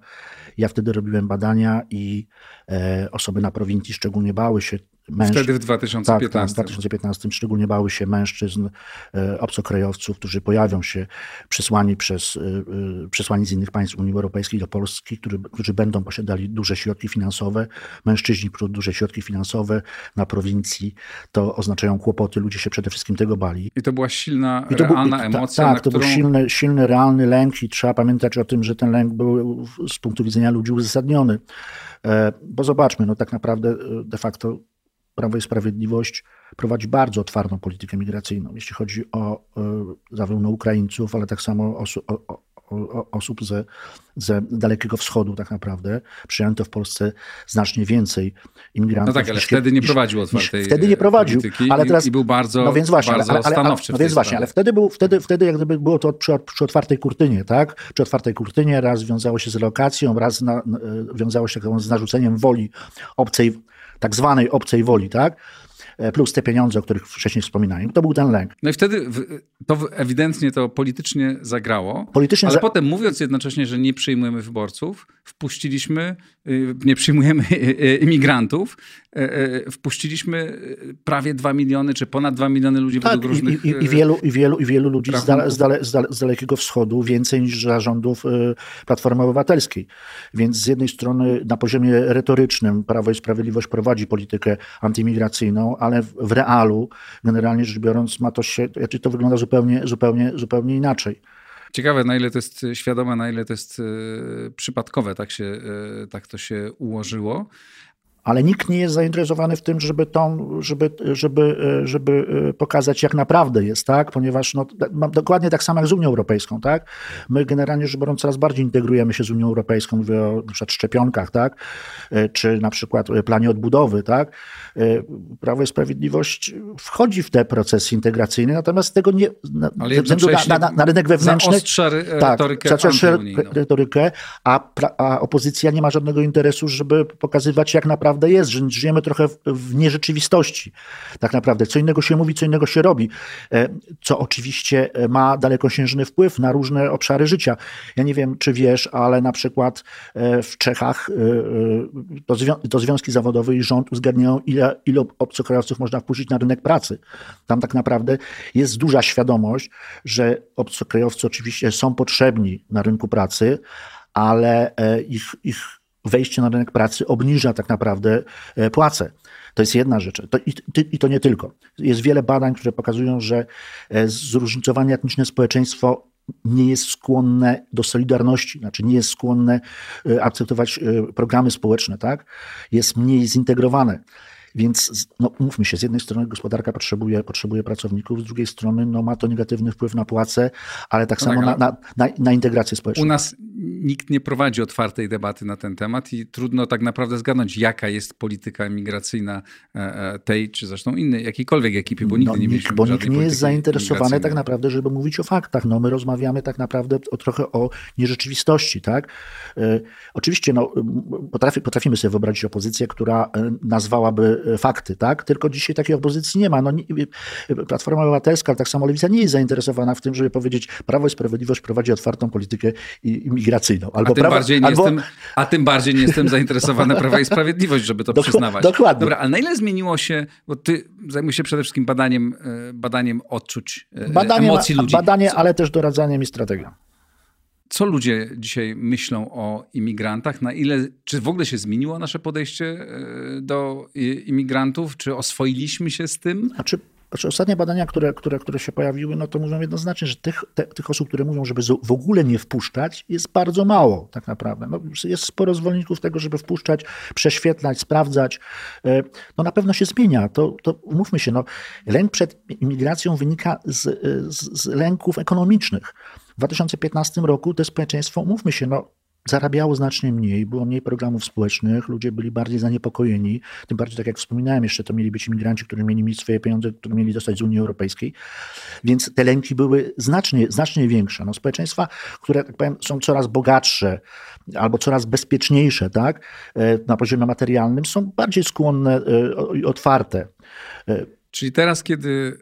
Ja wtedy robiłem badania i e, osoby na prowincji szczególnie bały się Mężczyzn, Wtedy w 2015. Tak, tak, w 2015 szczególnie bały się mężczyzn, e, obcokrajowców, którzy pojawią się przysłani, przez, e, e, przysłani z innych państw Unii Europejskiej do Polski, którzy, którzy będą posiadali duże środki finansowe. Mężczyźni, duże środki finansowe na prowincji, to oznaczają kłopoty. Ludzie się przede wszystkim tego bali. I to była silna, I to realna był, emocja. Tak, to którą... był silny, silny, realny lęk i trzeba pamiętać o tym, że ten lęk był z punktu widzenia ludzi uzasadniony. Bo zobaczmy, no tak naprawdę de facto Prawo i Sprawiedliwość prowadzi bardzo otwartą politykę migracyjną, jeśli chodzi o e, zarówno Ukraińców, ale tak samo o, o, osób ze, ze Dalekiego Wschodu tak naprawdę. Przyjęto w Polsce znacznie więcej imigrantów. No tak, ale niż, wtedy nie prowadził otwartej Wtedy nie prowadził, ale teraz... I był bardzo, no więc właśnie, bardzo ale, ale, stanowczy No więc właśnie, ale wtedy, był, wtedy, wtedy jak gdyby było to przy, przy otwartej kurtynie, tak? Przy otwartej kurtynie raz wiązało się z relokacją, raz na, wiązało się z narzuceniem woli obcej tak zwanej obcej woli, tak? E, plus te pieniądze, o których wcześniej wspominałem. To był ten lęk. No i wtedy to ewidentnie to politycznie zagrało, politycznie ale za... potem mówiąc jednocześnie, że nie przyjmujemy wyborców, wpuściliśmy, nie przyjmujemy y, y, imigrantów, wpuściliśmy prawie 2 miliony, czy ponad 2 miliony ludzi tak, według różnych... I, i, i, wielu, i, wielu, I wielu ludzi z, dale, z, dale, z, Dalekiego Wschodu, więcej niż zarządów Platformy Obywatelskiej. Więc z jednej strony na poziomie retorycznym Prawo i Sprawiedliwość prowadzi politykę antymigracyjną, ale w, w realu, generalnie rzecz biorąc, ma to się, znaczy to wygląda zupełnie, zupełnie, zupełnie inaczej. Ciekawe, na ile to jest świadome, na ile to jest e, przypadkowe, tak, się, e, tak to się ułożyło ale nikt nie jest zainteresowany w tym, żeby, tą, żeby, żeby, żeby pokazać, jak naprawdę jest, tak? Ponieważ no, dokładnie tak samo jak z Unią Europejską, tak? My generalnie rzecz biorąc coraz bardziej integrujemy się z Unią Europejską, mówię o na szczepionkach, tak? Czy na przykład planie odbudowy, tak? Prawo i Sprawiedliwość wchodzi w te procesy integracyjne, natomiast tego nie, na, Ale względu na, na, na, rynek wewnętrzny... Zaostrza tak, retorykę tak, retorykę, a, a opozycja nie ma żadnego interesu, żeby pokazywać, jak naprawdę jest, że żyjemy trochę w, w nierzeczywistości. Tak naprawdę, co innego się mówi, co innego się robi, e, co oczywiście e, ma dalekosiężny wpływ na różne obszary życia. Ja nie wiem, czy wiesz, ale na przykład e, w Czechach to, zwią to związki zawodowe i rząd uzgadniają, ile, ile obcokrajowców można wpuścić na rynek pracy. Tam tak naprawdę jest duża świadomość, że obcokrajowcy oczywiście są potrzebni na rynku pracy, ale ich, ich wejście na rynek pracy obniża tak naprawdę e, płace. To jest jedna rzecz. To, i, i, to nie tylko. Jest wiele badań, które pokazują, że e, zróżnicowane etniczne społeczeństwo nie jest skłonne do solidarności, znaczy nie jest skłonne e, akceptować programy społeczne, tak? Jest mniej zintegrowane. Więc no, mówmy się, z jednej strony gospodarka potrzebuje, potrzebuje pracowników, z drugiej strony no, ma to negatywny wpływ na płace, ale tak no samo tak, na, na, na, integrację społeczną. U nas nikt nie prowadzi otwartej debaty na ten temat i trudno tak naprawdę zgadnąć, jaka jest polityka migracyjna e, e, tej, czy zresztą innej, jakiejkolwiek ekipy, bo nigdy no, nie mieliśmy Bo nikt nie jest zainteresowany tak naprawdę, żeby mówić o faktach. No, my rozmawiamy tak naprawdę o, trochę o nierzeczywistości. Tak? E, oczywiście no, potrafi, potrafimy sobie wyobrazić opozycję, która nazwałaby fakty, tak? Tylko dzisiaj takiej opozycji nie ma. No, nie, Platforma Obywatelska, tak samo Lewica nie jest zainteresowana w tym, żeby powiedzieć, Prawo i Sprawiedliwość prowadzi otwartą politykę imigracyjną. Albo a, tym prawo, bardziej nie albo... jestem, a tym bardziej nie jestem zainteresowany Prawa i Sprawiedliwość, żeby to Dok przyznawać. Dokładnie. Dobra, ale na ile zmieniło się, bo ty zajmujesz się przede wszystkim badaniem, e, badaniem odczuć, e, badaniem, emocji ludzi. Badanie, ale też doradzaniem i strategią. Co ludzie dzisiaj myślą o imigrantach? Na ile, czy w ogóle się zmieniło nasze podejście e, do imigrantów? Czy oswoiliśmy się z tym? Znaczy, znaczy ostatnie badania, które, które, które się pojawiły, no to mówią jednoznacznie, że tych, te, tych osób, które mówią, żeby w ogóle nie wpuszczać, jest bardzo mało tak naprawdę. No, jest sporo zwolenników tego, żeby wpuszczać, prześwietlać, sprawdzać. E, no na pewno się zmienia. To, to mówmy się, no, lęk przed imigracją wynika z, z, z lęków ekonomicznych. W 2015 roku to społeczeństwo, umówmy się, no, zarabiało znacznie mniej, było mniej programów społecznych, ludzie byli bardziej zaniepokojeni. Tym bardziej, tak jak wspominałem, jeszcze to mieli być imigranci, którzy mieli mieć swoje pieniądze, które mieli dostać z Unii Europejskiej. Więc te lęki były znacznie, znacznie większe. No, społeczeństwa, które, tak powiem, są coraz bogatsze albo coraz bezpieczniejsze tak, e, na poziomie materialnym, są bardziej skłonne i e, otwarte. E, Czyli teraz, kiedy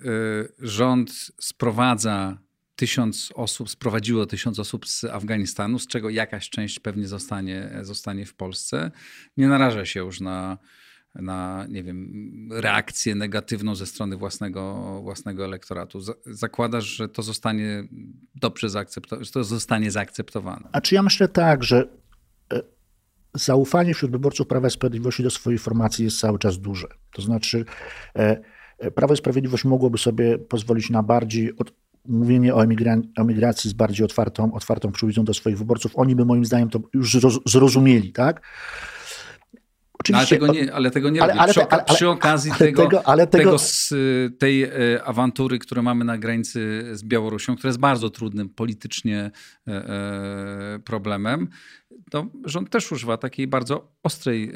rząd sprowadza tysiąc osób, sprowadziło tysiąc osób z Afganistanu, z czego jakaś część pewnie zostanie, zostanie w Polsce. Nie naraża się już na, na nie wiem, reakcję negatywną ze strony własnego, własnego elektoratu. Zakładasz, że to zostanie dobrze zaakceptowane, to zostanie zaakceptowane. A czy ja myślę tak, że e, zaufanie wśród wyborców Prawa i Sprawiedliwości do swojej formacji jest cały czas duże. To znaczy e, e, Prawo i Sprawiedliwość mogłoby sobie pozwolić na bardziej mówienie o, o migracji z bardziej otwartą, otwartą do swoich wyborców, oni by moim zdaniem to już zrozumieli, tak? Oczywiście, ale, tego nie, ale tego nie ale, ale, przy, ale, przy, okazji tego, tego, tego, tego, z tej e, awantury, którą mamy na granicy z Białorusią, która jest bardzo trudnym politycznie e, e, problemem, to rząd też używa takiej bardzo ostrej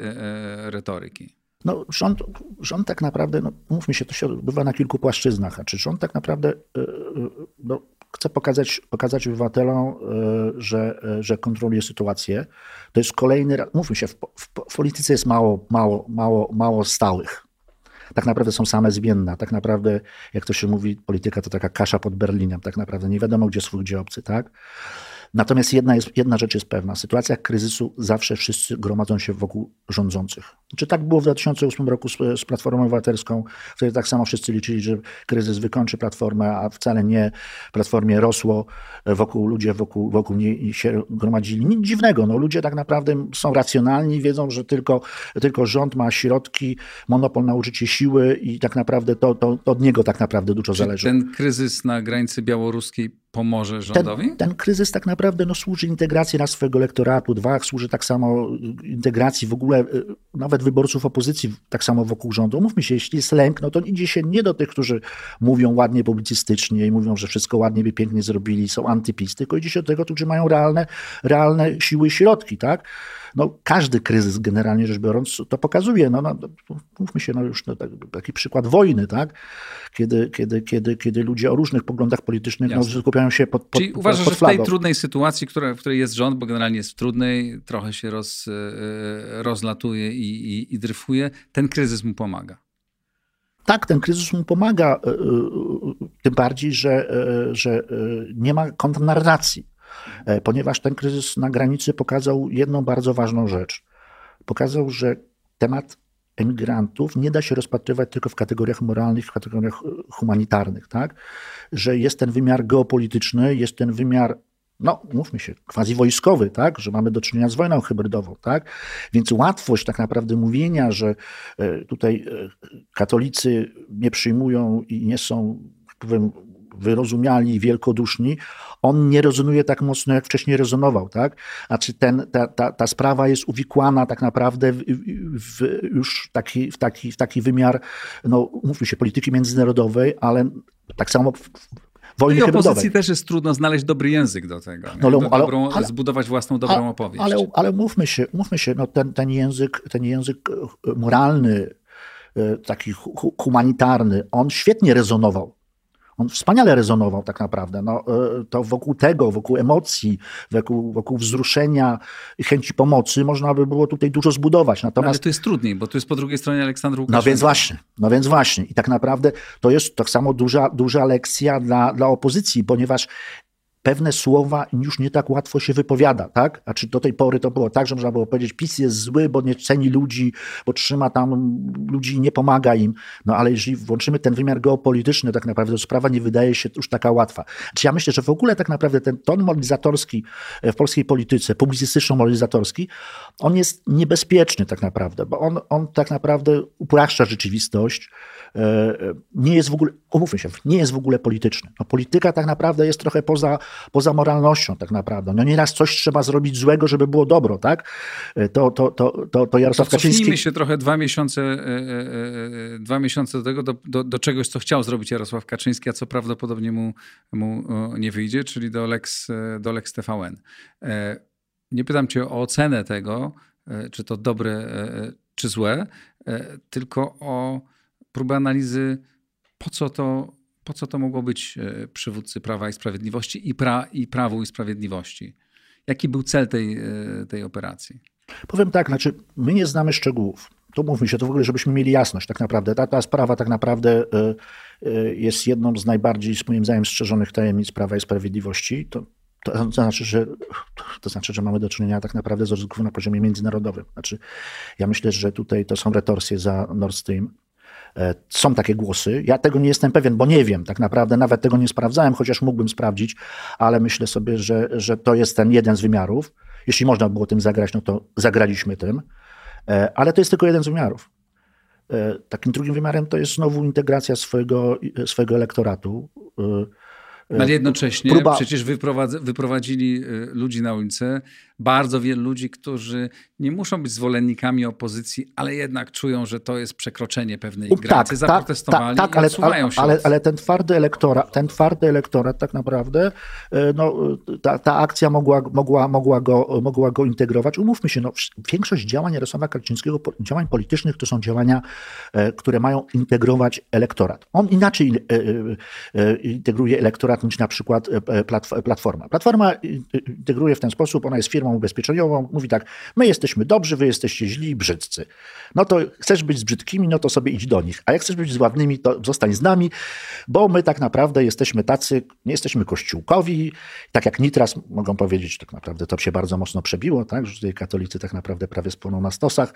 retoryki. No, rząd, rząd tak naprawdę, no, mówmy się, to się odbywa na kilku płaszczyznach. Znaczy, rząd tak naprawdę e, e, no, chce pokazać, pokazać obywatelom, e, że, że kontroluje sytuację. To jest kolejny raz, mówmy się, w, w, w polityce jest mało, mało, mało, mało stałych. Tak naprawdę są same zmienne. Tak naprawdę, jak to się mówi, polityka to taka kasza pod Berlinem. Tak naprawdę nie wiadomo, gdzie swój, gdzie obcy, tak? Natomiast jedna, jest, jedna rzecz jest pewna. W sytuacjach kryzysu zawsze wszyscy gromadzą się wokół rządzących. Czy tak było w 2008 roku z, z Platformą Obywatelską, wtedy tak samo wszyscy liczyli, że kryzys wykończy Platformę, a wcale nie. Platformie rosło, wokół ludzie wokół, wokół niej się gromadzili. Nic dziwnego. No, ludzie tak naprawdę są racjonalni, wiedzą, że tylko, tylko rząd ma środki, monopol na użycie siły i tak naprawdę to, to, to od niego tak naprawdę dużo Czy zależy. ten kryzys na granicy białoruskiej pomoże rządowi? Ten, ten, kryzys tak naprawdę no, służy integracji na swojego elektoratu. Dwa, służy tak samo integracji w ogóle y, nawet wyborców opozycji tak samo wokół rządu. Mówmy się, jeśli jest lęk, no to idzie się nie do tych, którzy mówią ładnie publicystycznie i mówią, że wszystko ładnie by pięknie zrobili, są antypis, tylko idzie się do tego, którzy mają realne, realne siły i środki, tak? No, każdy kryzys generalnie rzecz biorąc to pokazuje. No, no, mówmy się, no już no, taki przykład wojny, tak? Kiedy, kiedy, kiedy, kiedy ludzie o różnych poglądach politycznych no, skupiają się pod, pod Czyli uważasz, pod że w tej trudnej sytuacji, która, w której jest rząd, bo generalnie jest w trudnej, trochę się roz, e, rozlatuje i, i, i dryfuje, ten kryzys mu pomaga? Tak, ten kryzys mu pomaga, e, e, tym bardziej, że, że nie ma kontrnarracji. E, ponieważ ten kryzys na granicy pokazał jedną bardzo ważną rzecz. Pokazał, że temat emigrantów nie da się rozpatrywać tylko w kategoriach moralnych, w kategoriach e, humanitarnych, tak? Że jest ten wymiar geopolityczny, jest ten wymiar no, mówmy się, quasi wojskowy, tak, że mamy do czynienia z wojną hybrydową, tak, więc łatwość tak naprawdę mówienia, że e, tutaj katolicy nie przyjmują i nie są, tak powiem, wyrozumiali i wielkoduszni, on nie rezonuje tak mocno, jak wcześniej rezonował. Tak? Znaczy ten, ta, ta, ta sprawa jest uwikłana tak naprawdę w, w już taki, w, taki, w taki wymiar, no mówmy się, polityki międzynarodowej, ale tak samo w, wojny no I opozycji też jest trudno znaleźć dobry język do tego. No, do dobrą, ale, zbudować własną dobrą ale, opowieść. Ale, ale mówmy się, mówmy się no ten, ten, język, ten język e, moralny, e, taki humanitarny, on świetnie rezonował on wspaniale rezonował tak naprawdę. No, e, to wokół tego, wokół emocji, wokół, wokół wzruszenia i chęci pomocy można by było tutaj dużo zbudować. Natomiast... Ale to jest trudniej, bo tu jest po drugiej stronie Aleksandr Łukaszenko. No więc właśnie, no więc właśnie. I tak naprawdę to jest tak samo duża, duża lekcja dla, dla opozycji, ponieważ pewne słowa już nie tak łatwo się wypowiada, tak? A czy do tej pory to było tak, że można było powiedzieć, PiS jest zły, bo nie ceni ludzi, bo trzyma tam ludzi i nie pomaga im. No ale jeżeli włączymy ten wymiar geopolityczny, tak naprawdę to sprawa nie wydaje się już taka łatwa. Czy ja myślę, że w ogóle tak naprawdę ten ton mobilizatorski w polskiej polityce, publicystyczno-mobilizatorski, on jest niebezpieczny tak naprawdę, bo on, on tak naprawdę upraszcza rzeczywistość, E, nie jest w ogóle, umówmy się, nie jest w ogóle polityczny. No, polityka tak naprawdę jest trochę poza, poza moralnością tak naprawdę. No nieraz coś trzeba zrobić złego, żeby było dobro, tak? E, to, to, to, to, to Jarosław to Kaczyński... się trochę dwa miesiące, e, dwa miesiące do tego, do, do, do czegoś, co chciał zrobić Jarosław Kaczyński, a co prawdopodobnie mu, mu nie wyjdzie, czyli do Lex, do Lex TVN. Nie pytam cię o ocenę tego, czy to dobre, czy złe, tylko o próbę analizy, po co to, po co to mogło być e, przywódcy Prawa i Sprawiedliwości i, pra, i Prawu i Sprawiedliwości. Jaki był cel tej, e, tej operacji? Powiem tak, znaczy my nie znamy szczegółów. To mówmy się, to w ogóle, żebyśmy mieli jasność tak naprawdę. Ta, ta sprawa tak naprawdę e, jest jedną z najbardziej, moim zdaniem, strzeżonych tajemnic Prawa i Sprawiedliwości. To, to znaczy, że, to znaczy, że mamy do czynienia tak naprawdę z rozgrywką na poziomie międzynarodowym. Znaczy, ja myślę, że tutaj to są retorsje za Nord Stream. E, są takie głosy. Ja tego nie jestem pewien, bo nie wiem. Tak naprawdę nawet tego nie sprawdzałem, chociaż mógłbym sprawdzić, ale myślę sobie, że, że to jest ten jeden z wymiarów. Jeśli można było tym zagrać, no to zagraliśmy tym. E, ale to jest tylko jeden z wymiarów. E, takim drugim wymiarem to jest znowu integracja swojego, swojego elektoratu. Ale jednocześnie Próba... przecież wyprowadzili ludzi na ulicę, bardzo wielu ludzi, którzy nie muszą być zwolennikami opozycji, ale jednak czują, że to jest przekroczenie pewnej tak, granicy, tak, zaprotestowali tak, tak, ale, ale, ale, ale, ten twardy elektorat, ten twardy elektorat tak naprawdę, e, no, ta, ta akcja mogła, mogła, mogła, go, mogła go integrować. Umówmy się, no, większość działań Jarosława Kaczyńskiego, działań politycznych to są działania, e, które mają integrować elektorat. On inaczej e, integruje elektorat niż na przykład Platforma. Platforma integruje w ten sposób, ona jest firmą firmą ubezpieczeniową, mówi tak, my jesteśmy dobrzy, wy jesteście źli i brzydcy. No to chcesz być z brzydkimi, no to sobie idź do nich. A jak chcesz być z ładnymi, to zostań z nami, bo my tak naprawdę jesteśmy tacy, nie jesteśmy kościółkowi, tak jak Nitras mogą powiedzieć, tak naprawdę to się bardzo mocno przebiło, tak, że tutaj katolicy tak naprawdę prawie spłoną na stosach.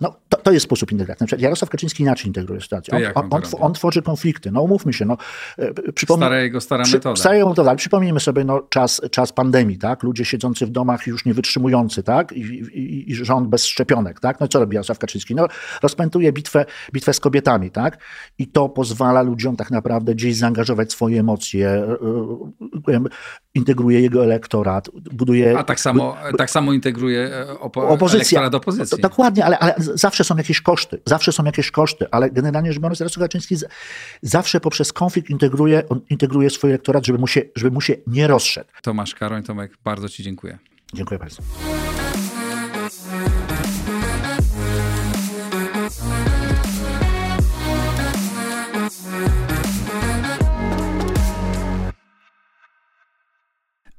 No to, to jest sposób integracji. Na Jarosław Kaczyński inaczej integruje sytuację. On, on, on, on, tworzy konflikty. No umówmy się, no, e, przypomnij, stara jego stara metoda. Stara metoda. Przypomnijmy sobie no, czas, czas pandemii, tak? Ludzie siedzący w domach już już nie wytrzymujący, tak? I, i, I, rząd bez szczepionek, tak? No i co robi Jarosław Kaczyński? No, rozpętuje bitwę, bitwę z kobietami, tak? I to pozwala ludziom tak naprawdę gdzieś zaangażować swoje emocje, e, e, integruje jego elektorat, buduje... A tak samo, tak samo integruje e, opo opozycja. elektorat opozycji. No, dokładnie, ale, ale zawsze są jakieś koszty, zawsze są jakieś koszty, ale generalnie rzecz biorąc Jarosław Kaczyński zawsze poprzez konflikt integruje, integruje swój elektorat, żeby mu, się, żeby mu się nie rozszedł. Tomasz Karoń, Tomek, bardzo Ci dziękuję. Dziękuję bardzo.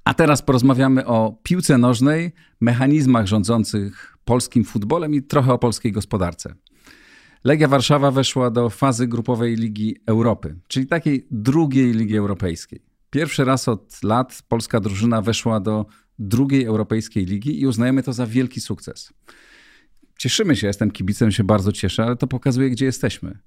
A teraz porozmawiamy o piłce nożnej, mechanizmach rządzących polskim futbolem i trochę o polskiej gospodarce. Legia Warszawa weszła do fazy grupowej Ligi Europy, czyli takiej drugiej Ligi Europejskiej. Pierwszy raz od lat polska drużyna weszła do drugiej europejskiej ligi i uznajemy to za wielki sukces. Cieszymy się, jestem kibicem, się bardzo cieszę, ale to pokazuje, gdzie jesteśmy.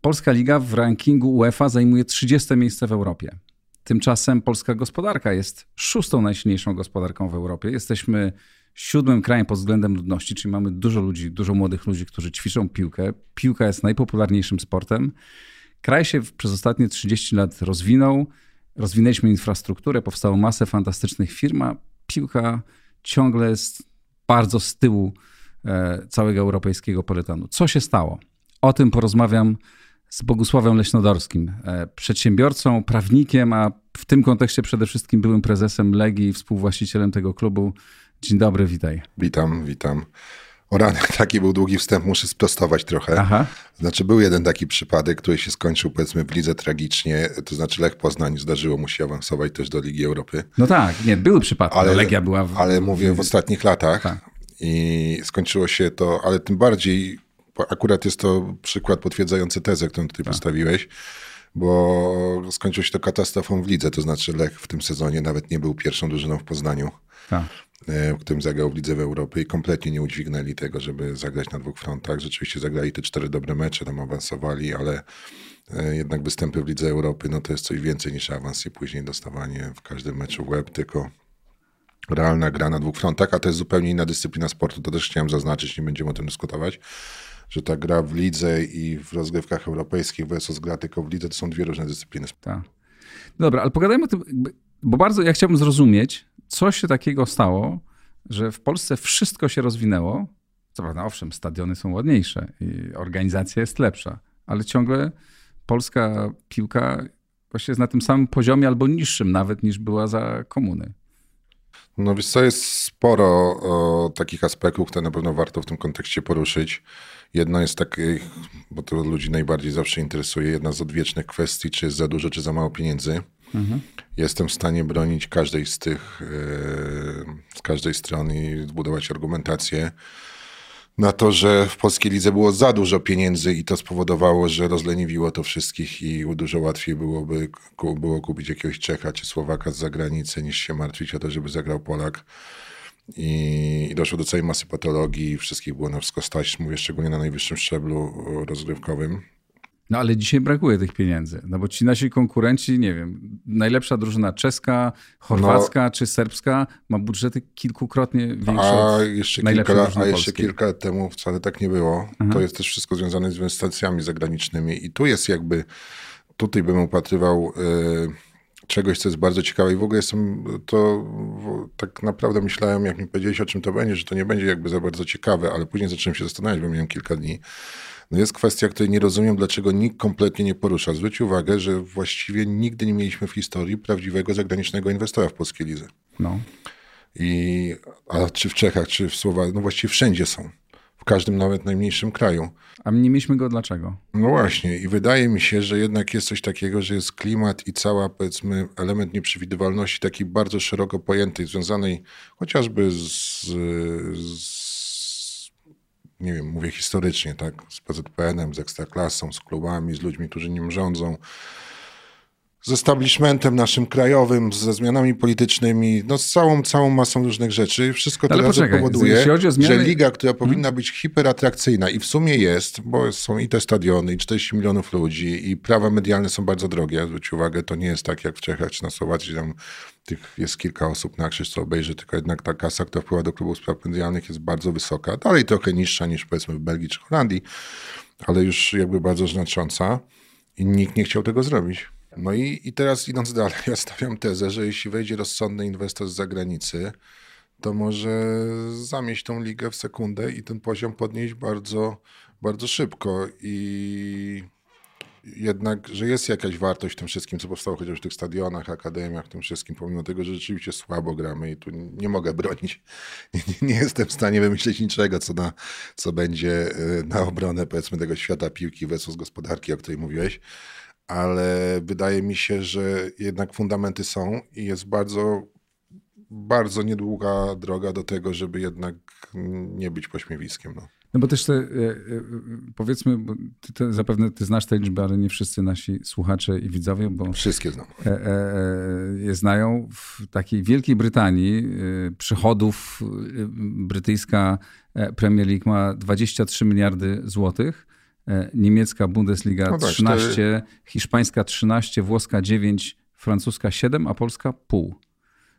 Polska liga w rankingu UEFA zajmuje 30 miejsce w Europie. Tymczasem polska gospodarka jest szóstą najsilniejszą gospodarką w Europie. Jesteśmy siódmym krajem pod względem ludności, czyli mamy dużo ludzi, dużo młodych ludzi, którzy ćwiczą piłkę. Piłka jest najpopularniejszym sportem. Kraj się przez ostatnie 30 lat rozwinął. Rozwinęliśmy infrastrukturę, powstało masę fantastycznych firm, a piłka ciągle jest bardzo z tyłu e, całego europejskiego peletonu. Co się stało? O tym porozmawiam z Bogusławem Leśnodorskim, e, przedsiębiorcą, prawnikiem, a w tym kontekście przede wszystkim byłym prezesem Legii i współwłaścicielem tego klubu. Dzień dobry, witaj. Witam, witam. O rany, taki był długi wstęp, muszę sprostować trochę. Aha. Znaczy był jeden taki przypadek, który się skończył powiedzmy w lidze tragicznie, to znaczy Lech Poznań zdarzyło mu się awansować też do Ligi Europy. No tak, nie, były przypadki, ale Legia była... W... Ale mówię w ostatnich latach tak. i skończyło się to, ale tym bardziej, akurat jest to przykład potwierdzający tezę, którą tutaj tak. postawiłeś, bo skończyło się to katastrofą w lidze, to znaczy Lech w tym sezonie nawet nie był pierwszą drużyną w Poznaniu. Tak. E, w którym zagrał w Lidze w Europie i kompletnie nie udźwignęli tego, żeby zagrać na dwóch frontach. Rzeczywiście zagrali te cztery dobre mecze, tam awansowali, ale e, jednak występy w Lidze Europy no to jest coś więcej niż awans i później dostawanie w każdym meczu web, tylko realna gra na dwóch frontach, a to jest zupełnie inna dyscyplina sportu. To też chciałem zaznaczyć, nie będziemy o tym dyskutować, że ta gra w lidze i w rozgrywkach europejskich versus gra tylko w lidze to są dwie różne dyscypliny. Tak. Dobra, ale pogadajmy o tym, bo bardzo ja chciałbym zrozumieć, co się takiego stało, że w Polsce wszystko się rozwinęło. Co prawda, owszem, stadiony są ładniejsze i organizacja jest lepsza, ale ciągle polska piłka właśnie jest na tym samym poziomie albo niższym nawet niż była za komuny. No więc co, jest sporo o, takich aspektów, które na pewno warto w tym kontekście poruszyć. Jedno jest takie, bo to ludzi najbardziej zawsze interesuje, jedna z odwiecznych kwestii, czy jest za dużo, czy za mało pieniędzy. Jestem w stanie bronić każdej z tych, e, z każdej strony i zbudować argumentację na to, że w polskiej lidze było za dużo pieniędzy i to spowodowało, że rozleniwiło to wszystkich i dużo łatwiej byłoby było kupić jakiegoś Czecha czy Słowaka z zagranicy niż się martwić o to, żeby zagrał Polak. I, i doszło do całej masy patologii, wszystkich było na wszystko stać, mówię szczególnie na najwyższym szczeblu rozgrywkowym. No ale dzisiaj brakuje tych pieniędzy, no bo ci nasi konkurenci, nie wiem, najlepsza drużyna czeska, chorwacka no, czy serbska ma budżety kilkukrotnie większe a jeszcze kilka, A jeszcze kilka lat temu wcale tak nie było. Aha. To jest też wszystko związane z inwestycjami zagranicznymi. I tu jest jakby, tutaj bym upatrywał y, czegoś, co jest bardzo ciekawe. I w ogóle jestem, to tak naprawdę myślałem, jak mi powiedziałeś o czym to będzie, że to nie będzie jakby za bardzo ciekawe, ale później zacząłem się zastanawiać, bo miałem kilka dni no jest kwestia, której nie rozumiem, dlaczego nikt kompletnie nie porusza. Zwróć uwagę, że właściwie nigdy nie mieliśmy w historii prawdziwego zagranicznego inwestora w polskiej lidze. No. I, a czy w Czechach, czy w Słowacji, no właściwie wszędzie są. W każdym, nawet najmniejszym kraju. A nie mieliśmy go dlaczego? No właśnie, i wydaje mi się, że jednak jest coś takiego, że jest klimat i cała, powiedzmy, element nieprzewidywalności, taki bardzo szeroko pojętej, związanej chociażby z, z nie wiem, mówię historycznie, tak, z PZPN-em, z Ekstraklasą, z klubami, z ludźmi, którzy nim rządzą, z establishmentem naszym krajowym, ze zmianami politycznymi, no z całą, całą masą różnych rzeczy. Wszystko to razem powoduje, zmiany... że liga, która hmm? powinna być hiperatrakcyjna i w sumie jest, bo są i te stadiony, i 40 milionów ludzi, i prawa medialne są bardzo drogie. Zwróć uwagę, to nie jest tak jak w Czechach czy na Słowacji, tam tych jest kilka osób na krzyż, co obejrzy, tylko jednak ta kasa, która wpływa do klubów spraw medialnych jest bardzo wysoka. Dalej trochę niższa niż powiedzmy w Belgii czy Holandii, ale już jakby bardzo znacząca i nikt nie chciał tego zrobić. No i, i teraz idąc dalej, ja stawiam tezę, że jeśli wejdzie rozsądny inwestor z zagranicy, to może zamieść tą ligę w sekundę i ten poziom podnieść bardzo, bardzo szybko. I jednak, że jest jakaś wartość w tym wszystkim, co powstało chociaż w tych stadionach, akademiach, tym wszystkim, pomimo tego, że rzeczywiście słabo gramy i tu nie mogę bronić. Nie, nie, nie jestem w stanie wymyślić niczego, co, na, co będzie e, na obronę, powiedzmy, tego świata piłki versus gospodarki, o której mówiłeś ale wydaje mi się, że jednak fundamenty są i jest bardzo, bardzo niedługa droga do tego, żeby jednak nie być pośmiewiskiem. No. No bo też te, e, e, powiedzmy, bo ty, ty, zapewne ty znasz te liczby, ale nie wszyscy nasi słuchacze i widzowie, bo... Wszystkie znam. E, je znają. W takiej Wielkiej Brytanii przychodów brytyjska Premier League ma 23 miliardy złotych, niemiecka Bundesliga no tak, 13, hiszpańska 13, włoska 9, francuska 7, a polska pół.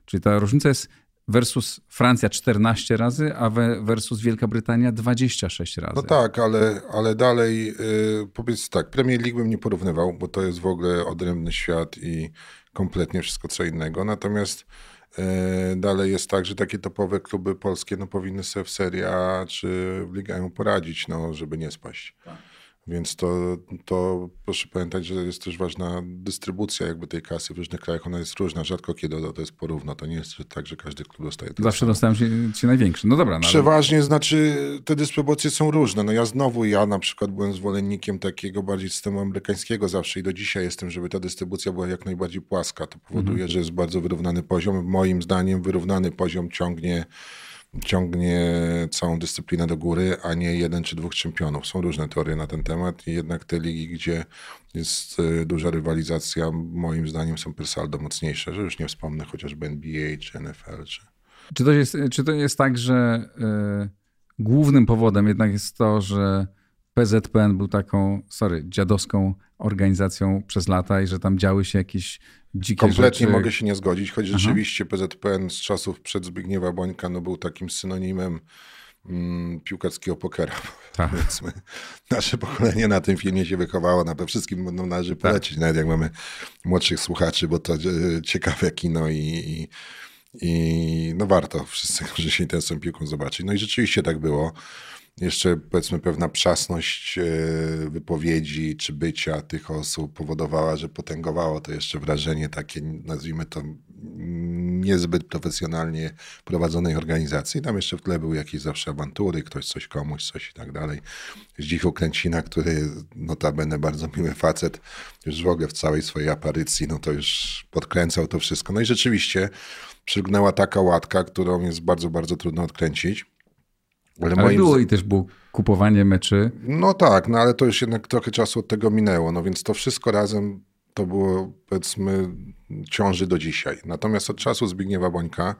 Czyli ta różnica jest versus Francja 14 razy, a versus Wielka Brytania 26 razy. No tak, ale, ale dalej yy, powiedz tak, Premier League bym nie porównywał, bo to jest w ogóle odrębny świat i kompletnie wszystko co innego. Natomiast yy, dalej jest tak, że takie topowe kluby polskie no, powinny sobie w Serie A czy w Ligę poradzić, no, żeby nie spaść. Tak. Więc to, to proszę pamiętać, że jest też ważna dystrybucja jakby tej kasy w różnych krajach. Ona jest różna, rzadko kiedy to jest porówno. To nie jest tak, że każdy klub dostaje Zawsze dostałem się, się największy. No dobra. No, Przeważnie, ale... znaczy te dystrybucje są różne. No ja znowu, ja na przykład byłem zwolennikiem takiego bardziej systemu amerykańskiego zawsze i do dzisiaj jestem, żeby ta dystrybucja była jak najbardziej płaska. To powoduje, mhm. że jest bardzo wyrównany poziom. Moim zdaniem wyrównany poziom ciągnie ciągnie całą dyscyplinę do góry, a nie jeden czy dwóch czempionów. Są różne teorie na ten temat jednak te ligi, gdzie jest y, duża rywalizacja, moim zdaniem są per saldo mocniejsze, że już nie wspomnę chociażby NBA czy NFL. Czy... Czy, to, jest, czy to jest tak, że y, głównym powodem jednak jest to, że PZPN był taką, sorry, dziadowską organizacją przez lata i że tam działy się jakieś dzikie Kompletnie rzeczy. mogę się nie zgodzić, choć Aha. rzeczywiście PZPN z czasów przed Zbigniewa Bońka no, był takim synonimem mm, piłkarskiego pokera, tak. powiedzmy. Nasze pokolenie na tym filmie się wychowało, na pewno wszystkim no, należy tak. polecić, tak. nawet jak mamy młodszych słuchaczy, bo to e, ciekawe kino i, i i no warto wszyscy, którzy się interesują piłką zobaczyć. No i rzeczywiście tak było jeszcze powiedzmy pewna przasność e, wypowiedzi czy bycia tych osób powodowała, że potęgowało to jeszcze wrażenie takie, nazwijmy to niezbyt profesjonalnie prowadzonej organizacji. Tam jeszcze w tle były jakieś zawsze awantury, ktoś coś komuś, coś i tak dalej. Zdzichu Kręcina, który notabene bardzo miły facet, już w ogóle w całej swojej aparycji, no to już podkręcał to wszystko. No i rzeczywiście przygnęła taka łatka, którą jest bardzo, bardzo trudno odkręcić. Ale, ale moim... było i też było kupowanie meczy. No tak, no ale to już jednak trochę czasu od tego minęło, no więc to wszystko razem to było powiedzmy ciąży do dzisiaj. Natomiast od czasu Zbigniewa Bońka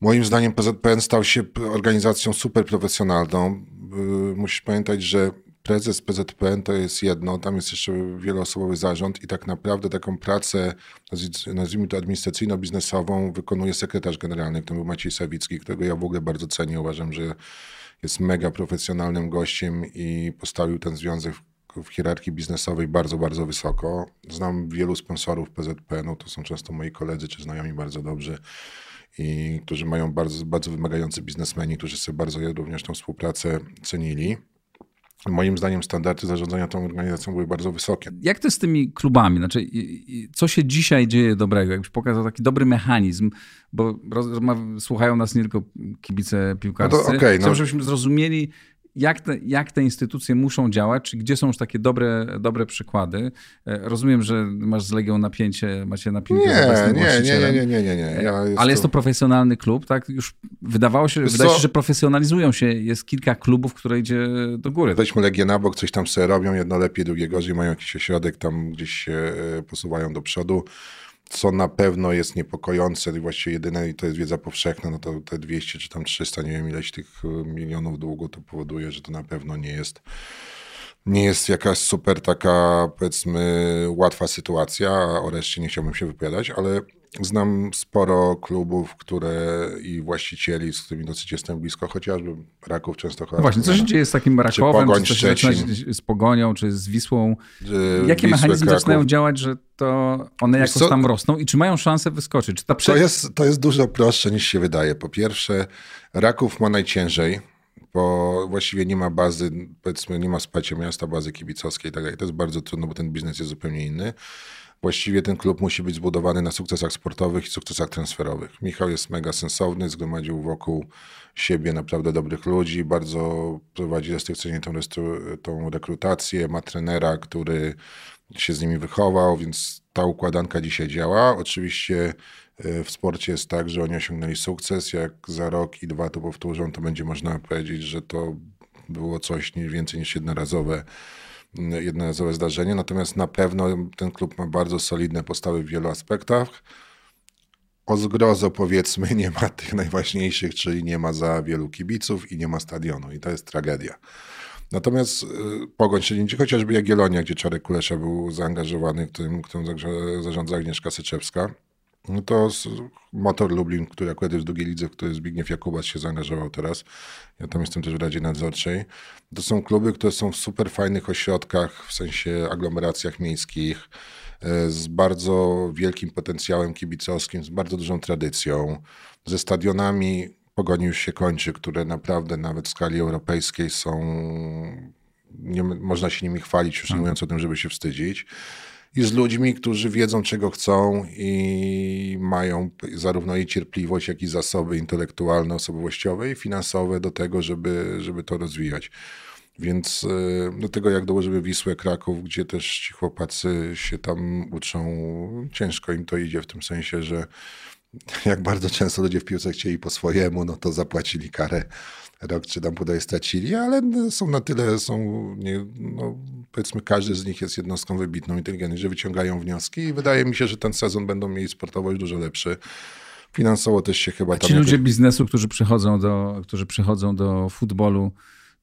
moim zdaniem PZPN stał się organizacją super profesjonalną. Y, musisz pamiętać, że prezes PZPN to jest jedno, tam jest jeszcze wieloosobowy zarząd i tak naprawdę taką pracę, nazwijmy to administracyjno-biznesową, wykonuje sekretarz generalny, który był Maciej Sawicki, którego ja w ogóle bardzo cenię. Uważam, że jest mega profesjonalnym gościem i postawił ten związek w hierarchii biznesowej bardzo, bardzo wysoko. Znam wielu sponsorów PZPN-u, to są często moi koledzy czy znajomi bardzo dobrzy i którzy mają bardzo, bardzo wymagający biznesmeni, którzy sobie bardzo również tą współpracę cenili. Moim zdaniem standardy zarządzania tą organizacją były bardzo wysokie. Jak to jest z tymi klubami? Znaczy, co się dzisiaj dzieje dobrego? Jakbyś pokazał taki dobry mechanizm, bo słuchają nas nie tylko kibice piłkarscy. No to okay, no. żebyśmy zrozumieli, jak te, jak te instytucje muszą działać, czy gdzie są już takie dobre, dobre przykłady. E, rozumiem, że masz z Legią napięcie, macie napięcie nie, z nie, nie, nie, nie, nie, nie. Ja Ale jest to profesjonalny klub, tak? Już wydawało się, wydaje się, że profesjonalizują się. Jest kilka klubów, które idzie do góry. Weźmy Legię na bok, coś tam sobie robią, jedno lepiej, drugie gorzej, mają jakiś ośrodek, tam gdzieś się e, posuwają do przodu co na pewno jest niepokojące i właściwie jedyne i to jest wiedza powszechna, no to te 200 czy tam 300, nie wiem ileś tych e, milionów długu to powoduje, że to na pewno nie jest nie jest jakaś super taka, powiedzmy, łatwa sytuacja, o reszcie nie chciałbym się wypowiadać, ale znam sporo klubów, które i właścicieli, z którymi dosyć jestem blisko, chociażby Raków Częstochowa. No właśnie, co się dzieje z takim Rakowem, czy, czy coś z Pogonią, czy z Wisłą? Jakie Wisły, mechanizmy Kraków. zaczynają działać, że to one jakoś co? tam rosną i czy mają szansę wyskoczyć? Czy ta prze... to, jest, to jest dużo prostsze niż się wydaje. Po pierwsze, Raków ma najciężej, bo właściwie nie ma bazy, powiedzmy, nie ma wsparcia miasta, bazy kibicowskiej i tak dalej. To jest bardzo trudno, bo ten biznes jest zupełnie inny. Właściwie ten klub musi być zbudowany na sukcesach sportowych i sukcesach transferowych. Michał jest mega sensowny, zgromadził wokół siebie naprawdę dobrych ludzi, bardzo prowadzi restrykcyjnie tą, tą rekrutację, ma trenera, który się z nimi wychował, więc ta układanka dzisiaj działa. Oczywiście E, w sporcie jest tak, że oni osiągnęli sukces. Jak za rok i dwa to powtórzą, to będzie można powiedzieć, że to było coś więcej niż jednorazowe, jednorazowe zdarzenie. Natomiast na pewno ten klub ma bardzo solidne postawy w wielu aspektach. O zgrozo powiedzmy nie ma tych najważniejszych, czyli nie ma za wielu kibiców i nie ma stadionu i to jest tragedia. Natomiast y, Pogoń Szczelińczyk, chociażby Jagiellonia, gdzie Czarek Kulesza był zaangażowany, którym, którym zarządza Agnieszka Syczewska, no to Motor Lublin, który akurat jest w drugiej lidze, w której Zbigniew Jakubas się zaangażował teraz. Ja tam jestem też w Radzie Nadzorczej. To są kluby, które są w super fajnych ośrodkach, w sensie aglomeracjach miejskich, e, z bardzo wielkim potencjałem kibicowskim, z bardzo dużą tradycją, ze stadionami pogoni już się kończy, które naprawdę nawet w skali europejskiej są, nie, można się nimi chwalić, już nie tak. mówiąc o tym, żeby się wstydzić i z ludźmi, którzy wiedzą, czego chcą i mają zarówno i cierpliwość, jak i zasoby intelektualne, osobowościowe i finansowe do tego, żeby, żeby to rozwijać. Więc e, do tego jak dołożymy Wisłę, Kraków, gdzie też ci chłopacy się tam uczą, ciężko im to idzie w tym sensie, że jak bardzo często ludzie w piłce chcieli po swojemu, no to zapłacili karę rok czy tam półtorej stracili, ale są na tyle, są, nie, no, powiedzmy, każdy z nich jest jednostką wybitną, inteligentną, że wyciągają wnioski i wydaje mi się, że ten sezon będą mieli sportowo już dużo lepszy. Finansowo też się chyba tam... Ci ludzie biznesu, którzy przychodzą do, którzy przychodzą do futbolu,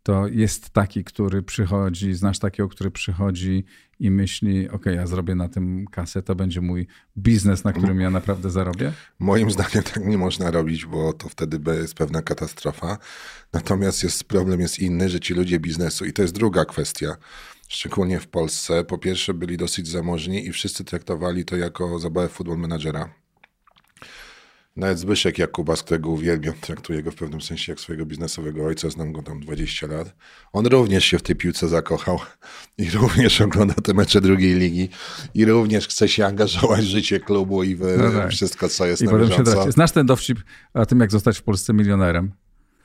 to jest taki, który przychodzi, znasz takiego, który przychodzi i myśli, ok, ja zrobię na tym kasę, to będzie mój biznes, na którym ja naprawdę zarobię? Moim zdaniem tak nie można robić, bo to wtedy jest pewna katastrofa. Natomiast jest, problem jest inny, że ci ludzie biznesu, i to jest druga kwestia, szczególnie w Polsce, po pierwsze byli dosyć zamożni i wszyscy traktowali to jako zabawę futbol menadżera. Nawet Zbyszek Jakuba, z którego uwielbiam, traktuję go w pewnym sensie jak swojego biznesowego ojca, znam go tam 20 lat. On również się w tej piłce zakochał i również ogląda te mecze drugiej ligi i również chce się angażować w życie klubu i w no tak. wszystko, co jest I na bieżąco. Znasz ten dowcip o tym, jak zostać w Polsce milionerem?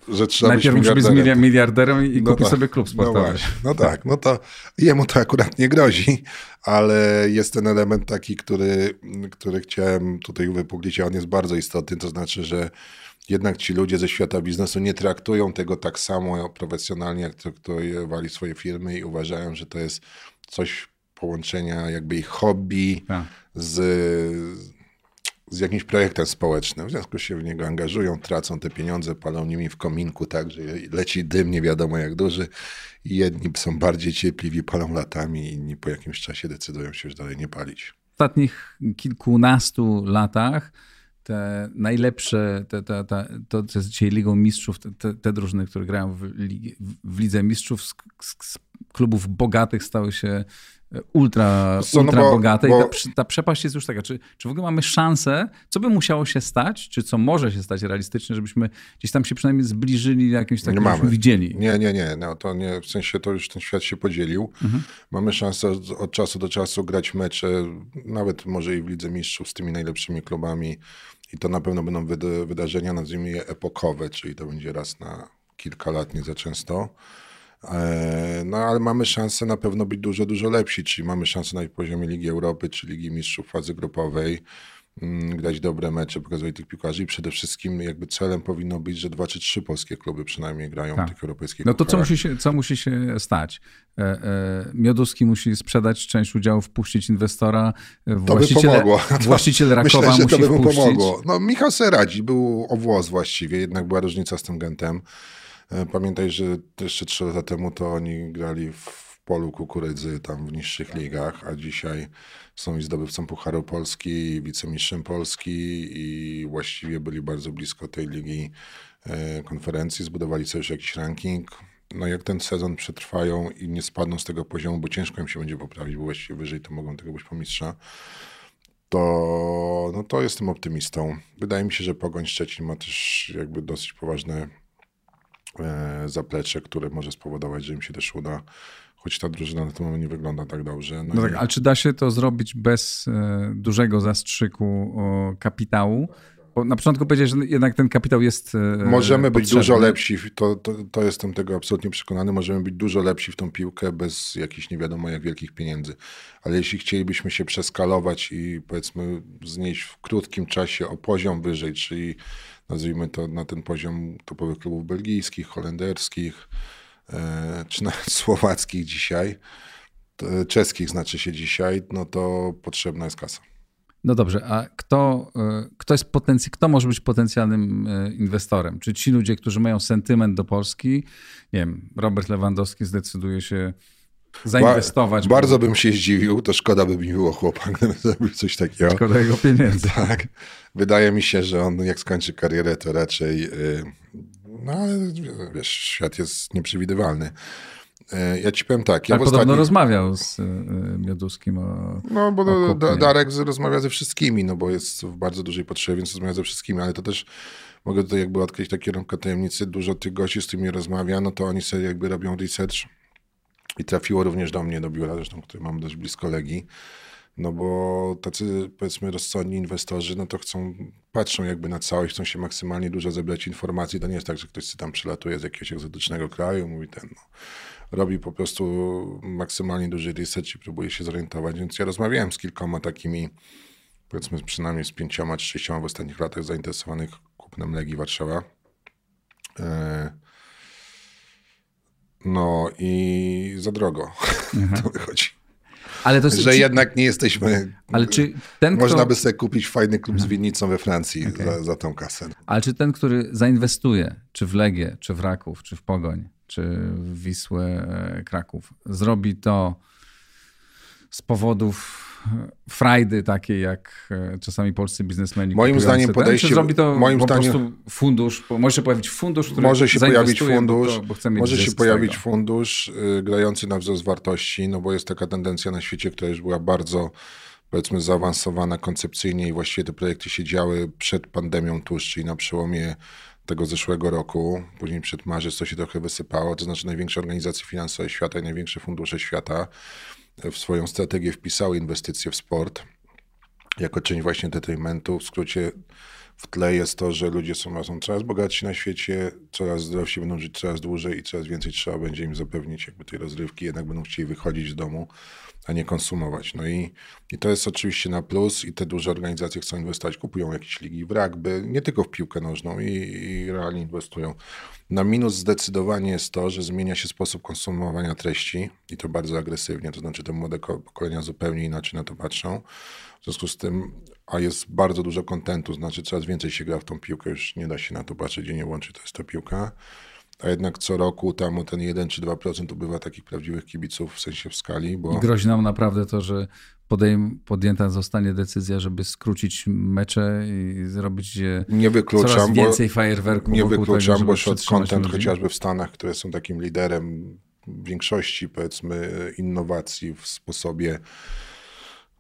Że trzeba Najpierw musi być miliarderem i no kupi tak, sobie klub no sportowy. No, no, tak, no to jemu to akurat nie grozi, ale jest ten element taki, który, który chciałem tutaj wypuklić, a on jest bardzo istotny, to znaczy, że jednak ci ludzie ze świata biznesu nie traktują tego tak samo profesjonalnie, jak traktowali swoje firmy i uważają, że to jest coś połączenia jakby ich hobby tak. z z jakimś projektem społecznym. W związku się w niego angażują, tracą te pieniądze, palą nimi w kominku, tak, że leci dym nie wiadomo jak duży jedni są bardziej cierpliwi, palą latami, inni po jakimś czasie decydują się już dalej nie palić. W ostatnich kilkunastu latach te najlepsze, te, te, te, to co jest dzisiaj Ligą Mistrzów, te, te, drużyny, które grają w, w Lidze Mistrzów z, z klubów bogatych stały się ultra, Co, ultra no bo, bogate bo... i ta, ta, przepaść jest już taka. Czy, czy w ogóle mamy szansę, co by musiało się stać, czy co może się stać realistycznie, żebyśmy gdzieś tam się przynajmniej zbliżyli jakimś takim, nie mamy. widzieli? Nie, nie, nie. No, to nie. W sensie to już ten świat się podzielił. Mhm. Mamy szansę od, od, czasu do czasu grać mecze, nawet może i w Lidze Mistrzów z tymi najlepszymi klubami i to na pewno będą wydarzenia, nazwijmy je epokowe, czyli to będzie raz na kilka lat, nie za często. E, no ale mamy szansę na pewno być dużo, dużo lepsi, czyli mamy szansę na poziomie Ligi Europy czy Ligi Mistrzów fazy grupowej mm, grać dobre mecze, pokazywać tych piłkarzy i przede wszystkim jakby celem powinno być, że dwa czy trzy polskie kluby przynajmniej grają tak. w tych europejskich No to co musi, się, co musi się stać? E, e, Mioduski musi sprzedać część udziałów, wpuścić inwestora, właściciel, to by pomogło. właściciel Rakowa Myślę, musi to by mu pomogło. No Michał Seradzi był o włos właściwie, jednak była różnica z tym Gentem. E, pamiętaj, że jeszcze trzy lata temu to oni grali w polu kukurydzy tam w niższych ligach, a dzisiaj są i zdobywcą Pucharu Polski, i wicemistrzem Polski i właściwie byli bardzo blisko tej ligi e, konferencji, zbudowali sobie już jakiś ranking. No jak ten sezon przetrwają i nie spadną z tego poziomu, bo ciężko im się będzie poprawić, bo właściwie wyżej to mogą tego być po mistrza, to, no to jestem optymistą. Wydaje mi się, że Pogoń Szczecin ma też jakby dosyć poważne zaplecze, które może spowodować, że im się też uda choć ta drużyna na tym moment nie wygląda tak dobrze. No, no tak, ale czy da się to zrobić bez e, dużego zastrzyku o, kapitału? Bo na początku powiedziałeś, że jednak ten kapitał jest. E, możemy być dużo lepsi, to, to, to, jestem tego absolutnie przekonany. Możemy być dużo lepsi w tą piłkę bez jakichś nie wiadomo jak wielkich pieniędzy. Ale jeśli chcielibyśmy się przeskalować i powiedzmy znieść w krótkim czasie o poziom wyżej, czyli nazwijmy to na ten poziom topowych klubów belgijskich, holenderskich, e, czy nawet słowackich dzisiaj, czeskich znaczy się dzisiaj, no to potrzebna jest kasa. No dobrze, a kto, e, kto, jest potenc- kto może być potencjalnym e, inwestorem? Czy ci ludzie, którzy mają sentyment do Polski? Nie wiem, Robert Lewandowski zdecyduje się zainwestować. Ba bardzo bym się zdziwił, to szkoda by mi było chłopak, gdyby zrobił coś takiego. Szkoda jego pieniędzy. Tak. Wydaje mi się, że on jak skończy karierę, to raczej, y, no ale wiesz, świat jest nieprzewidywalny. Y, ja ci powiem tak. Ja Ale podobno ostatnich... rozmawiał z y, Mioduskim o. No, bo o Darek rozmawia ze wszystkimi, no bo jest w bardzo dużej potrzebie, więc rozmawia ze wszystkimi, ale to też mogę tutaj jakby odkryć takie rąbka tajemnicy. Dużo tych gości, z którymi rozmawia, no to oni sobie jakby robią research i trafiło również do mnie, do biura, zresztą, który mam dość blisko Legii. No bo tacy, powiedzmy, rozsądni inwestorzy, no to chcą, patrzą jakby na całość, chcą się maksymalnie dużo zebrać informacji. To nie jest tak, że ktoś tam przylatuje z jakiegoś egzotycznego kraju, mówi ten, no, robi po prostu maksymalnie duży research i próbuje się zorientować. Więc ja rozmawiałem z kilkoma takimi powiedzmy przynajmniej z pięcioma sześcioma w ostatnich latach zainteresowanych kupnem Legii Warszawa. E, no i za drogo mhm. to wychodzi. Ale to że czy... jednak nie jesteśmy. Ale czy ten, Można kto... by sobie kupić fajny klub z mhm. winnicą we Francji okay. za, za tą kasę. Ale czy ten, który zainwestuje, czy w Legię, czy w Raków, czy w Pogoń, czy w Wisłę e, Kraków, zrobi to z powodów frajdy takiej, jak e, czasami polscy biznesmeni. Moim zdaniem podejście... Czy zrobi to moim po zdaniem, prostu fundusz, może się pojawić fundusz, który Może się pojawić fundusz, bo, to, bo może się pojawić fundusz y, grający na wzrost wartości, no bo jest taka tendencja na świecie, która już była bardzo powiedzmy zaawansowana koncepcyjnie i właściwie te projekty się działy przed pandemią tuż, czyli na przełomie tego zeszłego roku, później przed marzec to się trochę wysypało, to znaczy największe organizacje finansowe świata i największe fundusze świata w swoją strategię wpisały inwestycje w sport jako część właśnie entertainmentu. W skrócie w tle jest to, że ludzie są, są coraz bogatsi na świecie, coraz zdrowsi będą żyć coraz dłużej i coraz więcej trzeba będzie im zapewnić jakby tej rozrywki, jednak będą chcieli wychodzić z domu, a nie konsumować. No i, i to jest oczywiście na plus i te duże organizacje chcą inwestować, kupują jakieś ligi w rugby, nie tylko w piłkę nożną i, i realnie inwestują. Na minus zdecydowanie jest to, że zmienia się sposób konsumowania treści i to bardzo agresywnie, to znaczy te młode pokolenia zupełnie inaczej na to patrzą. W związku z tym, a jest bardzo dużo kontentu, znaczy coraz więcej się gra w tą piłkę, już nie da się na to patrzeć, gdzie nie łączy, to jest ta piłka. A jednak co roku tam ten 1 czy 2% ubywa takich prawdziwych kibiców w sensie w skali. Bo... I grozi nam naprawdę to, że podejm, podjęta zostanie decyzja, żeby skrócić mecze i zrobić nie wykluczam, coraz więcej fajerwerków. Nie wykluczam, tego, bo short content chociażby w Stanach, które są takim liderem większości powiedzmy innowacji w sposobie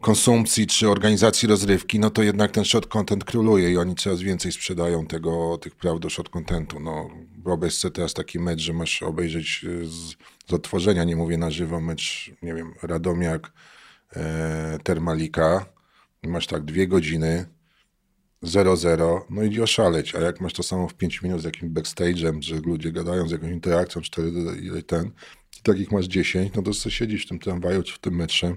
konsumpcji czy organizacji rozrywki, no to jednak ten short content króluje i oni coraz więcej sprzedają tego, tych praw do short contentu. No, wyobraź sobie teraz taki mecz, że masz obejrzeć z, z otworzenia, nie mówię na żywo, mecz, nie wiem, Radomiak, e, Termalika, masz tak dwie godziny, 0-0, no i oszaleć, a jak masz to samo w 5 minut z jakimś backstage'em, że ludzie gadają z jakąś interakcją, 4 ile ten, i takich masz 10, no to sobie siedzisz w tym tramwaju czy w tym metrze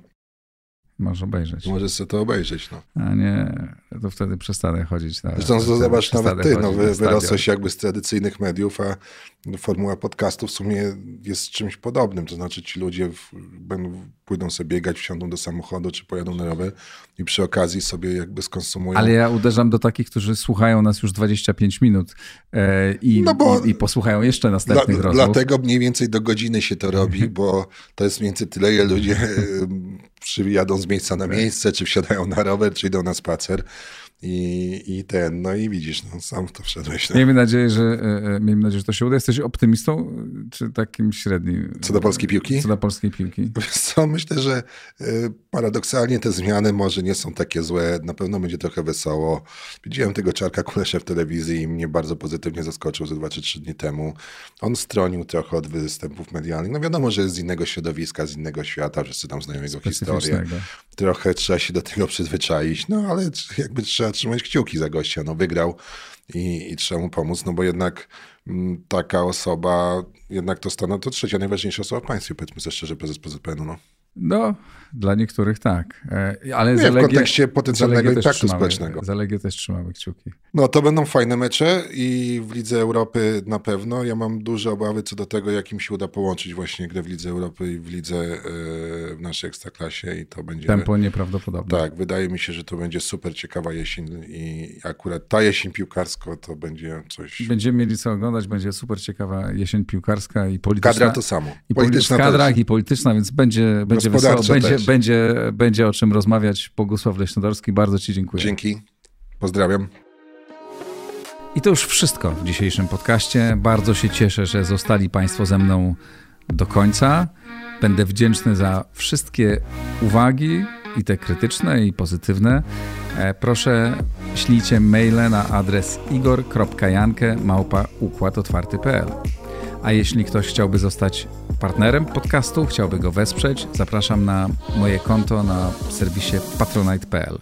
Możesz obejrzeć. Możesz sobie to obejrzeć, no. A nie, to wtedy przestanę chodzić na Zresztą to zobacz, nawet ty, no, wy, wyrosłeś jakby z tradycyjnych mediów, a formuła podcastu w sumie jest czymś podobnym. To znaczy ci ludzie w, będą, pójdą sobie biegać, wsiądą do samochodu, czy pojadą na rower i przy okazji sobie jakby skonsumują. Ale ja uderzam do takich, którzy słuchają nas już 25 minut e, i, no bo, i, i, posłuchają jeszcze następnych dla, rozmów. Dlatego mniej więcej do godziny się to robi, bo to jest mniej więcej tyle, ile ludzie przyjadą z miejsca na tak. miejsce, czy wsiadają na rower, czy idą na spacer. I, I ten, no i widzisz, no, sam w to wszedłeś. No. Miejmy nadzieję, że, e, e, miejmy nadzieję, że to się uda. Jesteś optymistą, czy takim średnim? Co do polskiej piłki? Co do polskiej piłki. Co, myślę, że e, paradoksalnie te zmiany może nie są takie złe. Na pewno będzie trochę wesoło. Widziałem tego Czarka Kulesza w telewizji i mnie bardzo pozytywnie zaskoczył ze dwa czy trzy dni temu. On stronił trochę od występów medialnych. No wiadomo, że jest z innego środowiska, z innego świata, wszyscy tam znają jego historię. Trochę trzeba się do tego przyzwyczaić, no ale jakby trzeba trzeba trzymać kciuki za gościa. No wygrał i, i trzeba mu pomóc, no bo jednak m, mm, taka osoba, jednak to stanowi to trzecia najważniejsza osoba w państwie, powiedzmy sobie szczerze, prezes PZPN-u. No. No, dla niektórych tak. E, ale Nie, Legię, w kontekście potencjalnego impaktu społecznego. Za Legię też trzymamy kciuki. No to będą fajne mecze i w Lidze Europy na pewno. Ja mam duże obawy co do tego, jak im się uda połączyć właśnie grę w Lidze Europy i w Lidze e, w naszej Ekstraklasie i to będzie... Tempo nieprawdopodobne. Tak, wydaje mi się, że to będzie super ciekawa jesień i akurat ta jesień piłkarsko to będzie coś... Będziemy mieli co oglądać, będzie super ciekawa jesień piłkarska i polityczna. Kadra to samo. I polityczna kadra i polityczna, więc będzie, będzie wesoło, będzie, będzie, będzie o czym rozmawiać. Bogusław Leśnodorski, bardzo Ci dziękuję. Dzięki, pozdrawiam. I to już wszystko w dzisiejszym podcaście. Bardzo się cieszę, że zostali Państwo ze mną do końca. Będę wdzięczny za wszystkie uwagi, i te krytyczne, i pozytywne. E, proszę ślijcie maile na adres igor.jankę małpa układotwarty.pl a jeśli ktoś chciałby zostać partnerem podcastu, chciałby go wesprzeć, zapraszam na moje konto na serwisie patronite.pl.